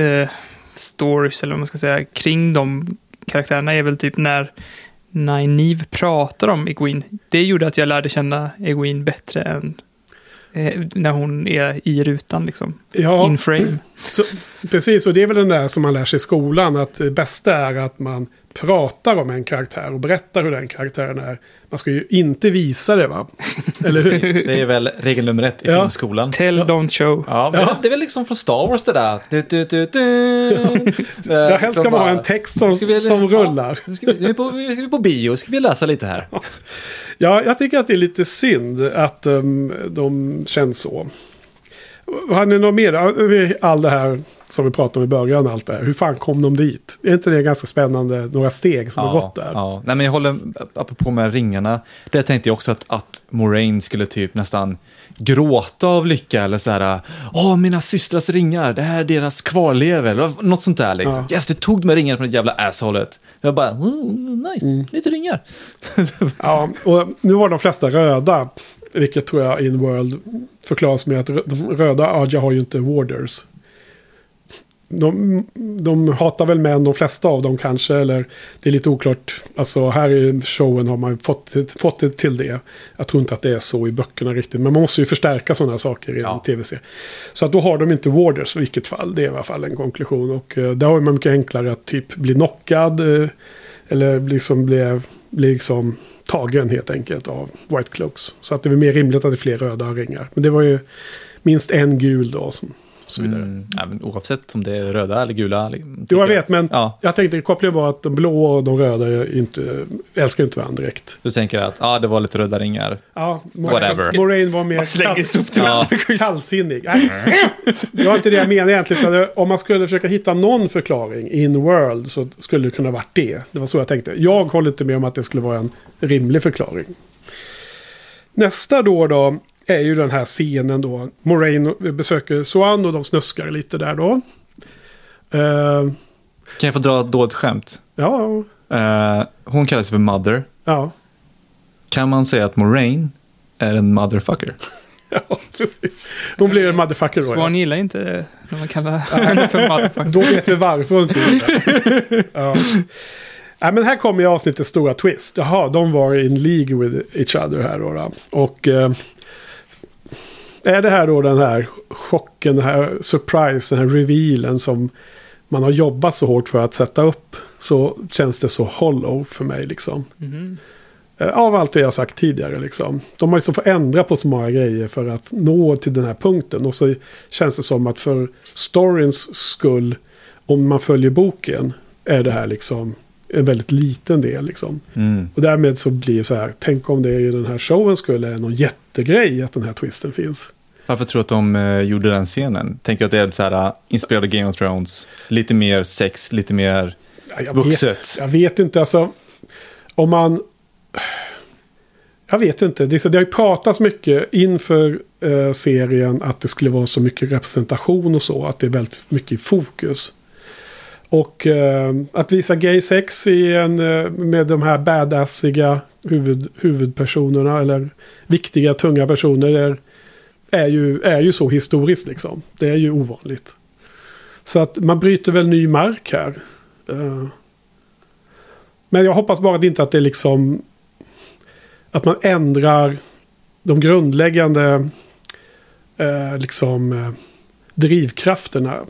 eh, stories, eller vad man ska säga, kring de karaktärerna är väl typ när Nynaeve pratar om Egwene. Det gjorde att jag lärde känna Egwene bättre än eh, när hon är i rutan liksom. Ja, In frame. så, precis. Och det är väl den där som man lär sig i skolan. Att det bästa är att man pratar om en karaktär och berättar hur den karaktären är. Man ska ju inte visa det va? Eller hur? Det är väl regel nummer ett i Ja. filmskolan. Tell, don't show. Ja, men Ja. det är väl liksom från Star Wars det där. Du, du, du, du. Ja, helst ska man ha en text som, vi- som ja. rullar. Nu ska vi, nu är vi på, nu är vi på bio, ska vi läsa lite här. Ja, jag tycker att det är lite synd att um, de känns så. Har ni något mer? All det här som vi pratade om i början, allt det här. Hur fan kom de dit? Är inte det ganska spännande, några steg som har gått där? Ja. Nej, men jag håller, apropå med ringarna, det tänkte jag också att, att Moraine skulle typ nästan gråta av lycka eller så här, åh mina systrars ringar, det här är deras kvarlever, eller något sånt där liksom. Ja. Yes, du tog de här ringarna från det jävla assholet. Jag bara, mm, nice, Mm. lite ringar. Ja, och nu var de flesta röda. Vilket tror jag in World förklaras med att de röda Aja har ju inte warders. De, de hatar väl män, de flesta av dem kanske. Eller det är lite oklart. Alltså här i showen har man fått, fått det till det. Jag tror inte att det är så i böckerna riktigt. Men man måste ju förstärka sådana saker i Ja. en tv-serie. Så att då har de inte warders i vilket fall. Det är i alla fall en konklusion. Och uh, där har man mycket enklare att typ bli knockad. eh, eller liksom bli, bli liksom tagen helt enkelt av White Cloaks. Så att det är mer rimligt att det är fler röda ringar. Men det var ju minst en gul då som så vidare. Mm, även oavsett om det är röda eller gula. Jo, jag vet, men Ja, jag tänkte kopplingen var att de blå och de röda inte, älskar inte varandra direkt. du tänker att ah, det var lite röda ringar. Ja, Whatever. Moraine var mer kall, Ja. kallsinnig. Det var inte det jag menade egentligen. Om man skulle försöka hitta någon förklaring in world så skulle det kunna varit det. Det var så jag tänkte. Jag håller inte med om att det skulle vara en rimlig förklaring. Nästa då då är ju den här scenen då. Moraine besöker Swan och de snuskar lite där då. Eh, Kan jag få dra ett dåligt skämt? ja, Eh, hon kallas för Mother. ja. Kan man säga att Moraine är en motherfucker? Ja, precis. Hon blir en motherfucker då. ja. Swan gillar inte det när man kallar henne för motherfucker. Då vet vi varför hon inte det. ja. Nej, men här kommer ju avsnittets stora twist. Jaha, de var in League with each other här då. då. Och eh, är det här då den här chocken, den här surprise, den här revealen som man har jobbat så hårt för att sätta upp. Så känns det så hollow för mig liksom. Eh, Av allt det jag sagt tidigare liksom. De har liksom fått ändra på så många grejer för att nå till den här punkten. Och så känns det som att för storyns skull, om man följer boken, är det här liksom en väldigt liten del liksom. Mm. Och därmed så blir det så här, tänk om det i den här showen skulle är någon jättegrej att den här twisten finns. Varför tror du att de eh, gjorde den scenen? Tänker att det är så här, uh, inspirerad av Game of Thrones. Lite mer sex, lite mer... Ja, jag Vuxet. Vet, jag vet inte, alltså. Om man... Jag vet inte. Det, är så- det har ju pratats mycket inför eh, serien att det skulle vara så mycket representation och så. Att det är väldigt mycket i fokus. Och eh, att visa gay sex i en, eh, med de här badassiga huvud, huvudpersonerna eller viktiga tunga personer är, är, ju, är ju så historiskt liksom. Det är ju ovanligt. Så att man bryter väl ny mark här. Eh, Men jag hoppas bara att inte att det är liksom att man ändrar de grundläggande eh, liksom eh, drivkrafterna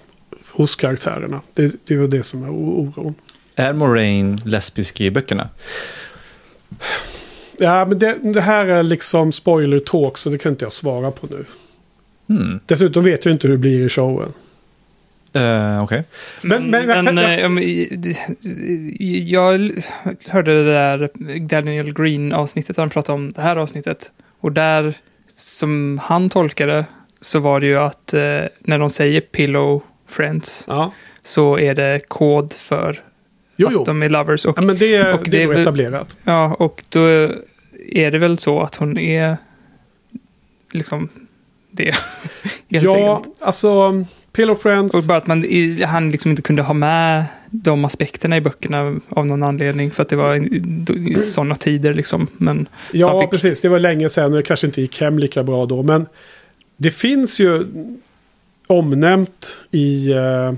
hos karaktärerna. Det, det är väl det som är oron. Är Moraine lesbisk i böckerna? Ja, men det, det här är liksom spoiler talk så det kan inte jag svara på nu. Hmm. Dessutom vet jag inte hur det blir i showen. Eh, Okej. Men- men- jag- men, jag- om i- jag hörde det där Daniel Green-avsnittet, han pratade om det här avsnittet. Och där, som han tolkade, så var det ju att eh, när de säger pillow friends, Ja, så är det kod för jo, att jo. de är lovers. Och, Ja, men det, och det, det är väl- etablerat. ja, och då är det väl så att hon är liksom det. Helt Ja, enkelt. alltså Pillow Friends. Och bara att man, han liksom inte kunde ha med de aspekterna i böckerna av någon anledning. För att det var i- sådana tider liksom. Men Ja, fick- precis. Det var länge sedan och det kanske inte gick hem lika bra då. Men det finns ju omnämnt i eh,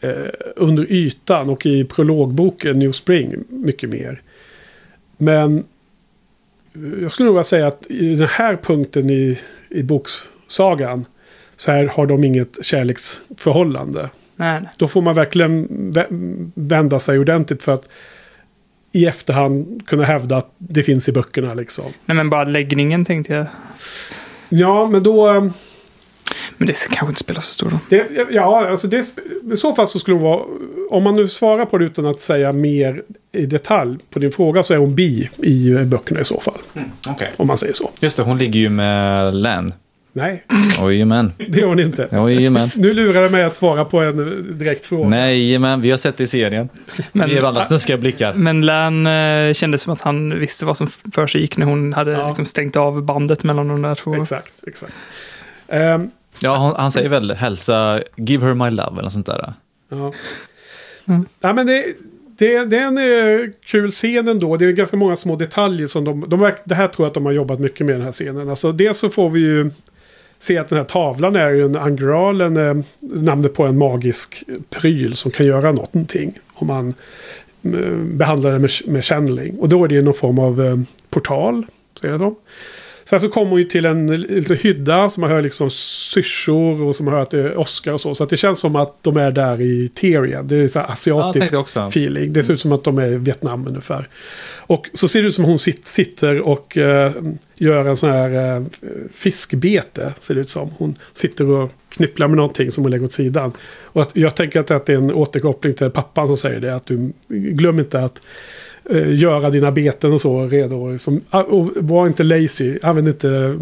eh, under ytan och i prologboken New Spring mycket mer. Men eh, jag skulle nog vilja säga att i den här punkten i, i boksagan så här har de inget kärleksförhållande. nej, nej. Då får man verkligen vä- vända sig ordentligt för att i efterhand kunna hävda att det finns i böckerna liksom. nej, men bara läggningen tänkte jag. Ja, men då... Men det kanske inte spelar så stor roll. Det, ja, alltså det, i så fall så skulle hon vara... Om man nu svarar på det utan att säga mer i detalj på din fråga så är hon bi i böckerna i så fall. Okej. Om man säger så. Just det, hon ligger ju med Lan. Nej, Jajamän. det gör hon inte. Jajamän. Nu lurar det mig att svara på en direkt fråga. Jajamän, vi har sett det i serien. Men- Vi ger varandra snuskiga blickar. Men Lan eh, kändes som att han visste vad som för sig gick när hon hade Ja. liksom stängt av bandet mellan de där två. Exakt, exakt. Ehm, Ja, han, han säger väl hälsa, give her my love eller något sånt där. Ja. Mm. ja men det, det, det är en eh, kul scen ändå. Det är ganska många små detaljer som de, de... Det här tror jag att de har jobbat mycket med den här scenen. Alltså dels så får vi ju se att den här tavlan är ju en angral, en, eh, namnet på en magisk pryl som kan göra någonting. Om man eh, behandlar den med, med channeling. Och då är det ju någon form av portal, säger de. Sen så kommer hon ju till en liten hydda som man hör liksom syrsor och som man hör att det är Oscar och så. Så att det känns som att de är där i Tyrion. Det är så här asiatisk också. feeling. Det ser ut som att de är i Vietnam ungefär. Och så ser det ut som att hon sit, sitter och eh, gör en sån här eh, fiskbete. Ser det ut som. Hon sitter och knypplar med någonting som hon lägger åt sidan. Och att, jag tänker att det är en återkoppling till pappan som säger det. Att du glöm inte att eh, göra dina beten och så redo. Som, ah, och var inte lazy. Använd inte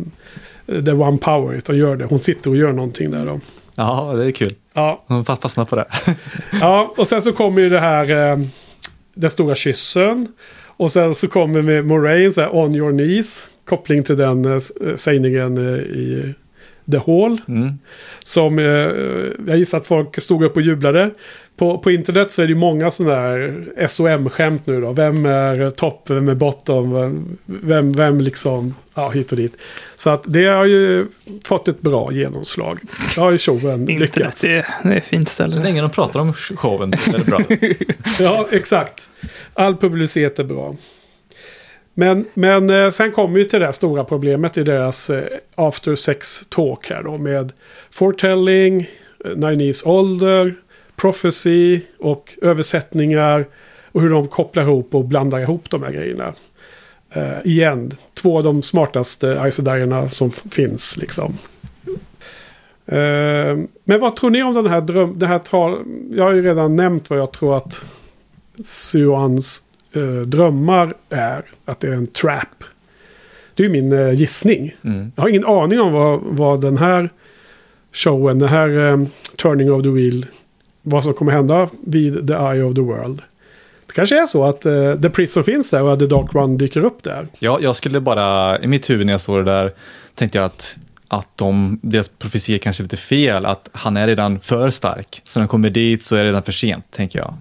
eh, the one power. Utan gör det. Hon sitter och gör någonting där då. Ja, det är kul. Ja, Hon fa- fastnar på det. ja och sen så kommer ju det här. Eh, den stora kyssen. Och sen så kommer med Moraine så här, on your knees. Koppling till den eh, eh, sägningen eh, i The Hall. Mm. Som eh, jag gissar att folk stod upp och jublade. På, på internet så är det ju många sådana där SOM-skämt nu då. Vem är topp, vem är bottom, vem, vem, liksom, ja hit och dit. Så att det har ju fått ett bra genomslag. Det har ju showen Internet, lyckats. det, är- det är fint ställe. Så länge de pratar om showen så är det bra. Ja, exakt. All publicitet är bra. Men, men eh, sen kommer ju till det här stora problemet i deras eh, after sex talk här då med foretelling, eh, Nine's ålder, prophecy och översättningar och hur de kopplar ihop och blandar ihop de här grejerna. Eh, igen, två av de smartaste Aesodarierna som finns liksom. Eh, men vad tror ni om den här dröm... Här jag har ju redan nämnt vad jag tror att Suans eh, drömmar är. Att det är en trap. Det är ju min gissning. Mm. Jag har ingen aning om vad, vad den här showen, den här eh, Turning of the Wheel, vad som kommer hända vid The Eye of the World. Det kanske är så att eh, The Prison finns där och The Dark One dyker upp där. Ja, jag skulle bara, i mitt huvud när jag såg det där, tänkte jag att, att de, deras profetier kanske är lite fel, att han är redan för stark. Så när han kommer dit så är det redan för sent, tänker jag.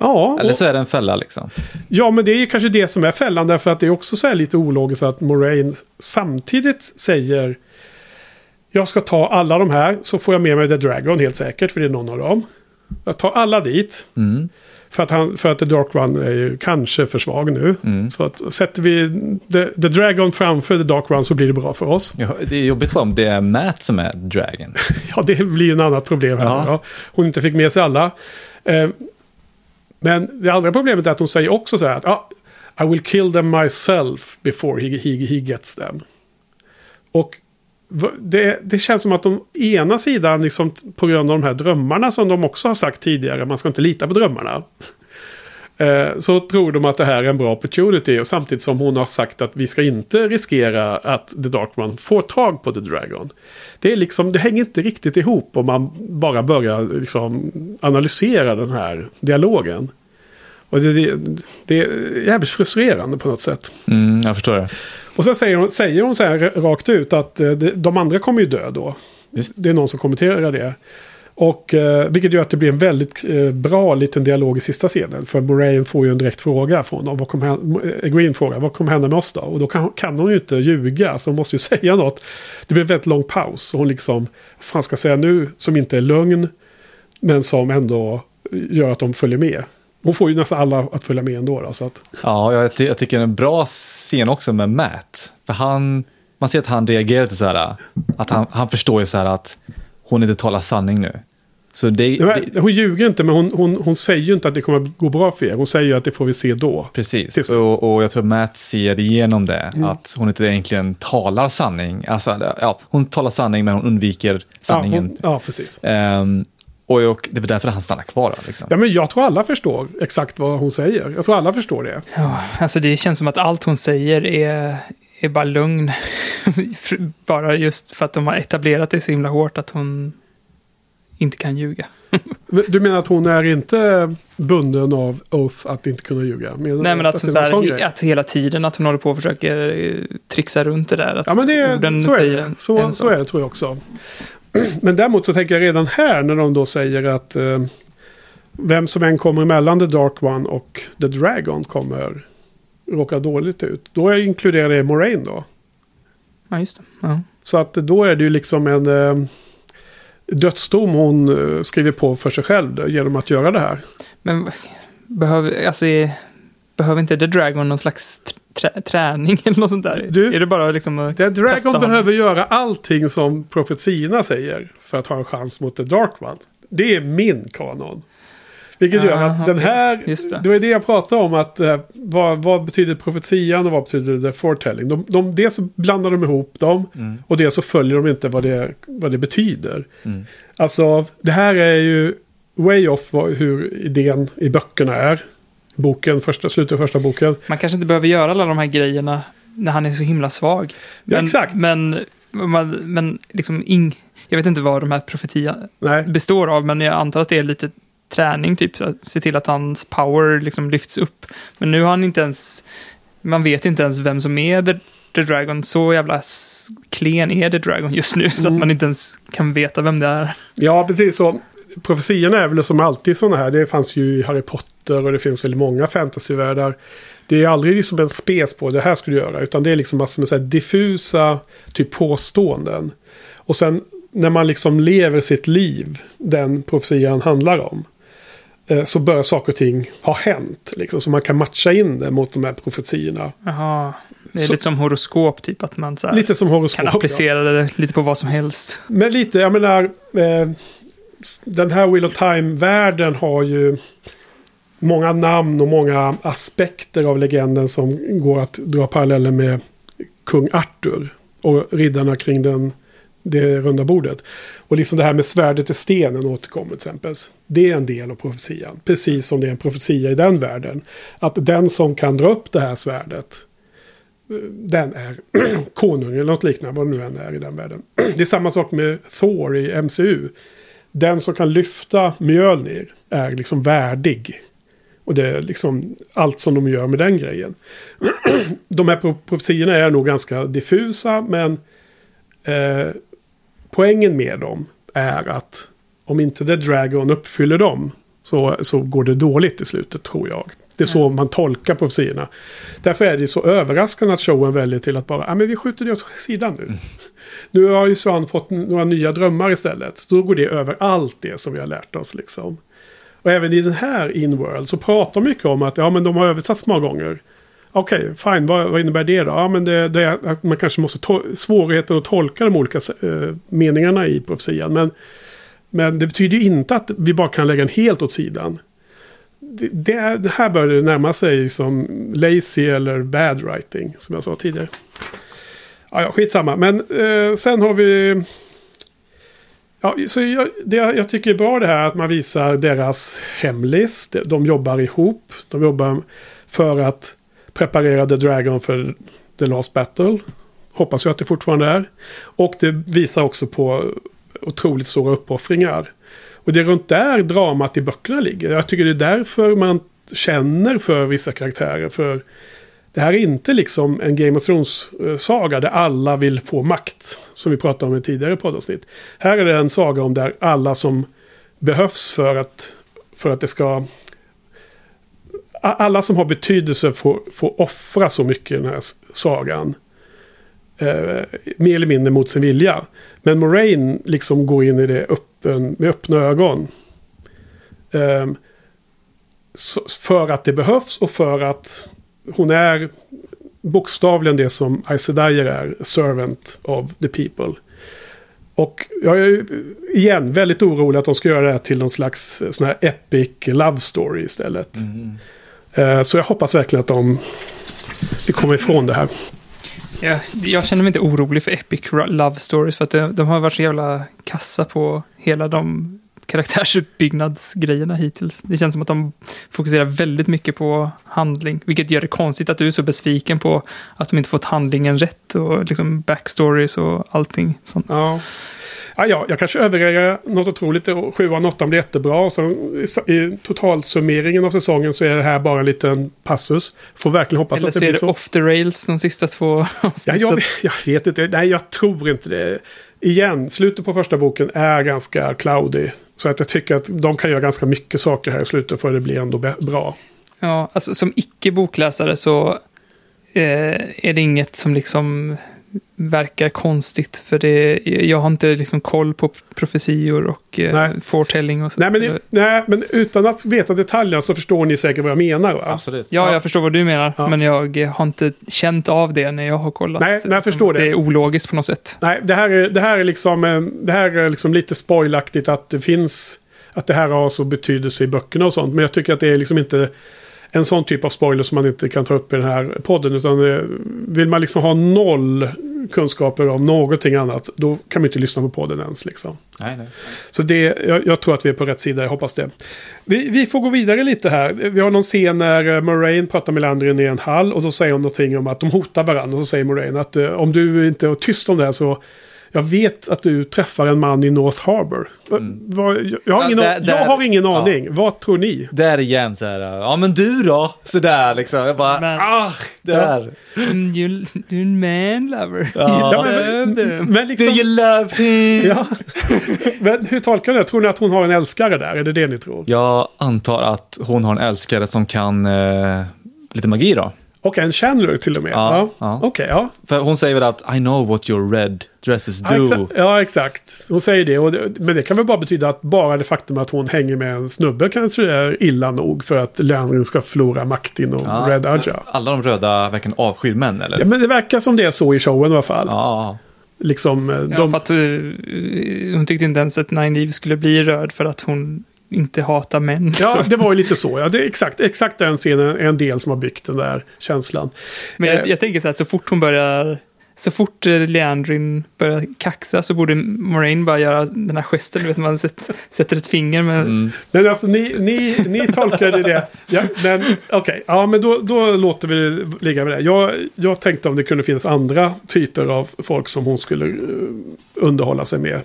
Ja, Eller så är det en fälla liksom. ja, men det är ju kanske det som är fällan. Därför att det är också så här lite ologiskt att Moraine samtidigt säger jag ska ta alla de här så får jag med mig The Dragon helt säkert för det är någon av dem. Jag tar alla dit. Mm. För att, han, för att The Dark One är ju kanske för svag nu. Mm. Så att sätter vi the, the Dragon framför The Dark One så blir det bra för oss. Ja, det är jobbigt om det är Matt som är Dragon. Ja, det blir ju en annat problem här. Ja. Ja. Hon inte fick med sig alla. Eh, men det andra problemet är att hon säger också så här att ah, I will kill them myself before he, he, he gets them. Och det, det känns som att de ena sidan, liksom, på grund av de här drömmarna som de också har sagt tidigare, man ska inte lita på drömmarna. Eh, så tror de att det här är en bra opportunity och samtidigt som hon har sagt att vi ska inte riskera att The Dark får tag på The Dragon. Det, är liksom, det hänger inte riktigt ihop om man bara börjar liksom analysera den här dialogen. Och det, det, det är jävligt frustrerande på något sätt. Mm, jag förstår det. Och sen säger hon, säger hon så här rakt ut att eh, de andra kommer ju dö då. Visst. Det är någon som kommenterar det. Och eh, vilket gör att det blir en väldigt eh, bra liten dialog i sista scenen. För Moraine får ju en direkt fråga från dem. Vad kommer hända, eh, Green frågar, vad kommer hända med oss då? Och då kan, kan hon ju inte ljuga, så hon måste ju säga något. Det blir en väldigt lång paus. Och hon liksom, vad fan ska jag säga nu, som inte är lögn. Men som ändå gör att de följer med. Hon får ju nästan alla att följa med ändå. Då, så att, Ja, jag, jag tycker det är en bra scen också med Matt. För han, man ser att han reagerar lite så här, att han, han förstår ju så här att hon inte talar sanning nu. Så det, det hon ljuger inte, men hon, hon, hon säger ju inte att det kommer att gå bra för er. Hon säger ju att det får vi se då. precis. Och, och jag tror att Matt ser igenom det, att hon inte egentligen talar sanning. Alltså, ja, hon talar sanning men hon undviker sanningen. Ja, hon, ja precis. Ehm, och, och det är därför han stannar kvar. Liksom. Ja, men jag tror alla förstår exakt vad hon säger. Jag tror alla förstår det. Ja, alltså det känns som att allt hon säger är, är bara lugn. bara just för att de har etablerat det så himla hårt att hon inte kan ljuga. Du menar att hon är inte bunden av oath att inte kunna ljuga? Menar Nej, men att, en sån här, att hela tiden att hon håller på och försöker eh, trixa runt det där. Att Ja, men det, så, är det. Så, så är det tror jag också. Men däremot så tänker jag redan här när de då säger att eh, vem som än kommer emellan The Dark One och The Dragon kommer råka dåligt ut. Då inkluderar det Moraine då. Ja, just det. Ja. Så att då är det ju liksom en eh, dödsdom hon eh, skriver på för sig själv då, genom att göra det här. Men behöver, alltså, behöver inte The Dragon någon slags träning eller något sånt där? Du, är det bara liksom att The Dragon behöver göra allting som profetiorna säger för att ha en chans mot The Dark One. Det är min kanon. Vilket gör Ah, att den här, Just det. det var det jag pratade om, att eh, vad, vad betyder profetian och vad betyder the foretelling? De, de, dels så blandar de ihop dem och dels så följer de inte vad det, vad det betyder. Alltså, det här är ju way off hur idén i böckerna är. Boken, första, slutet av första boken. Man kanske inte behöver göra alla de här grejerna när han är så himla svag. Ja, exakt. Men, man, men liksom ing, jag vet inte vad de här profetiorna Nej. består av, men jag antar att det är lite träning, typ att se till att hans power liksom lyfts upp. Men nu har han inte ens, man vet inte ens vem som är The, The Dragon. Så jävla klen är The Dragon just nu, så att Mm. man inte ens kan veta vem det är. Ja, precis så. Profetiorna är väl som alltid sådana här. Det fanns ju i Harry Potter och det finns väldigt många fantasyvärldar. Det är aldrig liksom en spes på det här du göra. Utan det är liksom massor med så diffusa typ påståenden. Och sen när man liksom lever sitt liv, den profetian handlar om. eh, Så bör saker och ting ha hänt. Liksom, så man kan matcha in det mot de här profetiorna. Jaha, det är Så- lite som horoskop, typ att man så kan ja. applicera det lite på vad som helst. Men lite, jag menar, eh, den här Wheel of Time-världen har ju många namn och många aspekter av legenden som går att dra paralleller med kung Arthur och riddarna kring den, det runda bordet. Och liksom det här med svärdet i stenen återkommer till exempel. Det är en del av profetian. Precis som det är en profetia i den världen. Att den som kan dra upp det här svärdet den är konung eller något liknande, vad det nu än är i den världen. Det är samma sak med Thor i MCU. Den som kan lyfta Mjölnir är liksom värdig. Och det är liksom allt som de gör med den grejen. De här pro- profetiorna är nog ganska diffusa, men eh, poängen med dem är att om inte The Dragon uppfyller dem så, så går det dåligt i slutet tror jag. Det är så man tolkar profetiorna. Därför är det så överraskande att showen väljer till att bara, ja men vi skjuter det åt sidan nu. Nu har ju Svan fått några nya drömmar istället. Då går det över allt det som vi har lärt oss liksom. Och även i den här Inworld så pratar de mycket om att ja, men de har översatts många gånger. Okej, fine, vad, vad innebär det då? Ja, men det, det är att man kanske måste svårigheten att tolka de olika äh, meningarna i profetian. Men, men det betyder ju inte att vi bara kan lägga den helt åt sidan. Det, det, det här börjar det närma sig som lazy eller bad writing, som jag sa tidigare. Ja, ja skitsamma. Men eh, sen har vi... Ja, så jag, det jag tycker är bra det här att man visar deras hemlis. De jobbar ihop. De jobbar för att preparera The Dragon för The Last Battle. Hoppas jag att det fortfarande är. Och det visar också på otroligt stora uppoffringar. Och det är runt där dramat i böckerna ligger. Jag tycker det är därför man känner för vissa karaktärer. För det här är inte liksom en Game of Thrones-saga där alla vill få makt. Som vi pratade om i tidigare poddavsnitt. Här är det en saga om där alla som behövs för att, för att det ska... Alla som har betydelse får, får offra så mycket i den här sagan. Eh, mer eller mindre mot sin vilja. Men Moraine liksom går in i det öppen, med öppna ögon. Eh, för att det behövs och för att hon är bokstavligen det som Sedai är, servant of the people. Och jag är ju, igen väldigt orolig att de ska göra det här till någon slags sån här epic love story istället. Eh, Så jag hoppas verkligen att de kommer ifrån det här. Jag, jag känner mig inte orolig för Epic Love Stories för att de, de har varit så jävla kassa på hela de karaktärsuppbyggnadsgrejerna hittills. Det känns som att de fokuserar väldigt mycket på handling, vilket gör det konstigt att du är så besviken på att de inte fått handlingen rätt och liksom backstories och allting sånt. Ja. Ja, ja, jag kanske överväger något otroligt. Sjuan, åttan blir jättebra. Och så i, totalsummeringen av säsongen så är det här bara en liten passus. Får verkligen hoppas Eller att så det är blir det så. off the rails de sista två Ja, jag, jag vet inte. Nej, jag tror inte det. Igen, slutet på första boken är ganska cloudy. Så att jag tycker att de kan göra ganska mycket saker här i slutet för att det blir ändå bra. Ja, alltså som icke-bokläsare så eh, är det inget som liksom verkar konstigt. För det, jag har inte liksom koll på profetior och eh, foretelling och så. Nej men, det, nej, men utan att veta detaljerna så förstår ni säkert vad jag menar. Va? Absolut. Ja, jag förstår vad du menar. Ja. Men jag har inte känt av det när jag har kollat. Nej, nej jag förstår det. Det är ologiskt på något sätt. Nej, det här är, det här är, liksom, eh, det här är liksom lite spoilaktigt att det finns... Att det här har så betydelse i böckerna och sånt. Men jag tycker att det är liksom inte en sån typ av spoiler som man inte kan ta upp i den här podden. Utan eh, vill man liksom ha noll kunskaper om någonting annat, då kan man inte lyssna på podden ens. Liksom. Nej, nej. Så det, jag, jag, tror att vi är på rätt sida, jag hoppas det. Vi, vi, får gå vidare lite här. Vi har någon scen när eh, Moraine pratar med Landrin i en hall och då säger hon någonting om att de hotar varandra. Och så säger Moraine att eh, om du inte är tyst om det här så jag vet att du träffar en man i North Harbor. Mm. Jag, har ingen, ja, där, jag där, har ingen aning. Vad tror ni? Där igen så här, ja men du då? Sådär liksom. Jag bara, men, ah, där. Ja. Mm, du är en man lover. Ja. ja men, men liksom, Do you love him? Ja. men hur tolkar du det? Tror ni att hon har en älskare där? Är det det ni tror? Jag antar att hon har en älskare som kan eh, lite magi då. Och en Chandler till och med. Ja, ja. ja. Okej, okay, ja. För hon säger väl att I know what your red dresses do. Ja, exakt. Ja, exakt. Hon säger det, och det. Men det kan väl bara betyda att bara det faktum att hon hänger med en snubbe kanske är illa nog för att Leandrin ska förlora makt inom ja, Red Aja. Alla de röda verkligen avskyr män, eller? Ja, men det verkar som det är så i showen i alla fall. Ja. Liksom, eh, ja, för att uh, hon tyckte inte ens att Nine Eve skulle bli röd för att hon inte hata män. Ja, det var ju lite så. Ja, det är exakt, exakt den scenen är en del som har byggt den där känslan. Men jag, eh, jag tänker så här, så fort hon börjar så fort eh, Leandrin börjar kaxa så borde Moraine bara göra den här gesten, du vet, man sätter ett finger med... Mm. Men alltså ni, ni, ni tolkade det. Ja, men okej, okay. ja men då, då låter vi det ligga med det. Jag, jag tänkte om det kunde finnas andra typer av folk som hon skulle eh, underhålla sig med.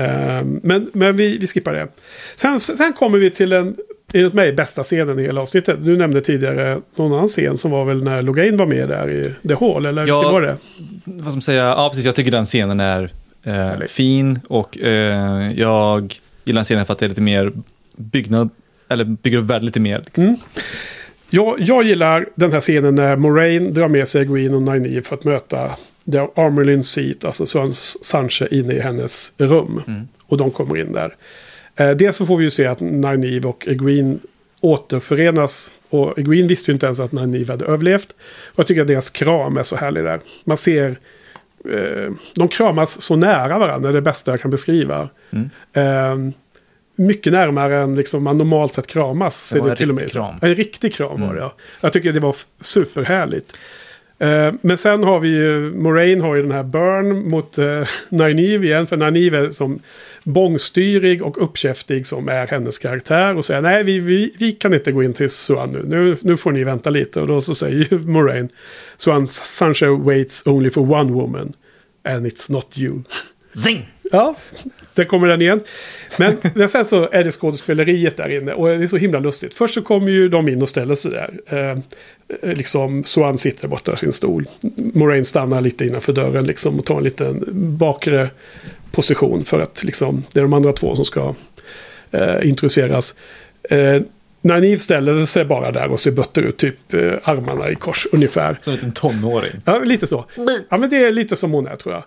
Ehm, men, men vi, vi skippar det. Sen, sen kommer vi till en, enligt mig, bästa scenen i hela avsnittet. Du nämnde tidigare någon annan scen som var väl när Logain var med där i The Hall, eller ja, hur var det? Vad man säga? Ja, precis. Jag tycker den scenen är eh, fin och eh, jag gillar den scenen för att det är lite mer byggnad, eller bygger upp världen lite mer. Liksom. Mm. Jag, jag gillar den här scenen när Moraine drar med sig Green och Nynaeve för att möta det har Armerlin seat, alltså Sanche inne i hennes rum. Mm. Och de kommer in där. Eh, dels så får vi ju se att Nynaeve och Egwene återförenas. Och Egwene visste ju inte ens att Nynaeve hade överlevt. Och jag tycker att deras kram är så härlig där. Man ser... Eh, de kramas så nära varandra, det är det bästa jag kan beskriva. Mm. Eh, mycket närmare än liksom man normalt sett kramas. Det var en till och med. Kram. En riktig kram mm. var det, ja. Jag tycker det var superhärligt. Eh, men sen har vi ju, Moraine har ju den här Burn mot eh, Nynaeve igen. För Nynaeve är som bångstyrig och uppkäftig som är hennes karaktär. Och säger nej vi, vi, vi kan inte gå in till Suan nu. nu. Nu får ni vänta lite. Och då så säger ju Moraine. Suan Sancho waits only for one woman. And it's not you. Zing! Ja, där kommer den igen. Men, men sen så är det skådespeleriet där inne och det är så himla lustigt. Först så kommer ju de in och ställer sig där. Eh, eh liksom, Swan sitter borta i sin stol. Moraine stannar lite innanför dörren liksom och tar en liten bakre position för att liksom, det är de andra två som ska eh, introduceras. Eh, Naiv ställer sig bara där och ser butter ut, typ eh, armarna i kors ungefär. Som en tonåring. Ja, lite så. Ja, men det är lite som hon är tror jag.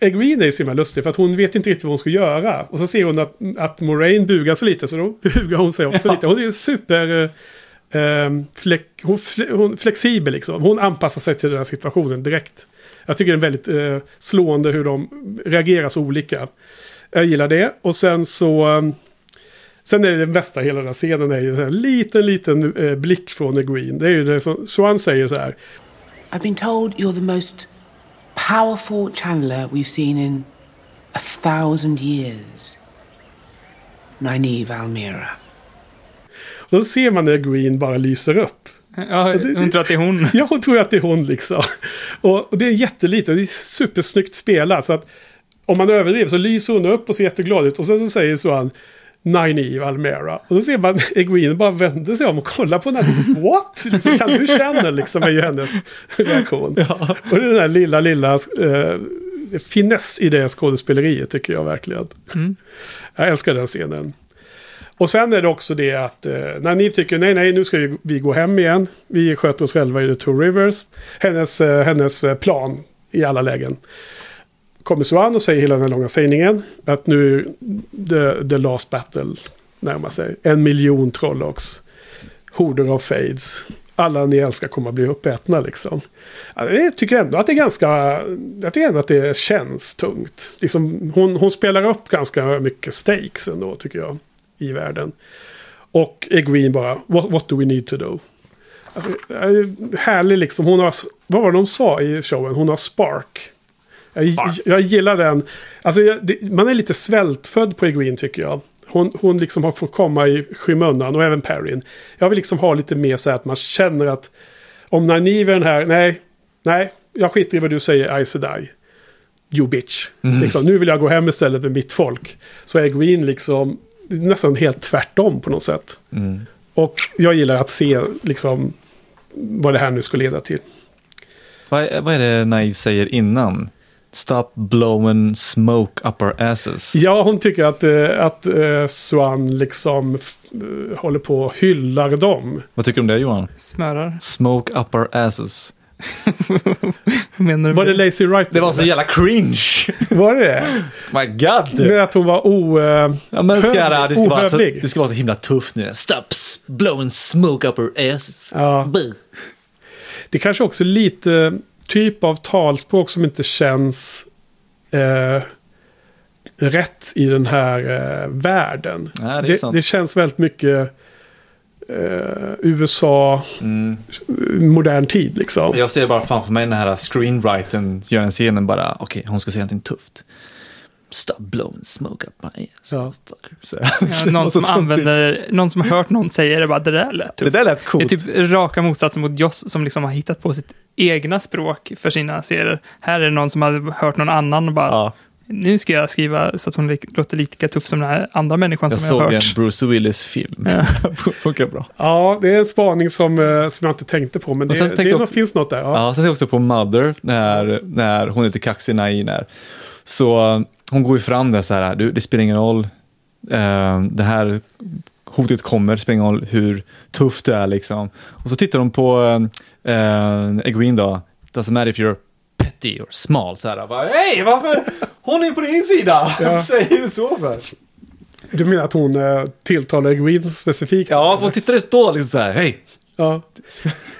Egwene är så himla lustig för att hon vet inte riktigt vad hon ska göra. Och så ser hon att, att Moraine bugar sig lite så då bugar hon sig också ja. lite. Hon är super... Eh, flex, hon, hon, flexibel liksom. Hon anpassar sig till den här situationen direkt. Jag tycker det är väldigt eh, slående hur de reagerar så olika. Jag gillar det. Och sen så... Eh, sen är det den bästa hela den här scenen är ju en liten, liten eh, blick från Egwene. Det är ju det som Swan säger så här. I've been told you're the most powerful channeler we've seen in a thousand years. Nynaeve Almira. Då ser man när Green bara lyser upp. Ja, hon tror att det är hon. Ja, hon tror att det är hon liksom. Och, och det är jättelite, det är supersnyggt spelat. Så att om man överdriver så lyser hon upp och ser jätteglad ut. Och sen så säger så han Nynaeve Almera. Och då ser man Egwene bara vänder sig om och kollar på henne. What? Liksom, kan du känna liksom är ju hennes reaktion. Ja. Och den där lilla, lilla eh, finess i det skådespeleriet tycker jag verkligen. Mm. Jag älskar den scenen. Och sen är det också det att eh, när ni tycker nej, nej, nu ska vi, vi gå hem igen. Vi sköter oss själva i The Two Rivers. Hennes, eh, hennes eh, plan i alla lägen. Kommer Swan och säger hela den här långa sägningen. Att nu the, the last battle närmar sig. En miljon trollocks. Horder av fades. Alla ni älskar kommer att bli uppätna liksom. Jag tycker ändå att det är ganska... Jag tycker ändå att det känns tungt. Liksom, hon, hon spelar upp ganska mycket stakes ändå tycker jag. I världen. Och Egwene bara, what, what do we need to do? Alltså, härlig liksom. Hon har, vad var det de sa i showen? Hon har spark. Jag, jag gillar den. Alltså, det, man är lite svältfödd på Egwene tycker jag. Hon, hon liksom har fått komma i skymundan och även Perrin. Jag vill liksom ha lite mer så att man känner att om är den här, nej, nej, jag skiter i vad du säger, I die. You bitch. Mm. Liksom, nu vill jag gå hem istället med mitt folk. Så är Egwene liksom nästan helt tvärtom på något sätt. Mm. Och jag gillar att se liksom vad det här nu ska leda till. Vad är, vad är det Naiv säger innan? Stop blowing smoke up our asses. Ja, hon tycker att, äh, att äh, Swan liksom äh, håller på och hyllar dem. Vad tycker du om det Johan? Smörar. Smoke up our asses. menar du? Var det Lazy Right? Det var så jävla cringe. Var det det? My God. Med att hon var o, uh, ja, men ska det, det, ska vara så, det ska vara så himla tufft nu. Stop blowing smoke up our asses. Ja. Det kanske också lite typ av talspråk som inte känns eh, rätt i den här eh, världen. Ja, det, det, det, känns väldigt mycket eh, USA, mm. modern tid liksom. Jag ser bara framför mig den här screenwritern gör en scenen bara, okej, okay, hon ska säga någonting tufft. Stop blowing smoke up my ass. Ja. Ja, någon, som använder, någon som har hört någon säga det bara, det där lät tufft. Det där lät coolt. Det är typ raka motsatsen mot Joss som liksom har hittat på sitt egna språk för sina serier. Här är det någon som har hört någon annan och bara, ja. nu ska jag skriva så att hon låter lika tuff som den här andra människan jag som jag har hört. Jag såg en Bruce Willis-film. Ja. Funkar bra. Ja, det är en spaning som, eh, som jag inte tänkte på, men det, det också, finns något där. Ja, ja sen tänkte jag också på Mother, när, när hon lite kaxig, Nain är. Så hon går ju fram där så här, du, det spelar ingen roll, uh, det här hotet kommer, det spelar ingen roll hur tufft det är liksom. Och så tittar hon på uh, Egwene då, doesn't matter if you're petty or small, så här, hej varför, hon är på din sida, ja. säger du så för? Du menar att hon uh, tilltalar Egwene specifikt? Ja, för hon tittar det stå liksom så här, hej. Ja.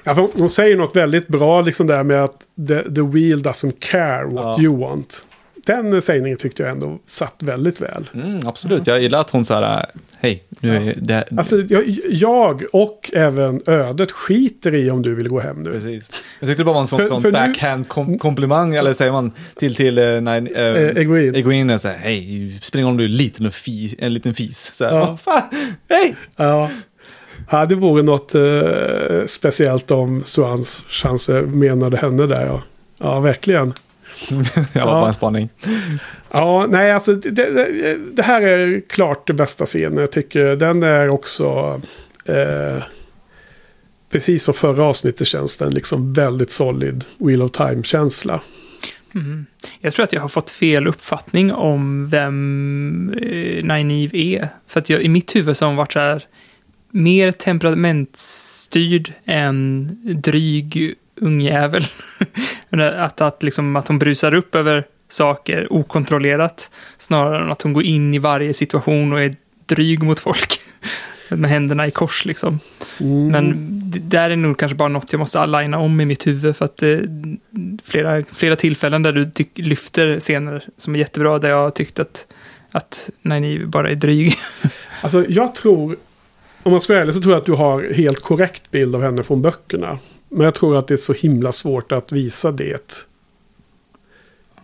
ja hon säger något väldigt bra liksom där med att the, the wheel doesn't care what ja. you want den sägningen tyckte jag ändå satt väldigt väl. Mm, absolut, jag gillar att hon sa här, hej, nu är det... Alltså, jag, jag, och även ödet skiter i om du vill gå hem nu. Precis. Jag tyckte det bara var en sån, för, sån för backhand-komplimang, eller säger man till, till uh, nej, uh, Egoin. Egoin, så här, hej, roll om du är liten och fi, en liten fis. Så här, ja. fan, hej! Ja. Ja, det vore något uh, speciellt om Suans chanser menade henne där, ja. Ja, verkligen. jag var ja. bara en spaning. Ja, nej alltså det, det, det, här är klart det bästa scenen. Jag tycker den är också... Eh, precis som förra avsnittet känns den liksom väldigt solid Wheel of Time-känsla. Mm. Jag tror att jag har fått fel uppfattning om vem eh, Nynaeve är. För att jag, i mitt huvud så har hon varit så här mer temperamentstyrd än dryg ungjävel. att, att, liksom, att hon brusar upp över saker okontrollerat. Snarare än att hon går in i varje situation och är dryg mot folk. med händerna i kors liksom. Mm. Men det där är nog kanske bara något jag måste aligna om i mitt huvud. För att eh, flera, flera tillfällen där du lyfter scener som är jättebra. Där jag tyckt att, att Nynaeve bara är dryg. alltså jag tror, om man ska vara ärlig så tror jag att du har helt korrekt bild av henne från böckerna. Men jag tror att det är så himla svårt att visa det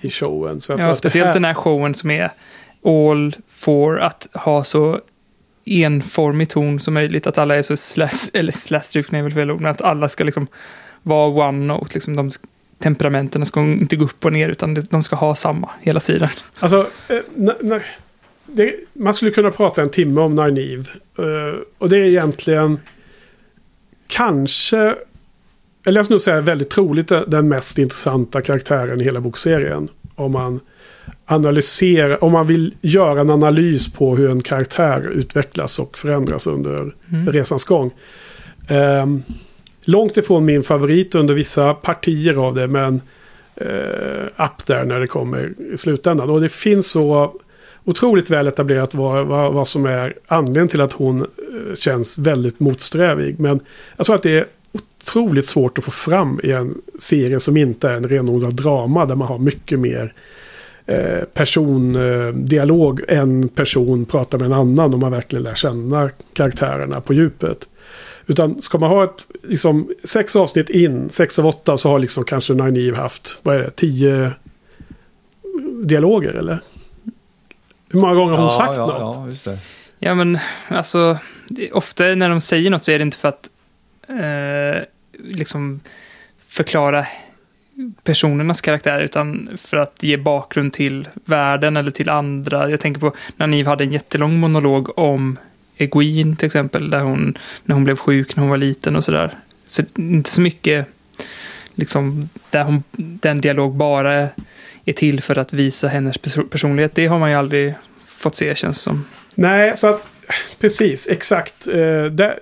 i showen. Ja, speciellt här... den här showen som är all for att ha så enformig ton som möjligt. Att alla är så slash, eller slash är väl fel ord, men att alla ska liksom vara one note. Liksom de, temperamenten ska inte gå upp och ner, utan de ska ha samma hela tiden. Alltså, eh, det, man skulle kunna prata en timme om Nynaeve. Uh, och det är egentligen kanske eller jag skulle säga väldigt troligt den mest intressanta karaktären i hela bokserien. Om man analyserar, om man vill göra en analys på hur en karaktär utvecklas och förändras under mm. resans gång. Um, långt ifrån min favorit under vissa partier av det, men eh, up där när det kommer i slutändan. Och det finns så otroligt väl etablerat vad, vad, vad som är anledningen till att hon eh, känns väldigt motsträvig. Men jag tror att det är otroligt svårt att få fram i en serie som inte är en renodlad drama där man har mycket mer eh, persondialog. Eh, en person pratar med en annan och man verkligen lär känna karaktärerna på djupet. Utan ska man ha ett, liksom, sex avsnitt in, sex av åtta, så har liksom kanske Nynaeve haft, vad är det, tio dialoger eller? Hur många gånger har hon ja, sagt ja, något? Ja, just det. Ja, men alltså, ofta när de säger något så är det inte för att eh, liksom förklara personernas karaktär utan för att ge bakgrund till världen eller till andra. Jag tänker på när Niv hade en jättelång monolog om Eguin till exempel, där hon, när hon blev sjuk när hon var liten och sådär. Så inte så mycket, liksom, där hon, den dialog bara är till för att visa hennes personlighet. Det har man ju aldrig fått se, känns som. Nej, så att precis, exakt. Eh, där,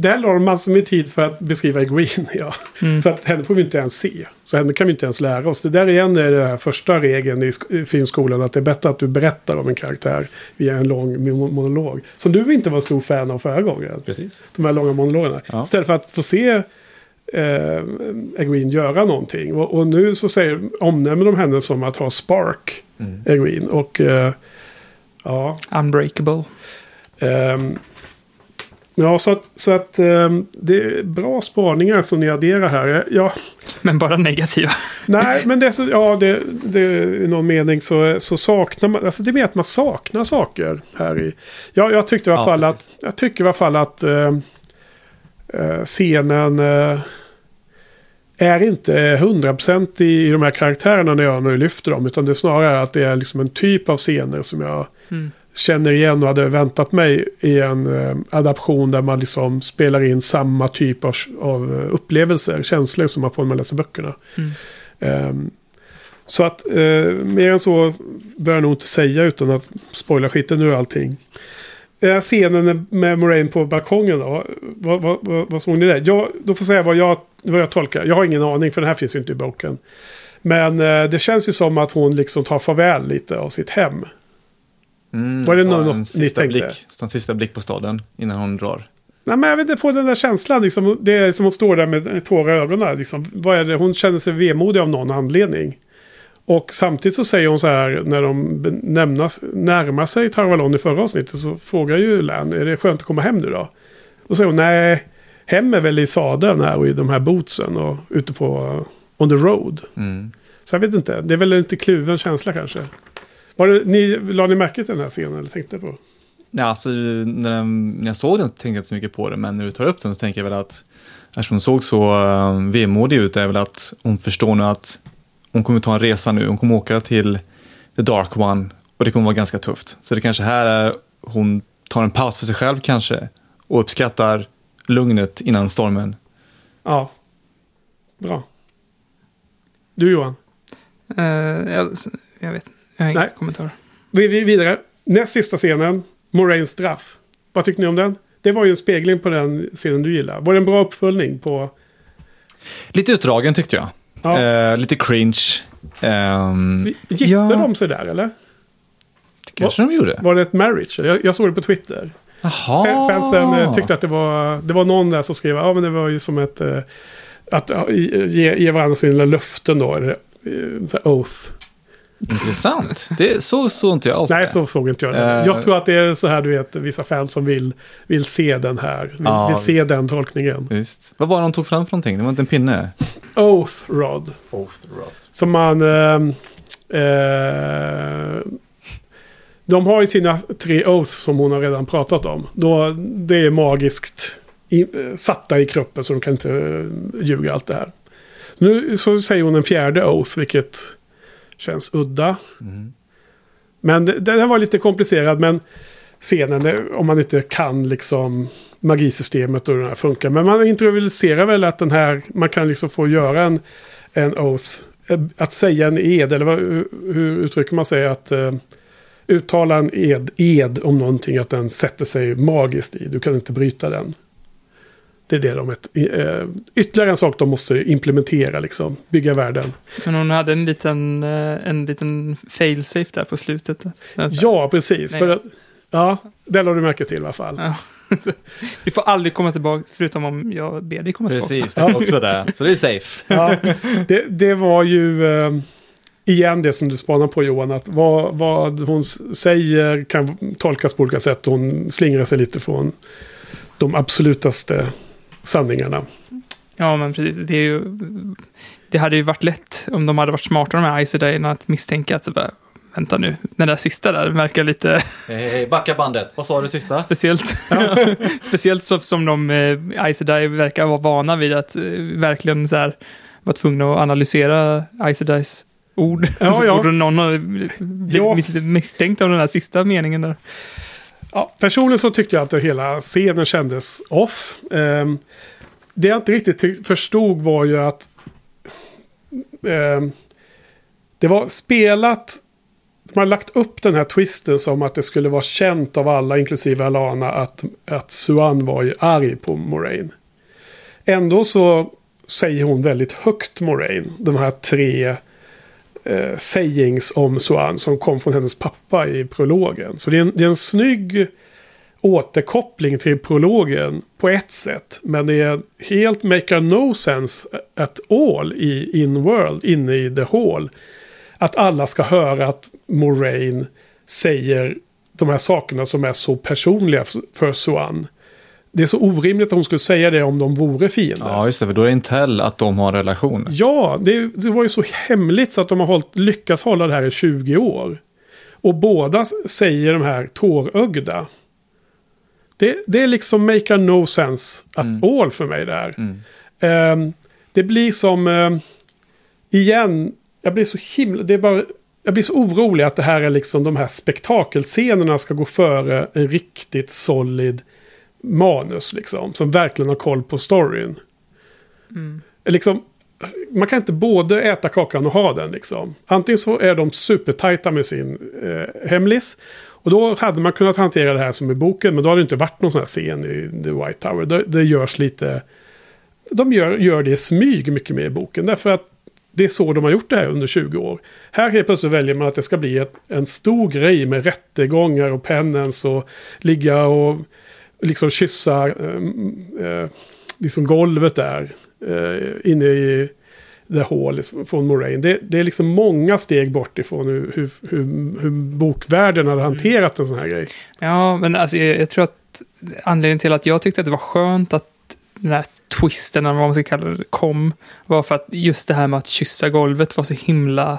där la de massor med tid för att beskriva Eguin. Ja. Mm. För att henne får vi inte ens se. Så henne kan vi inte ens lära oss. Det där igen är den här första regeln i filmskolan. Att det är bättre att du berättar om en karaktär via en lång monolog. Som du inte var stor fan av förra gången. Precis. De här långa monologerna. Ja. Istället för att få se eh, Egwin göra någonting. Och, och, nu så säger, omnämner de henne som att ha spark. Mm. Egwin. Och eh, ja. Unbreakable. Um, Ja, så att, så att um, det är bra spaningar som ni adderar här. Ja. Men bara negativa. Nej, men det ja, det, det, i någon mening så, så saknar man, alltså det är mer att man saknar saker här i. Ja, jag tyckte i alla ja, fall precis. att, jag tycker i alla fall att uh, scenen uh, är inte hundraprocentig i, i de här karaktärerna när jag nu lyfter dem. Utan det är snarare att det är liksom en typ av scener som jag mm känner igen och hade väntat mig i en eh, adaption där man liksom spelar in samma typ av, av upplevelser, känslor som man får när man läser böckerna. Mm. Um, så att uh, mer än så bör jag nog inte säga utan att spoila skiten ur allting. Uh, scenen med Moraine på balkongen då, vad, vad, vad, vad såg ni där? Jag, då får jag säga vad jag, vad jag tolkar. Jag har ingen aning för den här finns ju inte i boken. Men uh, det känns ju som att hon liksom tar farväl lite av sitt hem. Mm, var det något en sista ni tänkte? Blick, en sista blick på staden innan hon drar. Nej, men jag vet inte, få den där känslan. Liksom, det är som hon står där med tårar i ögonen. Liksom. Vad är det? Hon känner sig vemodig av någon anledning. Och samtidigt så säger hon så här när de nämnas, närmar sig Tarvalon i förra avsnittet så frågar ju Län, är det skönt att komma hem nu då? Och säger hon, nej, hem är väl i sadeln här och i de här bootsen och ute på on the road. Mm. Så jag vet inte, det är väl en lite kluven känsla kanske. Var det, ni, la ni märke till den här scenen eller tänkte på? Ja, alltså, när, den, när jag såg den tänkte jag inte så mycket på det, men när du tar upp den så tänker jag väl att eftersom hon såg så uh, vemodig ut är väl att hon förstår nu att hon kommer ta en resa nu. Hon kommer åka till The Dark One och det kommer vara ganska tufft. Så det kanske här är hon tar en paus för sig själv kanske och uppskattar lugnet innan stormen. Ja, bra. Du Johan? Uh, jag, jag vet jag har kommentar. Vi, vi vidare. Näst sista scenen, Moraines straff. Vad tyckte ni om den? Det var ju en spegling på den scenen du gillar. Var det en bra uppföljning på... Lite utdragen tyckte jag. Ja. Eh, lite cringe. Um, Gifte ja. de sig där eller? Det kanske var, de gjorde. Var det ett marriage? Jag, jag såg det på Twitter. Jaha. Fansen eh, tyckte att det var... Det var någon där som skrev ja men det var ju som ett... Eh, att ge, ge varandra sina löften då. Eller, så oath. Intressant. Det, så såg inte jag alls Nej, så såg inte jag det. Uh, jag tror att det är så här, du vet, vissa fans som vill, vill se den här. Vill, uh, vill se den tolkningen. Visst. Vad var det de tog fram för någonting? Det var inte en pinne? Oath Rod. Oath Rod. Som man... Uh, uh, de har ju sina tre Oaths som hon har redan pratat om. Då, det är magiskt i, satta i kroppen så de kan inte ljuga allt det här. Nu så säger hon en fjärde Oath, vilket Känns udda. Mm. Men det, det var lite komplicerat. Men scenen, om man inte kan liksom magisystemet och hur den här funkar. Men man introducerar väl att den här, man kan liksom få göra en, en oath. Eh, att säga en ed, eller vad, hur uttrycker man sig? Att uh, uttala en ed, ed om någonting, att den sätter sig magiskt i. Du kan inte bryta den. Det är det de är, äh, ytterligare en sak de måste implementera, liksom. Bygga världen. Men hon hade en liten, eh, en liten failsafe där på slutet. Ja, precis. För att, ja, det lade du märke till i alla fall. Ja. Vi får aldrig komma tillbaka, förutom om jag ber dig komma tillbaka. Precis, det är också det. Så det är safe. Ja, det, det var ju... Eh, igen det som du spanar på Johan, att vad, vad hon säger kan tolkas på olika sätt. Hon slingrar sig lite från de absolutaste sanningarna. Ja, men precis. Det, är ju, det hade ju varit lätt om de hade varit smarta de här Icedayn att misstänka att vänta nu, den där sista där verkar lite... Hej, hej, backa bandet. Vad sa du sista? Speciellt, speciellt så, som de, eh, Iceday verkar vara vana vid att eh, verkligen så här vara tvungna att analysera Icedays ord. Ja, ja. Borde någon ha blivit ja. lite misstänkt av den här sista meningen där. Ja, personligen så tyckte jag att hela scenen kändes off. Um, det jag inte riktigt förstod var ju att um, det var spelat de har lagt upp den här twisten som att det skulle vara känt av alla, inklusive Alana, att, att Suan var ju arg på Moraine. Ändå så säger hon väldigt högt Moraine, de här tre eh, sayings om Suan som kom från hennes pappa i prologen. Så det är en, det är en snygg återkoppling till prologen på ett sätt. Men det är helt make no sense at all i in-world, inne i the hall. Att alla ska höra att Moraine säger de här sakerna som är så personliga för Suan. Det är så orimligt att hon skulle säga det om de vore fiender. Ja, just det, för då är det Intel att de har en relation. Ja, det, det, var ju så hemligt så att de har hållit, lyckats hålla det här i 20 år. Och båda säger de här tårögda. Det, det är liksom make no sense at mm. all för mig där. Mm. Um, det blir som, um, igen, jag blir så himla... Det är bara, jag blir så orolig att det här är liksom de här spektakelscenerna ska gå före en riktigt solid manus liksom. Som verkligen har koll på storyn. Mm. Liksom, man kan inte både äta kakan och ha den liksom. Antingen så är de supertajta med sin eh, hemlis. Och då hade man kunnat hantera det här som i boken. Men då hade det inte varit någon sån här scen i The White Tower. Det, det görs lite... De gör, gör det i smyg mycket mer i boken. Därför att det är så de har gjort det här under 20 år. Här helt plötsligt väljer man att det ska bli ett, en stor grej med rättegångar och pennens och ligga och liksom kyssa eh, eh, liksom golvet där. Eh, inne i The Hall liksom, från Moraine. Det, det, är liksom många steg bort ifrån hur, hur, hur, hur bokvärlden hade hanterat en sån här grej. Ja, men alltså jag, jag tror att anledningen till att jag tyckte att det var skönt att den här twisten, eller vad man ska kalla det, kom, var för att just det här med att kyssa golvet var så himla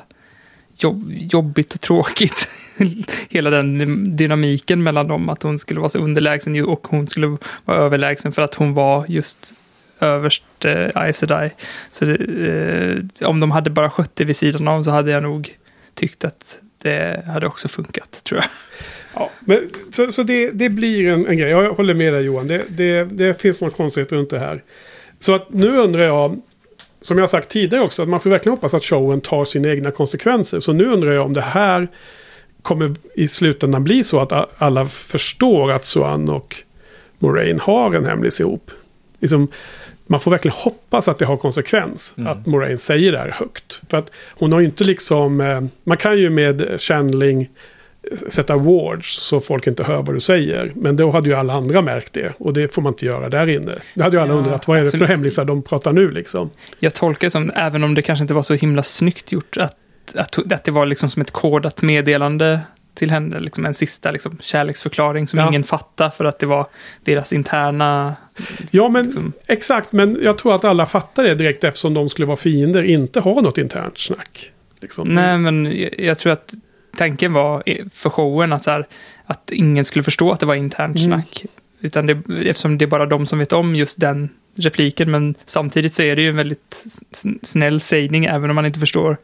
jobb, jobbigt och tråkigt. Hela den dynamiken mellan dem, att hon skulle vara så underlägsen och hon skulle vara överlägsen för att hon var just överst eh, Aes Sedai. Så det, eh, om de hade bara skött det vid sidan av så hade jag nog tyckt att det hade också funkat, tror jag. Ja, men, så så det, det blir en, en grej. Jag håller med dig Johan. Det, det, det finns något konstigt runt det här. Så att nu undrar jag, som jag sagt tidigare också, att man får verkligen hoppas att showen tar sina egna konsekvenser. Så nu undrar jag om det här kommer i slutändan bli så att alla förstår att Suan och Moraine har en hemlis ihop. Liksom, man får verkligen hoppas att det har konsekvens. Mm. Att Moraine säger det här högt. För att hon har ju inte liksom... Eh, man kan ju med channeling sätta awards så folk inte hör vad du säger. Men då hade ju alla andra märkt det. Och det får man inte göra där inne. Det hade ju alla ja, undrat, vad är det för hemlisar de pratar nu liksom? Jag tolkar det som, även om det kanske inte var så himla snyggt gjort, att, att, att det var liksom som ett kodat meddelande till henne, liksom en sista liksom, kärleksförklaring som ja. ingen fattar för att det var deras interna... Ja, men liksom... exakt, men jag tror att alla fattar det direkt eftersom de skulle vara fiender, inte ha något internt snack. Liksom. Nej, men jag, jag tror att tanken var för showen att, så här, att ingen skulle förstå att det var internt mm. snack. Utan det, eftersom det är bara de som vet om just den repliken. Men samtidigt så är det ju en väldigt snäll sägning även om man inte förstår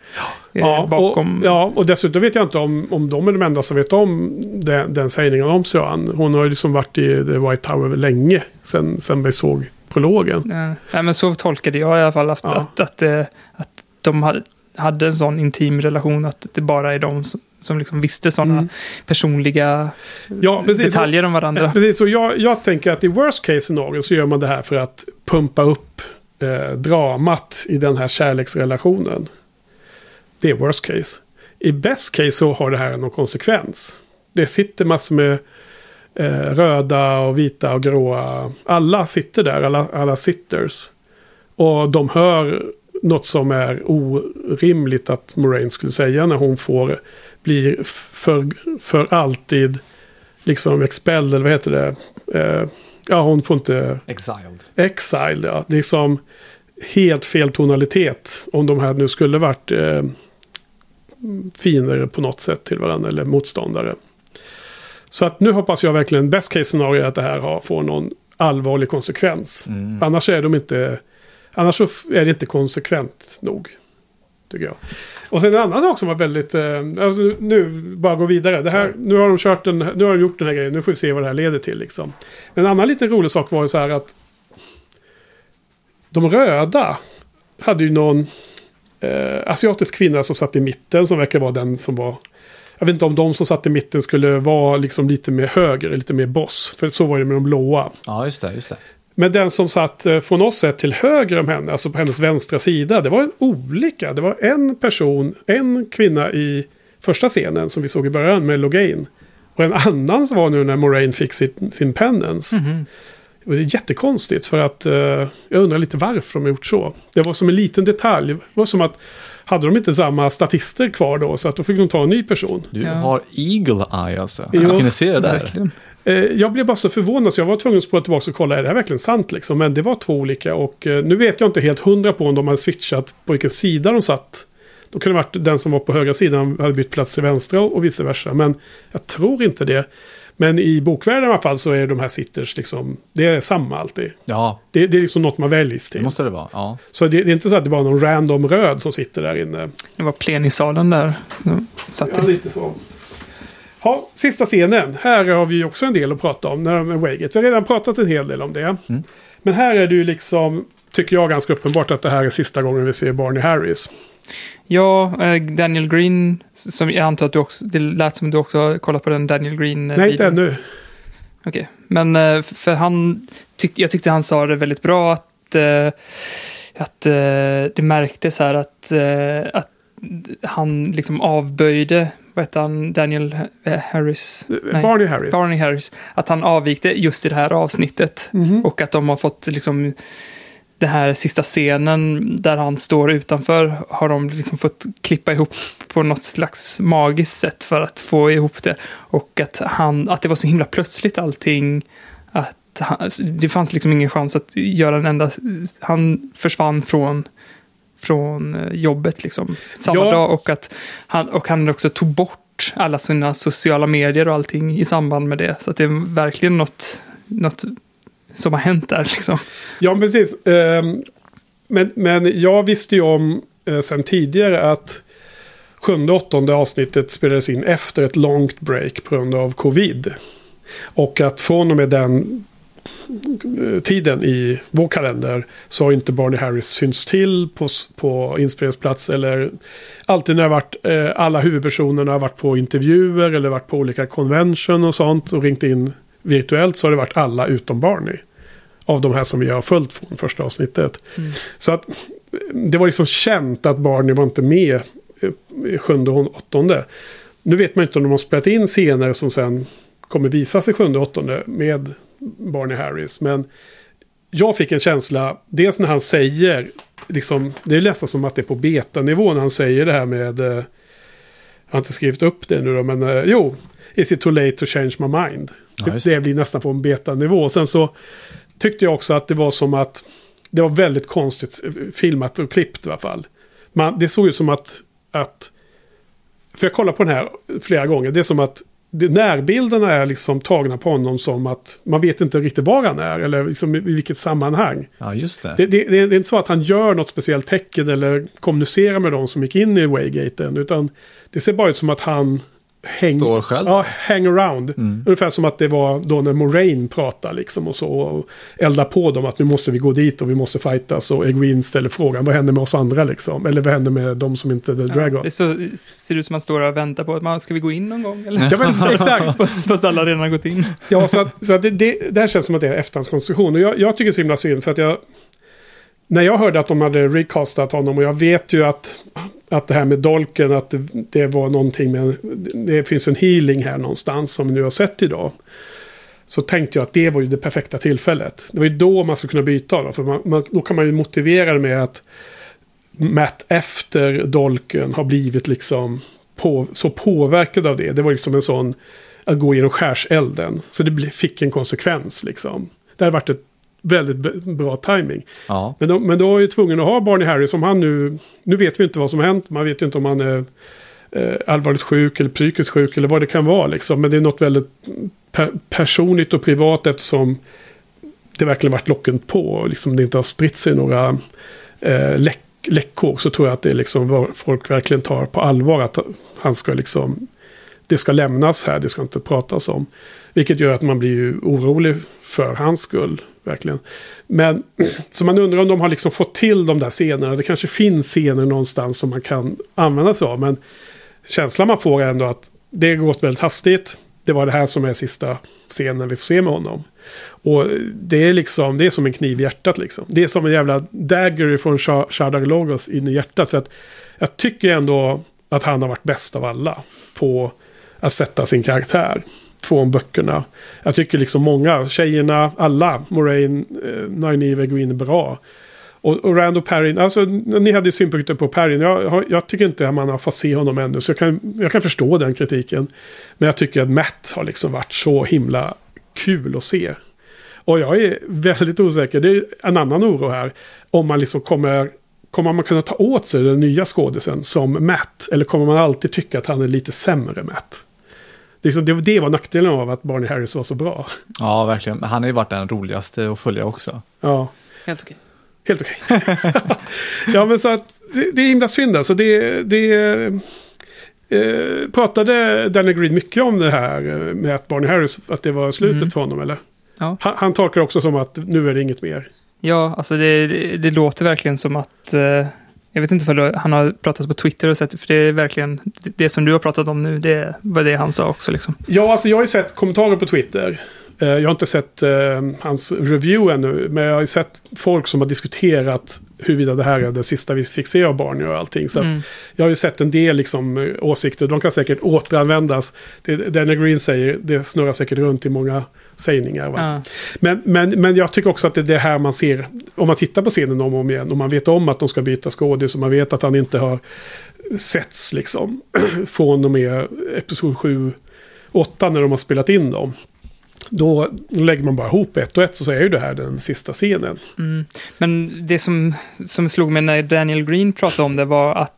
eh, ja, bakom. Och, ja, och dessutom vet jag inte om, om de är de enda som vet om den, den sägningen om Söan. Hon har ju liksom varit i The White Tower länge sen, sen vi såg prologen. Ja, ja, men så tolkade jag i alla fall att, ja. att, att, att, att de hade, hade en sån intim relation att det bara är de som, som liksom visste sådana mm. personliga ja, precis, detaljer om varandra. Precis, och jag, jag tänker att i worst case scenario så gör man det här för att pumpa upp eh, dramat i den här kärleksrelationen. Det är worst case. I best case så har det här någon konsekvens. Det sitter massor med eh, röda och vita och gråa. Alla sitter där, alla, alla sitters. Och de hör något som är orimligt att Moraine skulle säga när hon får bli för, för alltid liksom expelled, eller vad heter det? Eh, ja, hon får inte... Exiled. Exiled, ja. Liksom helt fel tonalitet. Om de här nu skulle varit eh, finare på något sätt till varandra eller motståndare. Så att nu hoppas jag verkligen, best case scenario att det här har, får någon allvarlig konsekvens. Mm. Annars är de inte, annars är det inte konsekvent nog. Tycker jag. Och sen en annan sak som var väldigt, eh, alltså nu, nu, bara gå vidare. Det här, nu har de kört den, nu har de gjort den här grejen, nu får vi se vad det här leder till liksom. En annan liten rolig sak var ju så här att de röda hade ju någon eh, asiatisk kvinna som satt i mitten som verkar vara den som var jag vet inte om de som satt i mitten skulle vara liksom lite mer höger, lite mer boss. För så var det med de blåa. Ja, just det. Just det. Men den som satt eh, från oss sett till höger om henne, alltså på hennes vänstra sida, det var en olika. Det var en person, en kvinna i första scenen som vi såg i början med Logain. Och en annan som var nu när Moraine fick sin, sin penance. Mm -hmm. Det är jättekonstigt för att uh, jag undrar lite varför de har gjort så. Det var som en liten detalj. Det var som att hade de inte samma statister kvar då så att då fick de ta en ny person. Du ja. har Eagle Eye alltså. Jo, jag kunde se det där. Verkligen. Eh, jag blev bara så förvånad så jag var tvungen att spåra tillbaka och kolla, är det här verkligen sant liksom? Men det var två olika och uh, nu vet jag inte helt hundra på om de hade switchat på vilken sida de satt. Då kunde det varit den som var på högra sidan hade bytt plats till vänstra och vice versa. Men jag tror inte det. Men i bokvärlden i alla fall så är de här sitters liksom, det är samma alltid. Ja. Det, det är liksom något man väljs till. Det måste det vara, ja. Så det, det, är inte så att det bara är någon random röd som sitter där inne. Det var plenisalen där. Satt ja, lite så. Ja, sista scenen. Här har vi också en del att prata om. När med Waygate. Vi har redan pratat en hel del om det. Mm. Men här är det ju liksom, tycker jag ganska uppenbart att det här är sista gången vi ser Barney Harris. Ja, eh, Daniel Green, som jag antar att du också, det lät som du också har kollat på den Daniel Green. Eh, Nej, inte ännu. Okej, okay. men eh, för han, tyck, jag tyckte han sa det väldigt bra att, att det märktes här att, att han liksom avböjde, vad heter han, Daniel Harris? Nej, Barney Harris. Barney Harris. Att han avvikte just i det här avsnittet. Mm -hmm. Och att de har fått liksom den här sista scenen där han står utanför har de liksom fått klippa ihop på något slags magiskt sätt för att få ihop det. Och att, han, att det var så himla plötsligt allting. Att han, det fanns liksom ingen chans att göra en enda... Han försvann från, från eh, jobbet liksom samma ja. dag. Och att han, och han också tog bort alla sina sociala medier och allting i samband med det. Så att det är verkligen något, något som har hänt där. Liksom. Ja, precis. Ehm, men, men jag visste ju om eh, sen tidigare att sjunde och åttonde avsnittet spelades in efter ett långt break på grund av covid. Och att från och med den tiden i vår kalender så har inte Barney Harris synts till på, på inspelningsplats eller alltid när det varit eh, alla huvudpersonerna har varit på intervjuer eller varit på olika convention och sånt och ringt in virtuellt så har det varit alla utom Barney. Av de här som vi har följt från första avsnittet. Mm. Så att det var liksom känt att Barney var inte med i sjunde och åttonde. Nu vet man inte om de har spelat in scener som sen kommer visas i sjunde och åttonde med Barney Harris. Men jag fick en känsla, dels när han säger, liksom, det är nästan som att det är på betanivå när han säger det här med, eh, jag har inte skrivit upp det nu då, men eh, jo, Is it too late to change my mind? Ja, det. blir nästan på en betanivå. Sen så tyckte jag också att det var som att det var väldigt konstigt filmat och klippt i alla fall. Man, det såg ut som att, att, för jag kollade på den här flera gånger, det är som att närbilderna är liksom tagna på honom som att man vet inte riktigt var han är eller liksom i vilket sammanhang. Ja, just det. Det, det, det är inte så att han gör något speciellt tecken eller kommunicerar med de som gick in i Waygaten, utan det ser bara ut som att han häng, Står själv. Ja, hang around. Ungefär som att det var då när Moraine pratade liksom och så. Och eldar på dem att nu måste vi gå dit och vi måste fightas. Och Egwene ställer frågan, vad händer med oss andra liksom? Eller vad händer med de som inte är The Dragon? Det så, ser ut som att man står och väntar på att man ska vi gå in någon gång? Eller? Ja, men, exakt. fast, fast alla redan har gått in. Ja, så, att, så att det, det, det här känns som att det är efterhandskonstruktion. Och jag, jag tycker det är så himla synd för att jag... När jag hörde att de hade recastat honom och jag vet ju att, att det här med dolken, att det, det var någonting med... Det finns en healing här någonstans som vi nu har sett idag. Så tänkte jag att det var ju det perfekta tillfället. Det var ju då man skulle kunna byta då. För man, man, då kan man ju motivera det med att Matt efter dolken har blivit liksom på, så påverkad av det. Det var liksom en sån att gå genom skärselden. Så det fick en konsekvens liksom. Det hade varit ett väldigt bra timing. Ja. Men, då, men då är ju tvungen att ha Barney Harris som han nu... Nu vet vi inte vad som hänt. Man vet ju inte om han är eh, allvarligt sjuk eller psykiskt sjuk eller vad det kan vara liksom. Men det är något väldigt per, personligt och privat eftersom det verkligen varit locken på. Och liksom det inte har spritt sig några eh, läck, läckor. Så tror jag att det är liksom folk verkligen tar på allvar. Att han ska liksom... Det ska lämnas här, det ska inte pratas om. Vilket gör att man blir ju orolig för hans skull. Verkligen. Men så man undrar om de har liksom fått till de där scenerna. Det kanske finns scener någonstans som man kan använda sig av. Men känslan man får är ändå att det har gått väldigt hastigt. Det var det här som är sista scenen vi får se med honom. Och det är liksom, det är som en kniv i hjärtat liksom. Det är som en jävla dagger från Shardar Logos in i hjärtat. För att jag tycker ändå att han har varit bäst av alla på att sätta sin karaktär från böckerna. Jag tycker liksom många, tjejerna, alla, Moraine, eh, Nynaeve, Green in bra. Och, och Rando Perrin, alltså ni hade synpunkter på Perrin. Jag, jag tycker inte att man har fått se honom ännu. Så jag kan, jag kan förstå den kritiken. Men jag tycker att Matt har liksom varit så himla kul att se. Och jag är väldigt osäker, det är en annan oro här. Om man liksom kommer, kommer man kunna ta åt sig den nya skådisen som Matt? Eller kommer man alltid tycka att han är lite sämre Matt? Liksom, det, det var nackdelen av att Barney Harris var så bra. ja, verkligen. Men han har ju varit den roligaste att följa också. Ja. Helt okej. Helt okej. ja, men så att det, det är himla synd alltså. Det, det, eh, pratade Danny Green mycket om det här eh, med att Barney Harris, att det var slutet Mm. för honom eller? Ja. Han, han tolkar också som att nu är det inget mer. Ja, alltså det, det, det låter verkligen som att... Eh, jag vet inte om han har pratat på Twitter och sett, för det är verkligen... Det, det som du har pratat om nu, det var det han sa också liksom. Ja, alltså jag har ju sett kommentarer på Twitter. Eh, Jag har inte sett eh, hans review ännu, men jag har ju sett folk som har diskuterat huruvida det här är det sista vi fick se av Barney och allting. Så Mm. jag har ju sett en del liksom, eh, åsikter, de kan säkert återanvändas. Det Danny Green säger, det snurrar säkert runt i många sägningar. Va? Ja. Men, men, men jag tycker också att det är det här man ser, om man tittar på scenen om och om igen, och man vet om att de ska byta skådis, och man vet att han inte har setts liksom, från och med Episod 7, 8 när de har spelat in dem. Då lägger man bara ihop ett och ett så är ju det här den sista scenen. Mm. Men det som, som slog mig när Daniel Green pratade om det var att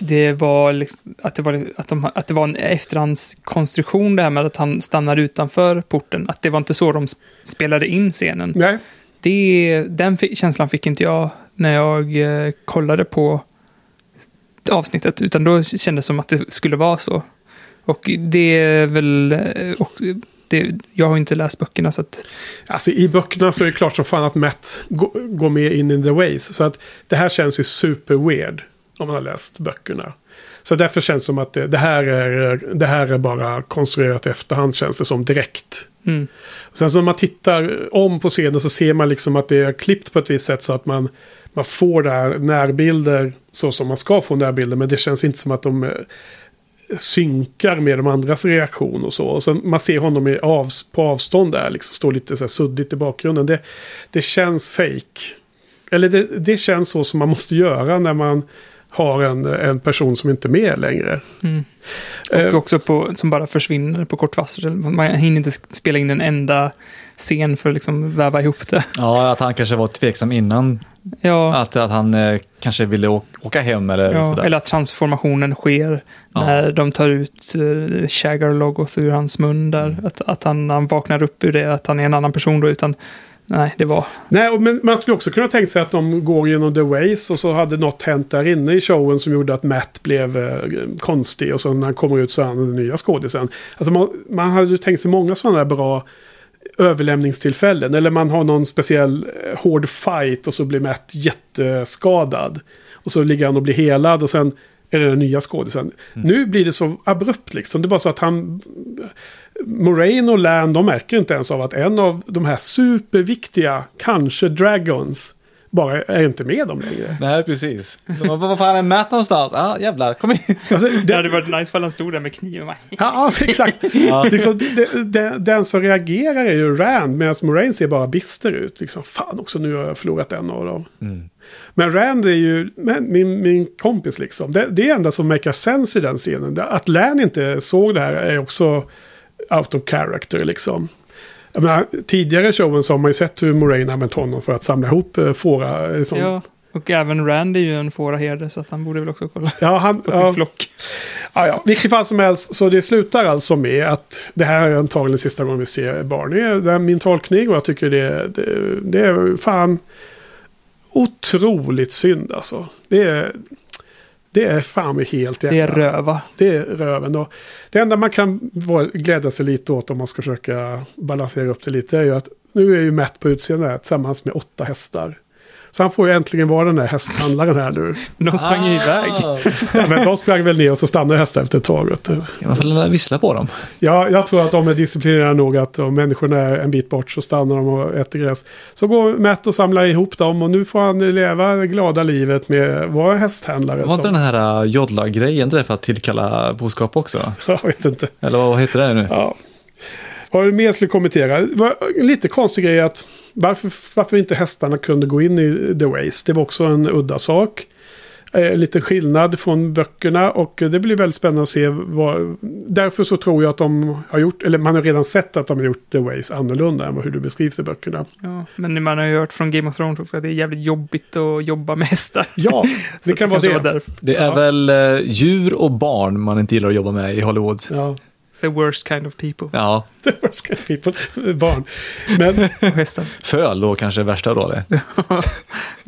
det var, liksom, att det var, att de, att det var en efterhandskonstruktion det här med att han stannar utanför porten. Att det var inte så de sp- spelade in scenen. Nej. Det, den känslan fick inte jag när jag eh, kollade på avsnittet, utan då kändes det som att det skulle vara så. Och det är väl... det, jag har inte läst böckerna så att... Alltså i böckerna så är det klart som fan att Matt gå- går med in in the ways. Så att det här känns ju super weird om man har läst böckerna. Så därför känns det som att det, det, här, är, det här är bara konstruerat i efterhand känns det som direkt. Mm. Sen så när man tittar om på scenen så ser man liksom att det är klippt på ett visst sätt så att man, man får där närbilder så som man ska få närbilder. Men det känns inte som att de synkar med de andras reaktion och så. Och sen man ser honom i av, på avstånd där, liksom står lite så här suddigt i bakgrunden. Det, det känns fake. Eller det, det känns så som man måste göra när man har en, en person som inte är med längre. Mm. Eh, Och också på, som bara försvinner på kort varsel. Man hinner inte spela in en enda scen för att liksom väva ihop det. Ja, att han kanske var tveksam innan. Ja, Att, att han eh, kanske ville åka, hem eller ja, sådär. eller att transformationen sker Ja. när de tar ut uh, Shaggar-logot ur hans mun där. Mm. Att, att han, han vaknar upp ur det, att han är en annan person då, utan Nej, det var... Nej, men man skulle också kunna tänka sig att de går genom The Ways och så hade något hänt där inne i showen som gjorde att Matt blev eh, konstig och så när han kommer ut så är han den nya skådisen. Alltså man, man hade ju tänkt sig många sådana där bra överlämningstillfällen. Eller man har någon speciell eh, hård fight och så blir Matt jätteskadad. Och så ligger han och blir helad och sen är det den nya skådisen. Mm. Nu blir det så abrupt liksom. Det är bara så att han... Moraine och Land, de märker inte ens av att en av de här superviktiga, kanske Dragons, bara är inte med dem längre. Nej, precis. Vad fan är Matt någonstans? Ja, ah, jävlar, kom in. Alltså, det, det hade varit nice ifall han stod där med kniven. ja, exakt. ja. Liksom, det, det, den som reagerar är ju Rand, medan Moraine ser bara bister ut. Liksom, fan också, nu har jag förlorat en av dem. Mm. Men Rand är ju min, min kompis liksom. Det, det enda som makar sense i den scenen. Att Lan inte såg det här är också out of character liksom. Jag menar, tidigare showen så har man ju sett hur Moraine använt honom för att samla ihop eh, fåra. Liksom. Ja, och även Rand är ju en fåraherde så att han borde väl också kolla ja, han, på sin ja, flock. Ja, ja, vilket fall som helst. Så det slutar alltså med att det här är antagligen sista gången vi ser Barney. Det är min tolkning och jag tycker det, det, det är fan otroligt synd alltså. Det är, det är fan mig helt jävla. Det är röva. Det är röven. Och det enda man kan glädja sig lite åt om man ska försöka balansera upp det lite är ju att nu är ju Matt på utsidan tillsammans med åtta hästar. Så han får ju äntligen vara den där hästhandlaren här nu. de sprang ah. iväg. ja, men de sprang väl ner och så stannade hästen efter ett tag. Man får vissla på dem. Ja, jag tror att de är disciplinerade nog att om människorna är en bit bort så stannar de och äter gräs. Så går Matt och samlar ihop dem och nu får han leva det glada livet med att vara hästhandlare. Var inte den här uh, jodla-grejen det för att tillkalla boskap också? Jag vet inte. Eller vad heter det nu? Ja. Vad du mer skulle kommentera? Det lite konstig grej att varför, varför inte hästarna kunde gå in i The Waste. Det var också en udda sak. Eh, liten skillnad från böckerna och det blir väldigt spännande att se vad... Därför så tror jag att de har gjort, eller man har redan sett att de har gjort The Ways annorlunda än hur det beskrivs i böckerna. Ja, men man har ju hört från Game of Thrones också att det är jävligt jobbigt att jobba med hästar. Ja, det kan vara det. Var det är ja. väl uh, djur och barn man inte gillar att jobba med i Hollywood. Ja. The worst kind of people. Ja. The worst kind of people. Barn. Men... Föl då kanske värsta då det.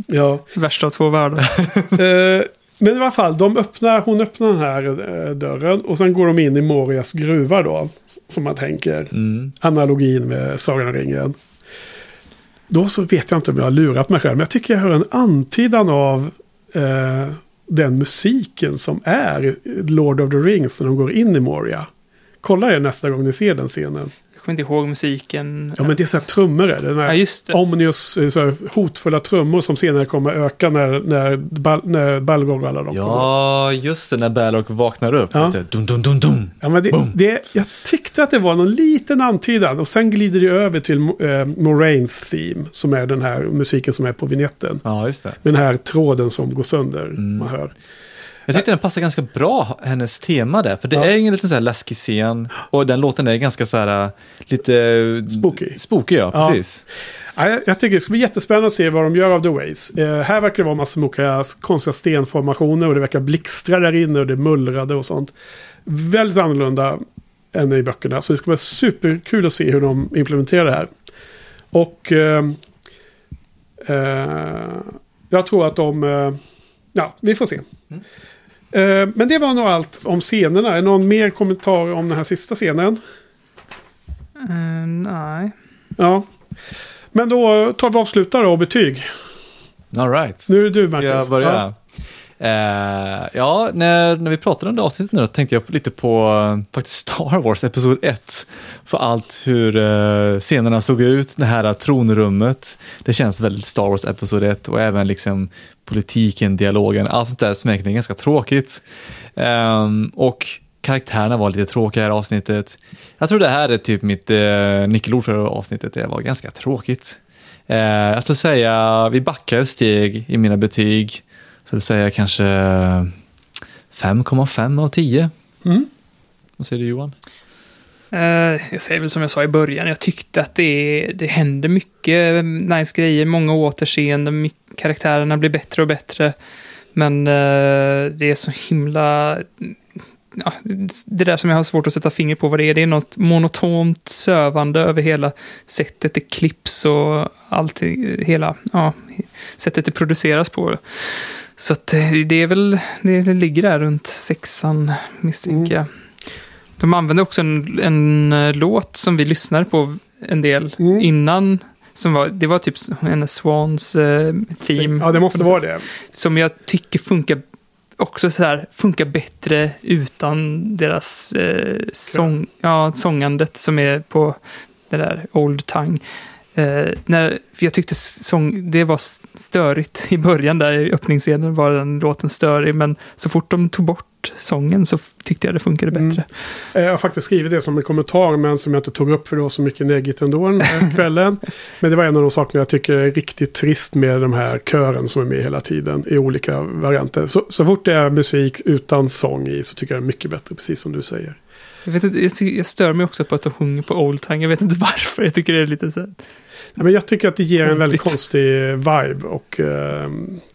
ja. Värsta av två världar. uh, men i alla fall, de öppnar, hon öppnar den här uh, dörren och sen går de in i Morias gruva då. Som man tänker. Mm. Analogin med Sagan om ringen. Då så vet jag inte om jag har lurat mig själv. Men jag tycker jag hör en antydan av uh, den musiken som är Lord of the Rings när de går in i Moria. Kolla det nästa gång ni ser den scenen. Jag kommer inte ihåg musiken. Ja, men det är så här trummor. Det är ja, just det. Omnius, så här, hotfulla trummor som senare kommer öka när, när, Bal, när Balrog och alla de Ja, just det. När Balrog vaknar upp. Ja. Dum, dum, dum, dum. Ja, men det, det, jag tyckte att det var någon liten antydan. Och sen glider det över till eh, Moraines theme. Som är den här musiken som är på vignetten. Ja, just det. Med den här tråden som går sönder. Mm. Man hör. Jag tyckte den passar ganska bra, hennes tema där. För det ja. är ingen liten så här läskig scen. Och den låten är ganska så här, lite... Spooky. Spooky, ja, ja. precis. Ja, jag, tycker det ska bli jättespännande att se vad de gör av The Ways. Eh, här verkar det vara massa olika konstiga stenformationer och det verkar blixtra där inne och det mullrade och sånt. Väldigt annorlunda än i böckerna. Så det ska vara superkul att se hur de implementerar det här. Och eh, eh, jag tror att de... Eh, ja, vi får se. Mm. Eh, men det var nog allt om scenerna. Är det någon mer kommentar om den här sista scenen? Uh, nej. Ja. Men då tar vi avslutar då och betyg. All right. Nu är det du Marcus. Ska jag börja? Ja. Uh, ja, när, när vi pratade om det avsnittet nu då tänkte jag lite på uh, faktiskt Star Wars Episod 1. För allt hur uh, scenerna såg ut, det här tronrummet. Det känns väldigt Star Wars Episod 1 och även liksom politiken, dialogen, allt sånt där som är ganska tråkigt. Um, och karaktärerna var lite tråkiga i det här avsnittet. Jag tror det här är typ mitt uh, nyckelord för det avsnittet, det var ganska tråkigt. Uh, jag skulle säga, vi backar ett steg i mina betyg. Så säger jag kanske 5,5 av 10. Mm. Vad säger du Johan? Uh, jag säger väl som jag sa i början, jag tyckte att det, det hände mycket nice grejer, många återseenden, karaktärerna blir bättre och bättre. Men uh, det är så himla ja, det där som jag har svårt att sätta finger på vad det är. Det är något monotont sövande över hela sättet det klipps och allting, hela ja, sättet det produceras på. Så att eh, det är väl, det ligger där runt sexan misstänker jag. Mm. De använde också en, en eh, låt som vi lyssnade på en del mm. innan som var, det var typ en Swans eh, theme. Ja, det måste vara det. Som jag tycker funkar också så här, funkar bättre utan deras eh, sång, ja, sångandet som är på det där Old Tongue. Eh, när, jag tyckte sång, det var störigt i början där i öppningsscenen var den låten störig, men så fort de tog bort sången så tyckte jag det funkade mm. bättre. Mm. Jag har faktiskt skrivit det som en kommentar, men som jag inte tog upp för det var så mycket negigt ändå den här kvällen. men det var en av de sakerna jag tycker är riktigt trist med de här kören som är med hela tiden i olika varianter. Så, så fort det är musik utan sång i så tycker jag det är mycket bättre, precis som du säger. Jag, vet inte, jag, jag stör mig också på att de sjunger på Old Tang. Jag vet inte varför. Jag tycker det är lite så här... Ja, men jag tycker att det ger en väldigt konstig vibe. Och uh,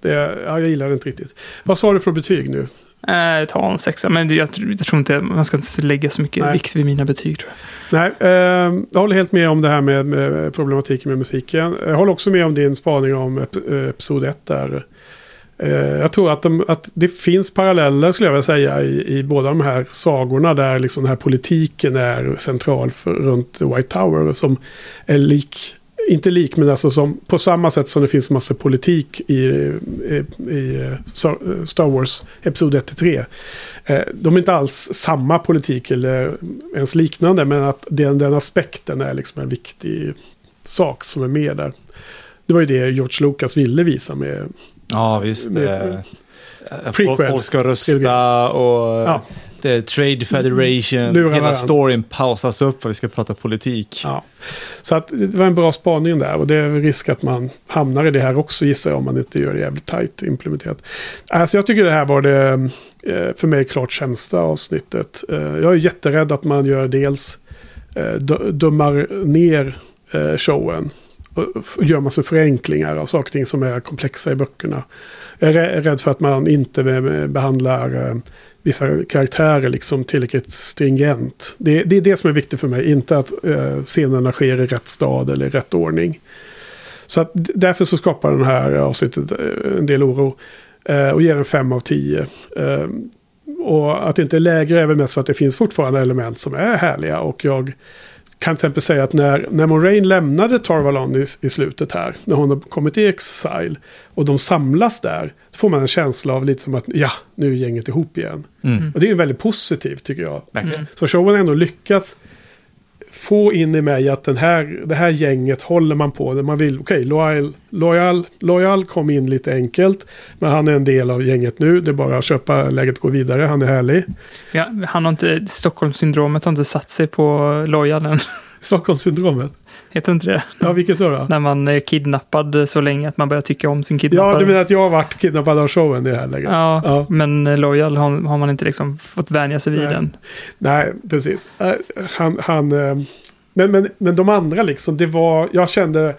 det, ja, jag gillar det inte riktigt. Vad sa du för betyg nu? Eh, ta en sexa, men jag, jag, tror inte man ska inte lägga så mycket Nej. vikt vid mina betyg. Tror jag. Nej, eh, jag håller helt med om det här med, med, problematiken med musiken. Jag håller också med om din spaning om ep episod 1 där. Eh, jag tror att, de, att, det finns paralleller skulle jag vilja säga i, i båda de här sagorna där liksom den här politiken är central för, runt White Tower som är lik inte lik, men alltså som, på samma sätt som det finns massa politik i, i, i Star Wars Episod 1-3. Eh, de är inte alls samma politik eller ens liknande, men att den, den aspekten är liksom en viktig sak som är med där. Det var ju det George Lucas ville visa med... Ja, visst. Med, eh, Folk ska rösta och... Ja det är Trade Federation, mm. hela varandra. storyn pausas upp och vi ska prata politik. Ja. Så att det var en bra spaning där och det är risk att man hamnar i det här också gissar jag om man inte gör det jävligt tajt implementerat. Alltså jag tycker det här var det eh, för mig klart sämsta avsnittet. Eh, jag är jätterädd att man gör dels eh, dömar ner showen och gör massa förenklingar av saker och ting som är komplexa i böckerna. Jag är rädd för att man inte behandlar vissa karaktärer liksom tillräckligt stringent. Det, det, är det som är viktigt för mig, inte att eh, scenerna sker i rätt stad eller i rätt ordning. Så att, därför så skapar den här avsnittet eh, en del oro. Eh, och ger en 5 av 10. Eh, och att det inte är lägre är väl mest för att det finns fortfarande element som är härliga. Och jag kan till exempel säga att när, när Moraine lämnade Tarvalon i, i slutet här, när hon har kommit i Exile och de samlas där, då får man en känsla av lite som att ja, nu är gänget ihop igen. Mm. Och det är väldigt positivt tycker jag. Mm. Så showen har ändå lyckats få in i mig att den här, det här gänget håller man på. Man vill, okej, okay, Loyal, Loyal, Loyal kom in lite enkelt. Men han är en del av gänget nu. Det är bara att köpa läget gå vidare. Han är härlig. Ja, han har inte, Stockholmssyndromet har inte satt sig på Loyal än. Stockholmssyndromet? Heter inte det? Ja, vilket då, då? När man är kidnappad så länge att man börjar tycka om sin kidnappare. Ja, du menar att jag har varit kidnappad av showen det här läget? Ja, ja, men Loyal har, har, man inte liksom fått vänja sig vid Nej. den. Nej, precis. Uh, han, han, uh, men, men, men de andra liksom, det var, jag kände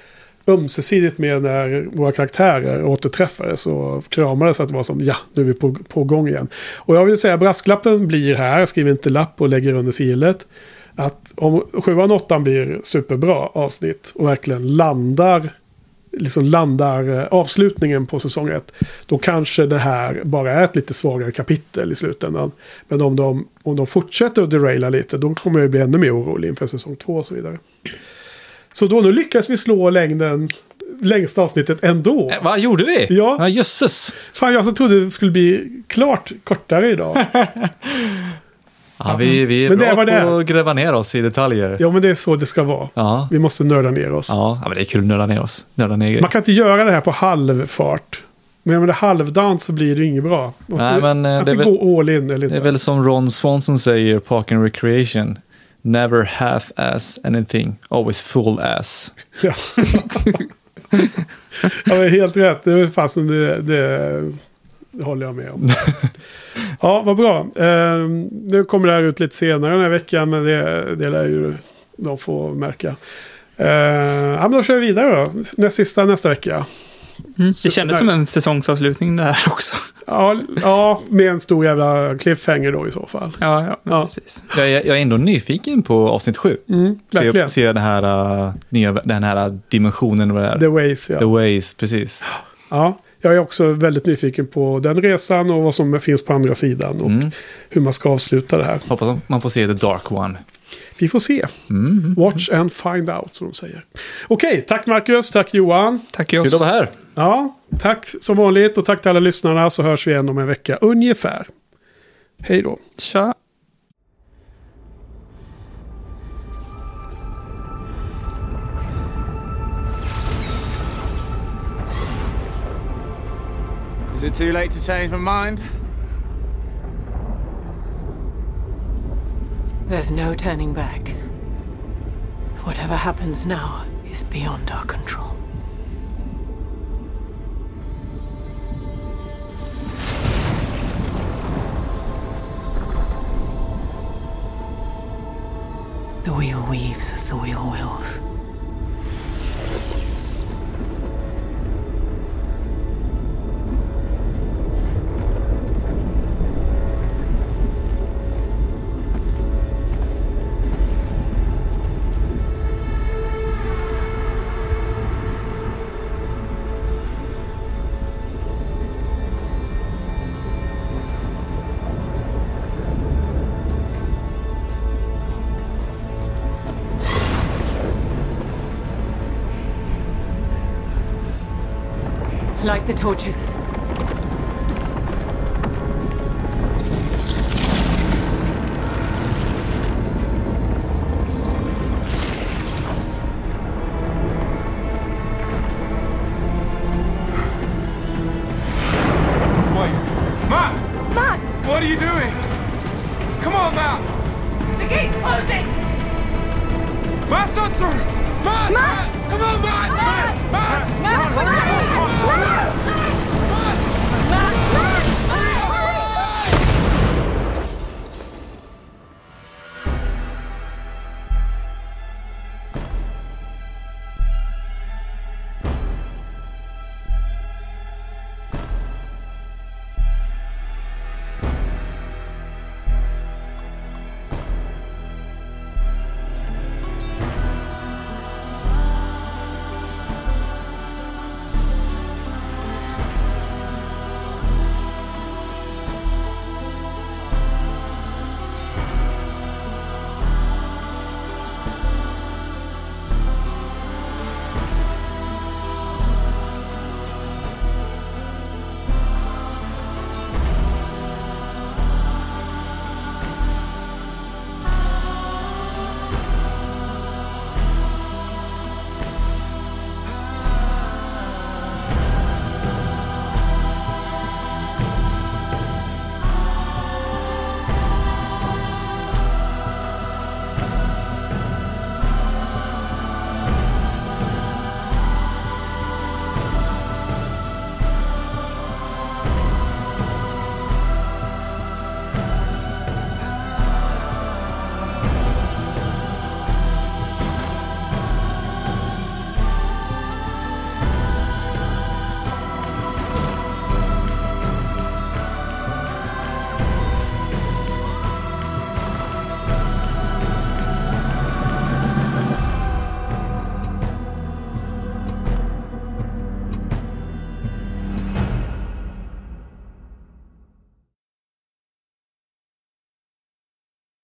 ömsesidigt med när våra karaktärer återträffades och kramades att det var som ja, nu är vi på, på gång igen. Och jag vill säga brasklappen blir här, jag skriver inte lapp och lägger under sigillet att om sjuan och åttan blir superbra avsnitt och verkligen landar liksom landar eh, avslutningen på säsong ett. Då kanske det här bara är ett lite svagare kapitel i slutändan. Men om de, om de fortsätter att deraila lite då kommer jag bli ännu mer orolig inför säsong två och så vidare. Så då nu lyckas vi slå längden längsta avsnittet ändå. Eh, vad gjorde vi? Ja. ja jösses. Fan, jag så trodde det skulle bli klart kortare idag. Ja, vi, vi är men bra det på att gräva ner oss i detaljer. Ja, men det är så det ska vara. Ja. Vi måste nörda ner oss. Ja, men det är kul att nörda ner oss. Nörda ner Man kan inte göra det här på halvfart. Men med det halvdant så blir det inget bra. Man Nej, men eh, det är, väl, all in, eller det är väl som Ron Swanson säger, Park and Recreation. Never half ass anything, always full ass. ja, ja helt rätt. Det är fasen det, det det håller jag med om. ja, vad bra. Eh, nu kommer det här ut lite senare den här veckan, men det, det lär ju de få märka. Eh, ja, men då kör vi vidare då. Näst sista nästa vecka. Mm, det kändes som en säsongsavslutning det här också. Ja, ja, med en stor jävla cliffhanger då i så fall. Ja, ja, Ja. precis. Jag är, jag är ändå nyfiken på avsnitt sju. Mm, verkligen. se den här, uh, nya, den här dimensionen vad det är. The Ways, ja. The Ways, precis. ja. Jag är också väldigt nyfiken på den resan och vad som finns på andra sidan. Och Mm. hur man ska avsluta det här. Hoppas man får se The Dark One. Vi får se. Mm. Watch and find out, som de säger. Okej, tack Marcus, tack Johan. Tack Kul Joss. att vara här. Ja, tack som vanligt och tack till alla lyssnarna så hörs vi igen om en vecka ungefär. Hej då. Tja. Is it too late to change my mind? There's no turning back. Whatever happens now is beyond our control. The wheel weaves as the wheel wills. Torches.